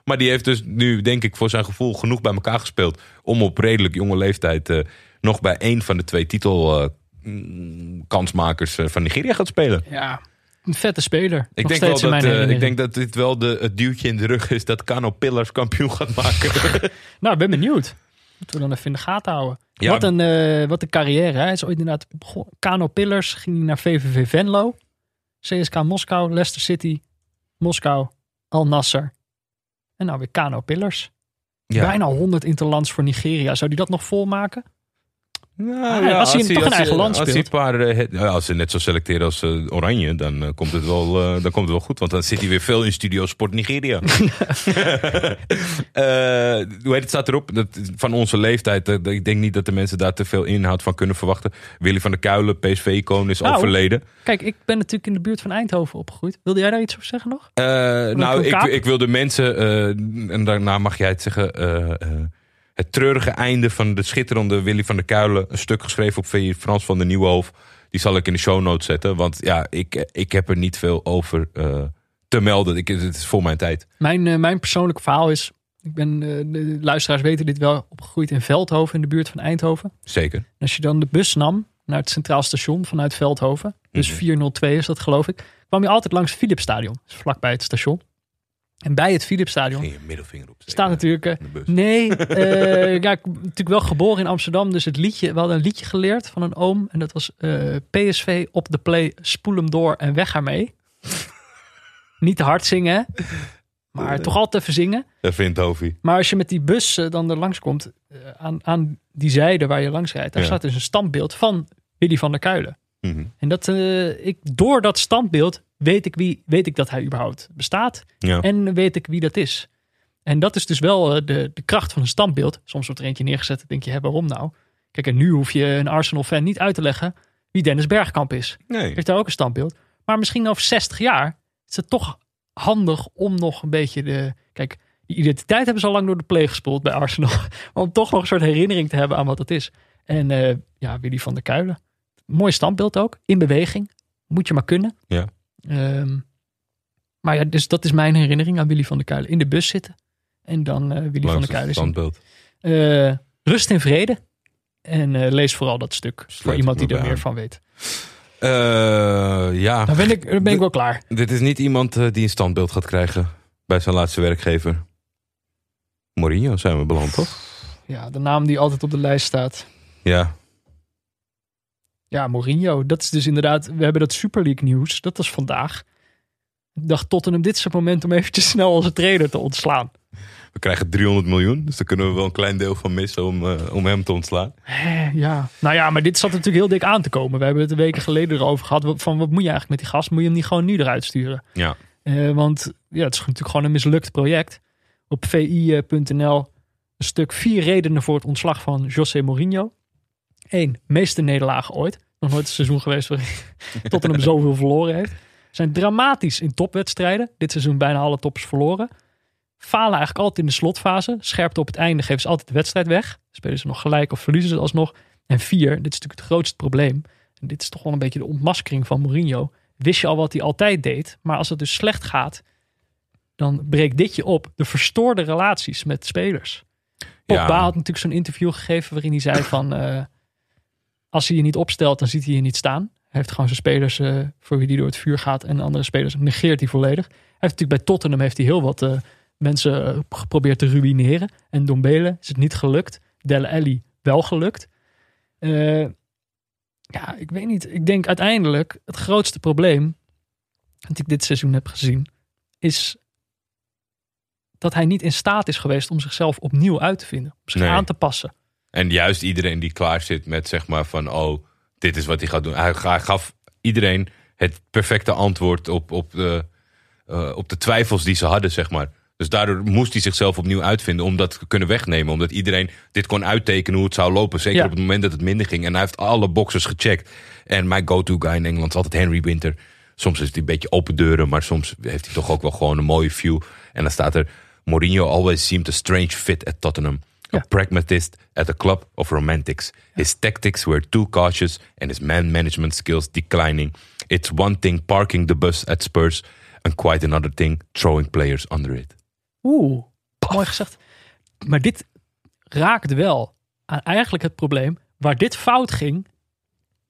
Maar die heeft dus nu, denk ik, voor zijn gevoel genoeg bij elkaar gespeeld. om op redelijk jonge leeftijd nog bij één van de twee titelkansmakers eh, van Nigeria gaat spelen. Ja, een vette speler. Ik denk, wel dat, eh, ik denk dat dit wel de, het duwtje in de rug is dat Kano Pillars kampioen gaat maken. Nou, ik ben benieuwd. Moeten we dan even in de gaten houden. Ja. Wat, een, eh, wat een carrière. Hè? Hij is ooit inderdaad begonnen. Kano Pillars ging hij naar VVV Venlo. CSK Moskou, Leicester City, Moskou, Al Nasser. En nou weer Kano Pillars. Ja. Bijna 100 interlands voor Nigeria. Zou die dat nog volmaken? Nou, als hij toch een eigen land als hij speelt. paar, ja, als ze net zo selecteren als eh, Oranje, dan, eh, komt het wel, eh, dan komt het wel goed. Want dan zit hij weer veel in Studio Sport Nigeria. Hoe heet het staat erop? Dat, van onze leeftijd. ik denk niet dat de mensen daar te veel inhoud van kunnen verwachten. Willy van der Kuilen, PSV-icoon, is Nou, overleden. Kijk, ik ben natuurlijk in de buurt van Eindhoven opgegroeid. Wilde jij daar iets over zeggen nog? Nou, ik, ik wil de mensen, en daarna mag jij het zeggen, het treurige einde van de schitterende Willy van der Kuilen, een stuk geschreven op VI Frans van de Nieuwenhof, die zal ik in de show notes zetten, want ja, ik, ik heb er niet veel over eh, te melden. Ik, het is voor mijn tijd. Mijn, eh, mijn persoonlijke verhaal is... Ik ben, eh, de luisteraars weten dit wel, opgegroeid in Veldhoven, in de buurt van Eindhoven. Zeker. En als je dan de bus nam naar het Centraal Station vanuit Veldhoven, dus Mhm. 402 is dat geloof ik, kwam je altijd langs het Philipsstadion, dus vlakbij het station. En bij het Philipsstadion Ging je middelvinger op. staat natuurlijk... eh, de bus. Nee, eh, ja, ik ben natuurlijk wel geboren in Amsterdam. Dus het liedje, we hadden een liedje geleerd van een oom. En dat was eh, PSV op de play, spoel hem door en weg ermee. Niet te hard zingen, hè? maar toch altijd even zingen. Dat vindt Hovi. Maar als je met die bus eh, dan er langs komt, eh, aan, aan die zijde waar je langs rijdt, daar Ja. staat dus een standbeeld van Willy van der Kuilen. Mhm. En dat, eh, ik, door dat standbeeld weet ik, wie, weet ik dat hij überhaupt bestaat. Ja. En weet ik wie dat is. En dat is dus wel eh, de, de kracht van een standbeeld. Soms wordt er eentje neergezet en denk je, hè, waarom nou? Kijk, en nu hoef je een Arsenal-fan niet uit te leggen wie Dennis Bergkamp is. Nee. Heeft daar ook een standbeeld. Maar misschien over 60 jaar is het toch handig om nog een beetje de... Kijk, die identiteit hebben ze al lang door de pleeg gespoeld bij Arsenal. Maar om toch nog een soort herinnering te hebben aan wat het is. En eh, ja, Willy van der Kuilen. Mooi standbeeld ook. In beweging. Moet je maar kunnen. Ja. Ehm, maar ja, dus dat is mijn herinnering aan Willy van der Kuilen. In de bus zitten. En dan eh, Willy van der Kuilen standbeeld. Eh, rust in vrede. En eh, lees vooral dat stuk. voor iemand die er meer aan. van weet. Ja. Dan ben ik, dan ben ik wel klaar. Dit is niet iemand die een standbeeld gaat krijgen bij zijn laatste werkgever. Mourinho zijn we beland, toch? Ja, de naam die altijd op de lijst staat. Ja. Ja, Mourinho. Dat is dus inderdaad... We hebben dat Super League nieuws. Dat was vandaag. Ik dacht Tottenham, dit is het moment om eventjes snel onze trainer te ontslaan. We krijgen 300 miljoen, dus daar kunnen we wel een klein deel van missen om, eh, om hem te ontslaan. Ja. Nou ja, maar dit zat natuurlijk heel dik aan te komen. We hebben het een weken geleden erover gehad. Wat- Van wat moet je eigenlijk met die gast? Moet je hem niet gewoon nu eruit sturen? Ja. Eh, want ja, het is natuurlijk gewoon een mislukt project. Op vi.nl een stuk vier redenen voor het ontslag van José Mourinho. Eén, meeste nederlagen ooit. Nog nooit een seizoen geweest waarin Tottenham zoveel verloren heeft. Zijn dramatisch in topwedstrijden. Dit seizoen bijna alle toppers verloren. Falen eigenlijk altijd in de slotfase. Scherpte op het einde geven ze altijd de wedstrijd weg. Spelen ze nog gelijk of verliezen ze alsnog. En vier, dit is natuurlijk het grootste probleem. En dit is toch wel een beetje de ontmaskering van Mourinho. Wist je al wat hij altijd deed. Maar als het dus slecht gaat, dan breekt dit je op. De verstoorde relaties met spelers. Pogba Ja. had natuurlijk zo'n interview gegeven waarin hij zei van... eh, als hij je niet opstelt, dan ziet hij je niet staan. Hij heeft gewoon zijn spelers eh, voor wie hij door het vuur gaat. En andere spelers negeert hij volledig. Hij heeft natuurlijk bij Tottenham heeft hij heel wat eh, mensen eh, geprobeerd te ruïneren. En Dombele is het niet gelukt. Dele Alli wel gelukt. Ja, ik weet niet. Ik denk uiteindelijk het grootste probleem dat ik dit seizoen heb gezien, is dat hij niet in staat is geweest om zichzelf opnieuw uit te vinden. Om zich Nee. aan te passen. En juist iedereen die klaar zit met zeg maar van, oh, dit is wat hij gaat doen. Hij, hij gaf iedereen het perfecte antwoord op, op, de, eh, op de twijfels die ze hadden, zeg maar. Dus daardoor moest hij zichzelf opnieuw uitvinden om dat te kunnen wegnemen. Omdat iedereen dit kon uittekenen hoe het zou lopen. Zeker Ja. op het moment dat het minder ging. En hij heeft alle boxes gecheckt. En mijn go-to guy in Engeland is altijd Henry Winter. Soms is hij een beetje open deuren, maar soms heeft hij toch ook wel gewoon een mooie view. En dan staat er, Mourinho always seemed a strange fit at Tottenham. A pragmatist at a club of romantics. His tactics were too cautious and his man management skills declining. It's one thing parking the bus at Spurs and quite another thing throwing players under it. Oeh, mooi gezegd. Maar dit raakt wel aan eigenlijk het probleem. Waar dit fout ging,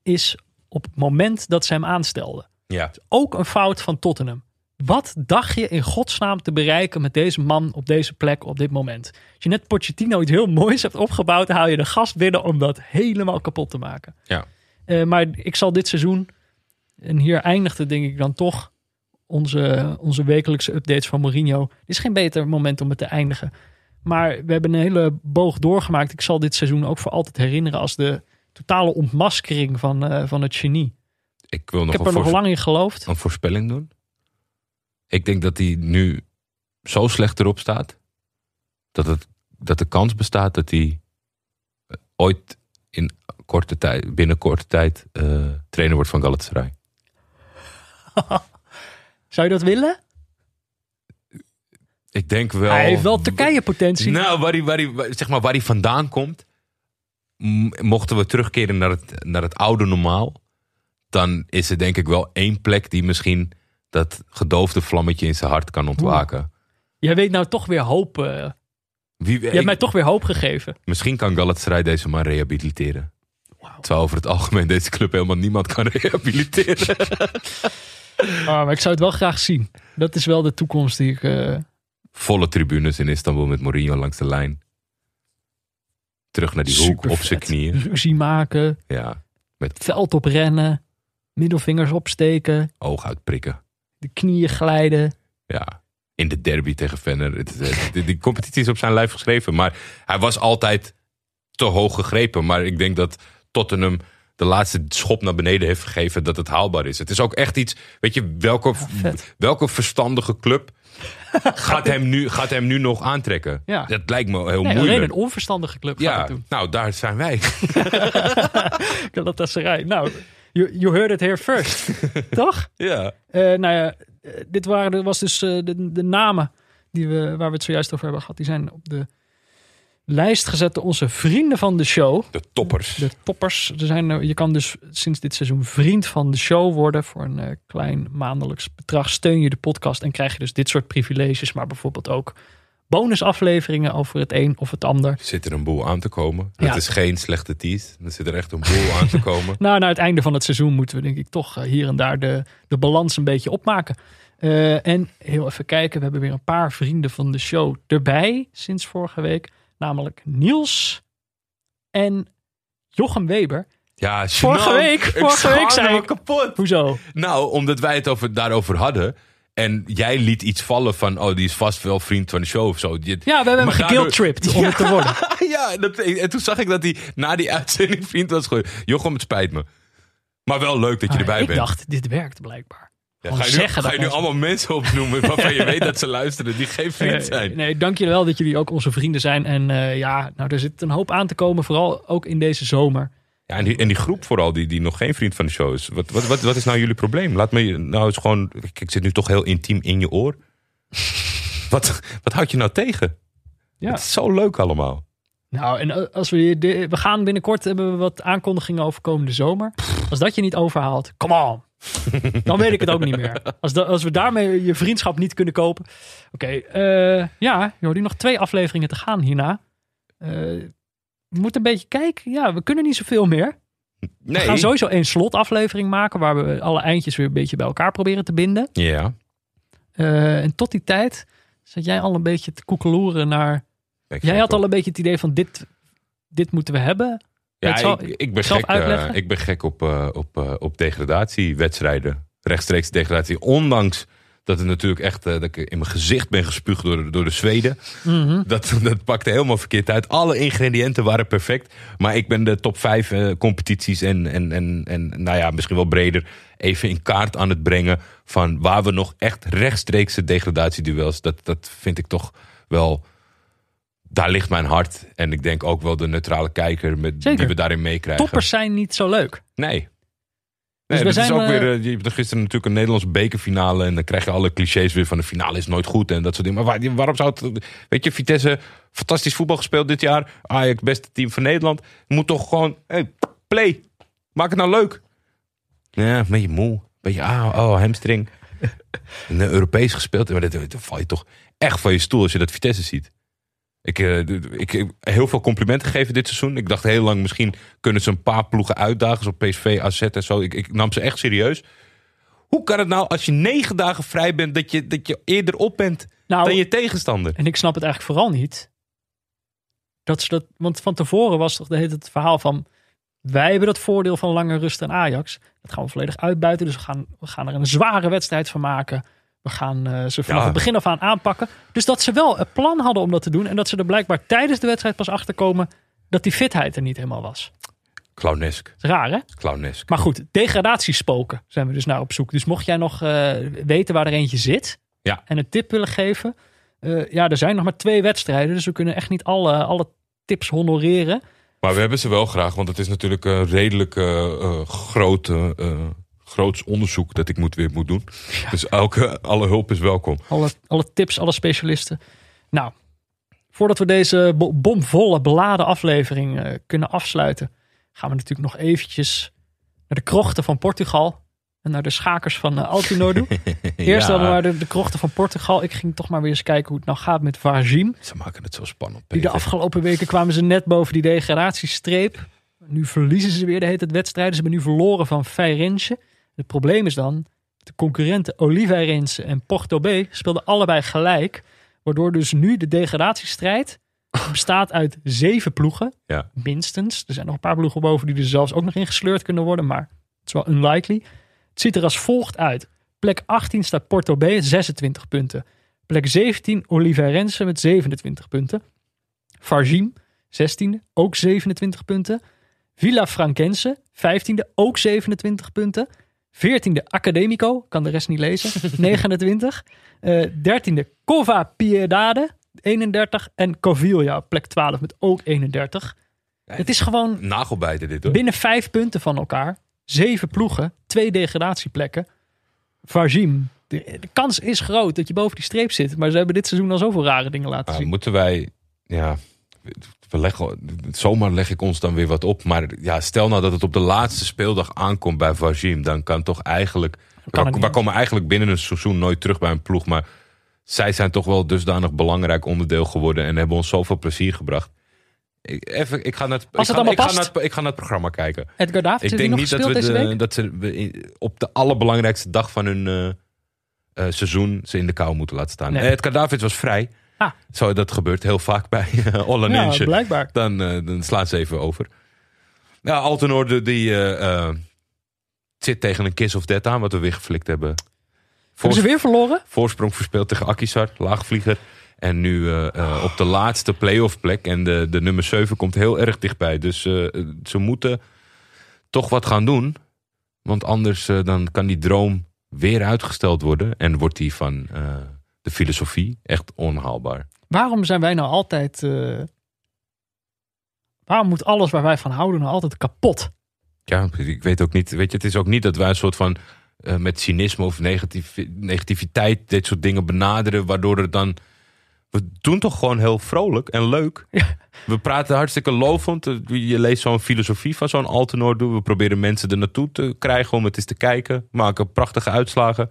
is op het moment dat ze hem aanstelden. Ja, Ook een fout van Tottenham. Wat dacht je in godsnaam te bereiken met deze man op deze plek op dit moment? Als je net Pochettino iets heel moois hebt opgebouwd, haal je de gast binnen om dat helemaal kapot te maken. ja. Eh, maar ik zal dit seizoen, en hier eindigt het denk ik dan toch, onze, onze wekelijkse updates van Mourinho. Dit is geen beter moment om het te eindigen. Maar we hebben een hele boog doorgemaakt. Ik zal dit seizoen ook voor altijd herinneren als de totale ontmaskering van, eh, van het genie. Ik wil Ik nog heb een, er nog lang in geloofd. een voorspelling doen. Ik denk dat hij nu zo slecht erop staat. Dat, het, dat de kans bestaat dat hij eh, ooit in korte tijd, binnen korte tijd eh, trainer wordt van Galatasaray. Zou je dat willen? Ik denk wel. Hij heeft wel Turkije-potentie. Nou, waar hij, waar hij, zeg maar, waar hij vandaan komt. Mochten we terugkeren naar het, naar het oude normaal. Dan is er denk ik wel één plek die misschien dat gedoofde vlammetje in zijn hart kan ontwaken. Jij weet nou toch weer hoop. eh, Wie, je hebt mij toch weer hoop gegeven. Misschien kan Galatasaray deze man rehabiliteren. Terwijl over het algemeen deze club helemaal niemand kan rehabiliteren. Ah, maar ik zou het wel graag zien. Dat is wel de toekomst die ik... eh, Volle tribunes in Istanbul met Mourinho langs de lijn. Terug naar die hoek op zijn knieën. Ruzie maken, Ja, veld oprennen, middelvingers opsteken, oog uitprikken. De knieën glijden. Ja, in de derby tegen Venner. Die, competitie is op zijn lijf geschreven. Maar hij was altijd te hoog gegrepen. Maar ik denk dat Tottenham de laatste schop naar beneden heeft gegeven dat het haalbaar is. Het is ook echt iets, weet je, welke, welke verstandige club gaat hem, nu, gaat hem nu nog aantrekken? Ja. Dat lijkt me heel Nee, alleen moeilijk. een onverstandige club gaat ja, het doen. nou daar zijn wij. Galatasaray. Nou, you, you heard it here first. Toch? ja. Eh, nou ja, eh, dit waren, was dus eh, de, de namen die we, waar we het zojuist over hebben gehad. Die zijn op de lijst gezet door onze vrienden van de show. De toppers. De toppers. Er zijn, je kan dus sinds dit seizoen vriend van de show worden. Voor een klein maandelijks bedrag steun je de podcast. En krijg je dus dit soort privileges. Maar bijvoorbeeld ook bonusafleveringen over het een of het ander. Er zit er een boel aan te komen. Het Ja. is geen slechte tease. Er zit er echt een boel aan te komen. Nou, naar het einde van het seizoen moeten we denk ik toch eh, hier en daar de, de balans een beetje opmaken. Eh, en heel even kijken, we hebben weer een paar vrienden van de show erbij sinds vorige week. Namelijk Niels en Jochem Weber. Ja, Vorige week- vorige week zei me ik- kapot. Hoezo? Nou, omdat wij het over, daarover hadden. En jij liet iets vallen van, oh, die is vast wel vriend van de show of zo. Ja, we hebben hem daardoor- geguilt-tripped om het te worden. ja, dat, en toen zag ik dat hij na die uitzending vriend was geworden. Jochem, het spijt me. Maar wel leuk dat je Maar erbij ik bent. dacht, dit werkt blijkbaar. Ja, ga je nu, zeggen ga je nu allemaal mensen opnoemen waarvan je weet dat ze luisteren die geen vriend Eh, zijn? nee, dank jullie wel dat jullie ook onze vrienden zijn. En eh, ja, nou, er zit een hoop aan te komen. Vooral ook in deze zomer. Ja, en die, en die groep vooral, die, die nog geen vriend van de show is. Wat, wat, wat, wat is nou jullie probleem? Laat me nou eens gewoon... Ik, ik zit nu toch heel intiem in je oor. wat, wat houd je nou tegen? Ja. Het is zo leuk allemaal. Nou, en eh, als we, de- we gaan binnenkort hebben we wat aankondigingen over komende zomer. Als dat je niet overhaalt, come on. Dan weet ik het ook niet meer. Als, als we daarmee je vriendschap niet kunnen kopen. Oké, eh, ja, joh, die nog twee afleveringen te gaan hierna. Eh, we moeten een beetje kijken. Ja, we kunnen niet zoveel meer. Nee. We gaan sowieso één slotaflevering maken. Waar we alle eindjes weer een beetje bij elkaar proberen te binden. Ja. Eh, en tot die tijd zat jij al een beetje te koekeloeren naar... Ik Jij had al een beetje het idee van dit, dit moeten we hebben. Ja, zal- ik, ik, ben gek, eh, ik ben gek op, eh, op, op degradatiewedstrijden. Rechtstreeks degradatie. Ondanks dat het natuurlijk echt eh, dat ik in mijn gezicht ben gespuugd door, de- door de Zweden. Mhm. Dat, dat pakte helemaal verkeerd uit. Alle ingrediënten waren perfect. Maar ik ben de top 5 competities en, en, en, en nou ja, misschien wel breder even in kaart aan het brengen. Van waar we nog echt rechtstreekse degradatieduels. Dat, dat vind ik toch wel. Daar ligt mijn hart. En ik denk ook wel de neutrale kijker met Zeker. die we daarin meekrijgen. Toppers zijn niet zo leuk. Nee. Dus Nee, we dat is zijn, ook eh, weer, eh, je hebt er gisteren natuurlijk een Nederlandse bekerfinale. En dan krijg je alle clichés weer van de finale is nooit goed. En dat soort dingen. Maar waar- waarom zou het. Weet je, Vitesse, fantastisch voetbal gespeeld dit jaar. Ajax, beste team van Nederland. Moet toch gewoon. Hey, play. Maak het nou leuk. Ja, een beetje moe. Beetje, ah, oh, hamstring. En, eh, Europees gespeeld. Maar dat- dan val je toch echt van je stoel als je dat Vitesse ziet. Ik, eh, ik heb heel veel complimenten gegeven dit seizoen. Ik dacht heel lang, misschien kunnen ze een paar ploegen uitdagen. Zoals PSV, AZ en zo. Ik, ik nam ze echt serieus. Hoe kan het nou als je negen dagen vrij bent... dat je, dat je eerder op bent Nou, dan je tegenstander? en ik snap het eigenlijk vooral niet. Dat ze dat, want van tevoren was toch de hele het verhaal van... Wij hebben dat voordeel van lange rust en Ajax. Dat gaan we volledig uitbuiten. Dus we gaan, we gaan er een zware wedstrijd van maken. We gaan eh, ze vanaf Ja. het begin af aan aanpakken. Dus dat ze wel een plan hadden om dat te doen. En dat ze er blijkbaar tijdens de wedstrijd pas achter komen dat die fitheid er niet helemaal was. Clownesk. raar, hè? Clownesk. Maar goed, degradatiespoken zijn we dus naar op zoek. Dus mocht jij nog eh, weten waar er eentje zit Ja. en een tip willen geven. eh, ja, er zijn nog maar twee wedstrijden, dus we kunnen echt niet alle, alle tips honoreren. Maar we hebben ze wel graag, want het is natuurlijk een redelijk eh, eh, groot, eh, eh, groots onderzoek dat ik moet, weer moet doen. Dus elke, alle hulp is welkom. Alle, alle tips, alle specialisten. Nou, voordat we deze bo- bomvolle beladen aflevering eh, kunnen afsluiten, gaan we natuurlijk nog eventjes naar de krochten van Portugal. En naar de schakers van uh, Altinodo. Eerst Ja, hadden we de, de krochten van Portugal. Ik ging toch maar weer eens kijken hoe het nou gaat met Vargim. Ze maken het zo spannend. Die de afgelopen weken kwamen ze net boven die degradatiestreep. Nu verliezen ze weer de hele wedstrijden. Ze hebben nu verloren van Feirense. Het probleem is dan, de concurrenten Oliveirense en Porto B speelden allebei gelijk. Waardoor dus nu de degradatiestrijd bestaat uit zeven ploegen. Ja. Minstens. Er zijn nog een paar ploegen boven die er zelfs ook nog in gesleurd kunnen worden. Maar het is wel unlikely. Het ziet er als volgt uit. Plek 18 staat Porto B, 26 punten. Plek 17 Oliveirense met 27 punten. Vargim, 16e, ook 27 punten. Villa Frankense, 15e, ook 27 punten. 14e Academico, kan de rest niet lezen, 29. Eh 13e Cova Piedade, 31. En Coviglia, plek 12 met ook 31. Het is gewoon Nagelbijten dit hoor. binnen vijf punten van elkaar. Zeven ploegen, twee degradatieplekken. Vargim, de, de kans is groot dat je boven die streep zit. Maar ze hebben dit seizoen al zoveel rare dingen laten Maar zien. moeten wij, ja, we leggen, zomaar leg ik ons dan weer wat op. Maar ja, stel nou dat het op de laatste speeldag aankomt bij Vajim, dan kan toch eigenlijk, het we, komen eigenlijk binnen een seizoen nooit terug bij een ploeg. Maar zij zijn toch wel dusdanig belangrijk onderdeel geworden en hebben ons zoveel plezier gebracht. Ik, even, ik, ga naar het, ik, het ga, ik, ga naar het, ik ga naar het programma kijken. Edgar Davids, Ik denk niet dat we, de, dat ze we op de allerbelangrijkste dag van hun eh, eh, seizoen ze in de kou moeten laten staan. Nee. Eh, Edgar Davids was vrij. Zo, dat gebeurt heel vaak bij uh, Olla Ja, Ninja. blijkbaar. Dan, eh, dan slaan ze even over. Ja, Altenorde die eh, eh, zit tegen een kiss of death aan, wat we weer geflikt hebben. Hebben ze weer verloren? Voorsprong verspeeld tegen Akisar, laagvlieger. En nu eh, eh, op de laatste playoff plek. En de, de nummer 7 komt heel erg dichtbij. Dus eh, ze moeten toch wat gaan doen. Want anders eh, dan kan die droom weer uitgesteld worden. En wordt die van eh, de filosofie echt onhaalbaar. Waarom zijn wij nou altijd... eh, waarom moet alles waar wij van houden nou altijd kapot? Ja, ik weet ook niet. Weet je, het is ook niet dat wij een soort van eh, met cynisme of negatief, negativiteit dit soort dingen benaderen. Waardoor het dan. We doen toch gewoon heel vrolijk en leuk. We praten hartstikke lovend. Eh, Je leest zo'n filosofie van zo'n Altenor. We proberen mensen er naartoe te krijgen om het eens te kijken. Maken prachtige uitslagen.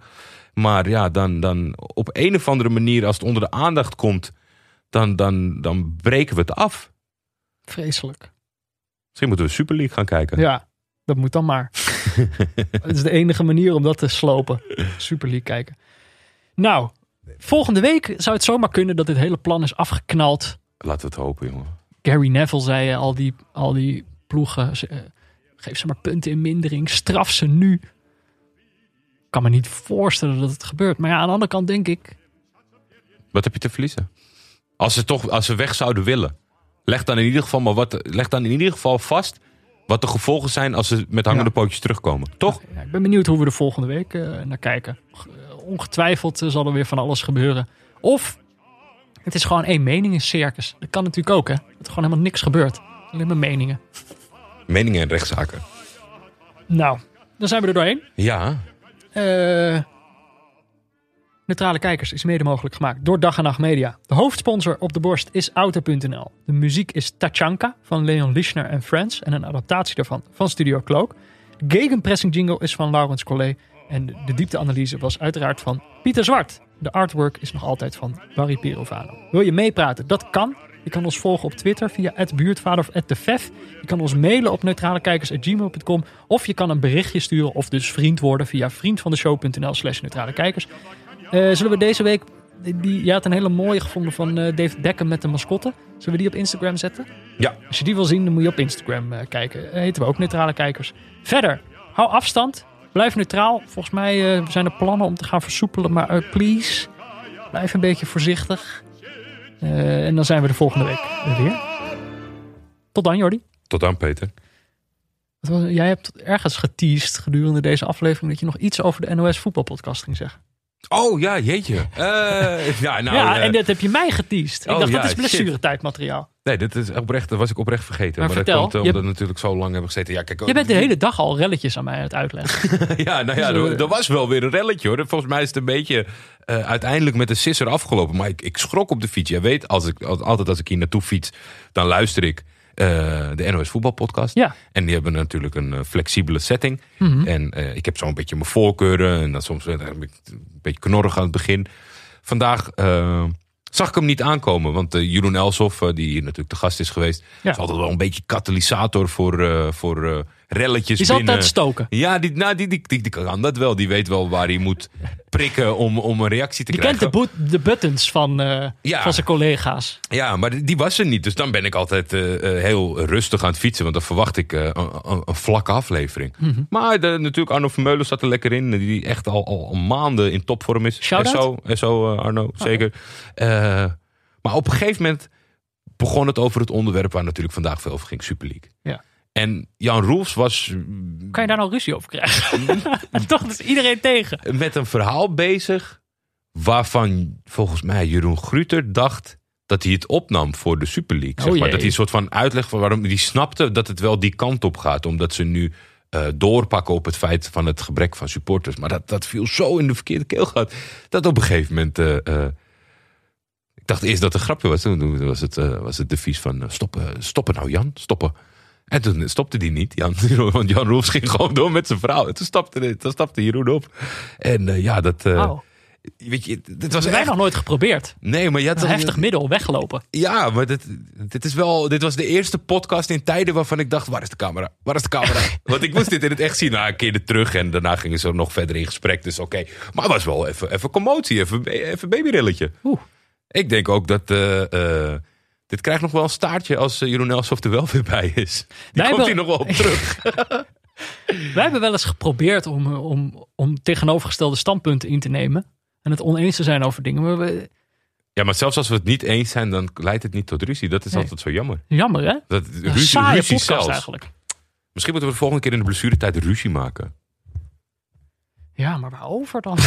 Maar ja, dan, dan op een of andere manier, als het onder de aandacht komt, dan, dan, dan breken we het af. Vreselijk. Misschien moeten we Super League gaan kijken. Ja, dat moet dan maar. Het is de enige manier om dat te slopen. Super League kijken. Nou, volgende week zou het zomaar kunnen dat dit hele plan is afgeknald. Laten we het hopen, jongen. Gary Neville zei eh, al die, al die ploegen, ze, eh, geef ze maar punten in mindering, straf ze nu. Ik kan me niet voorstellen dat het gebeurt. Maar ja, aan de andere kant denk ik, Wat heb je te verliezen? Als ze toch als ze weg zouden willen. Leg dan in ieder geval, maar wat, leg dan in ieder geval vast wat de gevolgen zijn als ze met hangende Ja. pootjes terugkomen. Toch? ja, ik ben benieuwd hoe we er volgende week eh, naar kijken. Eh, Ongetwijfeld eh, zal er weer van alles gebeuren. Of het is gewoon één mening in circus. Dat kan natuurlijk ook, hè. Dat er gewoon helemaal niks gebeurt. Alleen maar meningen. Meningen en rechtszaken. Nou, dan zijn we er doorheen. Ja, Eh, Neutrale Kijkers is mede mogelijk gemaakt door Dag en Nacht Media. De hoofdsponsor op de borst is Auto.nl. De muziek is Tachanka van Leon Lischner en Friends en een adaptatie daarvan van Studio Cloak. Gegenpressing jingle is van Laurens Collet en de- de diepteanalyse was uiteraard van Pieter Zwart. De artwork is nog altijd van Barry Pirovano. Wil je meepraten? Dat kan. Je kan ons volgen op Twitter via @buurtvader of @defef. Je kan ons mailen op neutralekijkers@gmail.com of je kan een berichtje sturen of dus vriend worden via vriendvandeshow.nl/slash neutralekijkers. Eh, zullen we deze week. Die, je had een hele mooie gevonden van eh, David Beckham met de mascotte. Zullen we die op Instagram zetten? Ja. Als je die wil zien, dan moet je op Instagram eh, kijken. Heten we ook Neutrale Kijkers. Verder, hou afstand. Blijf neutraal. Volgens mij zijn er plannen om te gaan versoepelen. Maar please, blijf een beetje voorzichtig. Eh, en dan zijn we de volgende week weer. Tot dan, Jordi. tot dan Peter. Jij hebt ergens geteased gedurende deze aflevering dat je nog iets over de NOS voetbalpodcast ging zeggen. Oh ja, jeetje. Eh, ja, nou, ja, eh, en dat heb je mij geteased. Ik Oh, dacht, ja, dat is blessuretijdmateriaal. Nee, dat, is oprecht, dat was ik oprecht vergeten. Maar Maar, vertel, dat komt je omdat we natuurlijk zo lang hebben gezeten. Ja, kijk, Je bent de hele dag al relletjes aan mij aan het uitleggen. Ja, nou ja, er, eh, er was wel weer een relletje hoor. Volgens mij is het een beetje uiteindelijk met een sisser afgelopen. Maar ik, ik schrok op de fiets. Jij weet, als ik, al- altijd als ik hier naartoe fiets, dan luister ik eh, de NOS voetbalpodcast. Ja. En die hebben natuurlijk een eh, flexibele setting. Mhm. En eh, ik heb zo'n beetje mijn voorkeuren. En dan soms een beetje knorrig aan het begin. Vandaag zag ik hem niet aankomen. Want Jeroen Elsof, die hier natuurlijk de gast is geweest... Ja. is altijd wel een beetje katalysator voor, voor relletjes Die is binnen. altijd stoken. Ja, die, nou, die, die, die, die kan dat wel. Die weet wel waar hij moet prikken om, om een reactie te Die kent krijgen. de, de buttons van, eh, Ja. van zijn collega's. Ja, maar die- die was er niet. Dus dan ben ik altijd eh, eh, heel rustig aan het fietsen. Want dan verwacht ik een, vlakke aflevering. Mhm. Maar de, natuurlijk, Arno Vermeulen zat er lekker in. Die echt al, al, al maanden in topvorm is. Shout-out? SO, SO Arno, zeker. Maar op een gegeven moment begon het over het onderwerp... waar natuurlijk vandaag veel over ging, Super League. Ja. En Jan Roels was Kan je daar nou ruzie over krijgen? Toch is iedereen tegen. met een verhaal bezig waarvan volgens mij Jeroen Gruter dacht dat hij het opnam voor de Super League. Zeg Oh maar. Dat hij een soort van uitleg van waarom hij snapte dat het wel die kant op gaat, omdat ze nu eh, doorpakken op het feit van het gebrek van supporters. Maar dat, dat viel zo in de verkeerde keelgat dat op een gegeven moment. eh, eh, ik dacht eerst dat het een grapje was. Toen was het, was het devies van stoppen, stoppen nou Jan, stoppen. En toen stopte die niet, Jan. Want Jan Roels ging gewoon door met zijn vrouw. En toen stapte, toen stapte Jeroen op. En eh, ja, dat... Wauw. Weet je, dit Dat was wij echt... nog nooit geprobeerd. Nee, maar je had Een heftig middel, weggelopen. Ja, maar dit, dit, is wel, dit was de eerste podcast in tijden waarvan ik dacht: waar is de camera? Waar is de camera? Want ik moest dit in het echt zien. Nou, een keer terug en daarna gingen ze nog verder in gesprek. Dus oké. Maar het was wel even, even commotie, even, even babyrilletje. Oeh. Ik denk ook dat. eh, dit krijgt nog wel een staartje als uh, Jeroen Elsof er wel weer bij is. Die Wij komt hier nog wel op terug. Wij hebben wel eens geprobeerd om, om, om tegenovergestelde standpunten in te nemen. En het oneens te zijn over dingen. Maar we, ja, maar zelfs als we het niet eens zijn, dan leidt het niet tot ruzie. Dat is Nee. altijd zo jammer. jammer hè? Dat, Een ruzie, saaie ruzie podcast zelfs. eigenlijk. Misschien moeten we de volgende keer in de blessuretijd ruzie maken. Ja, maar waarover dan?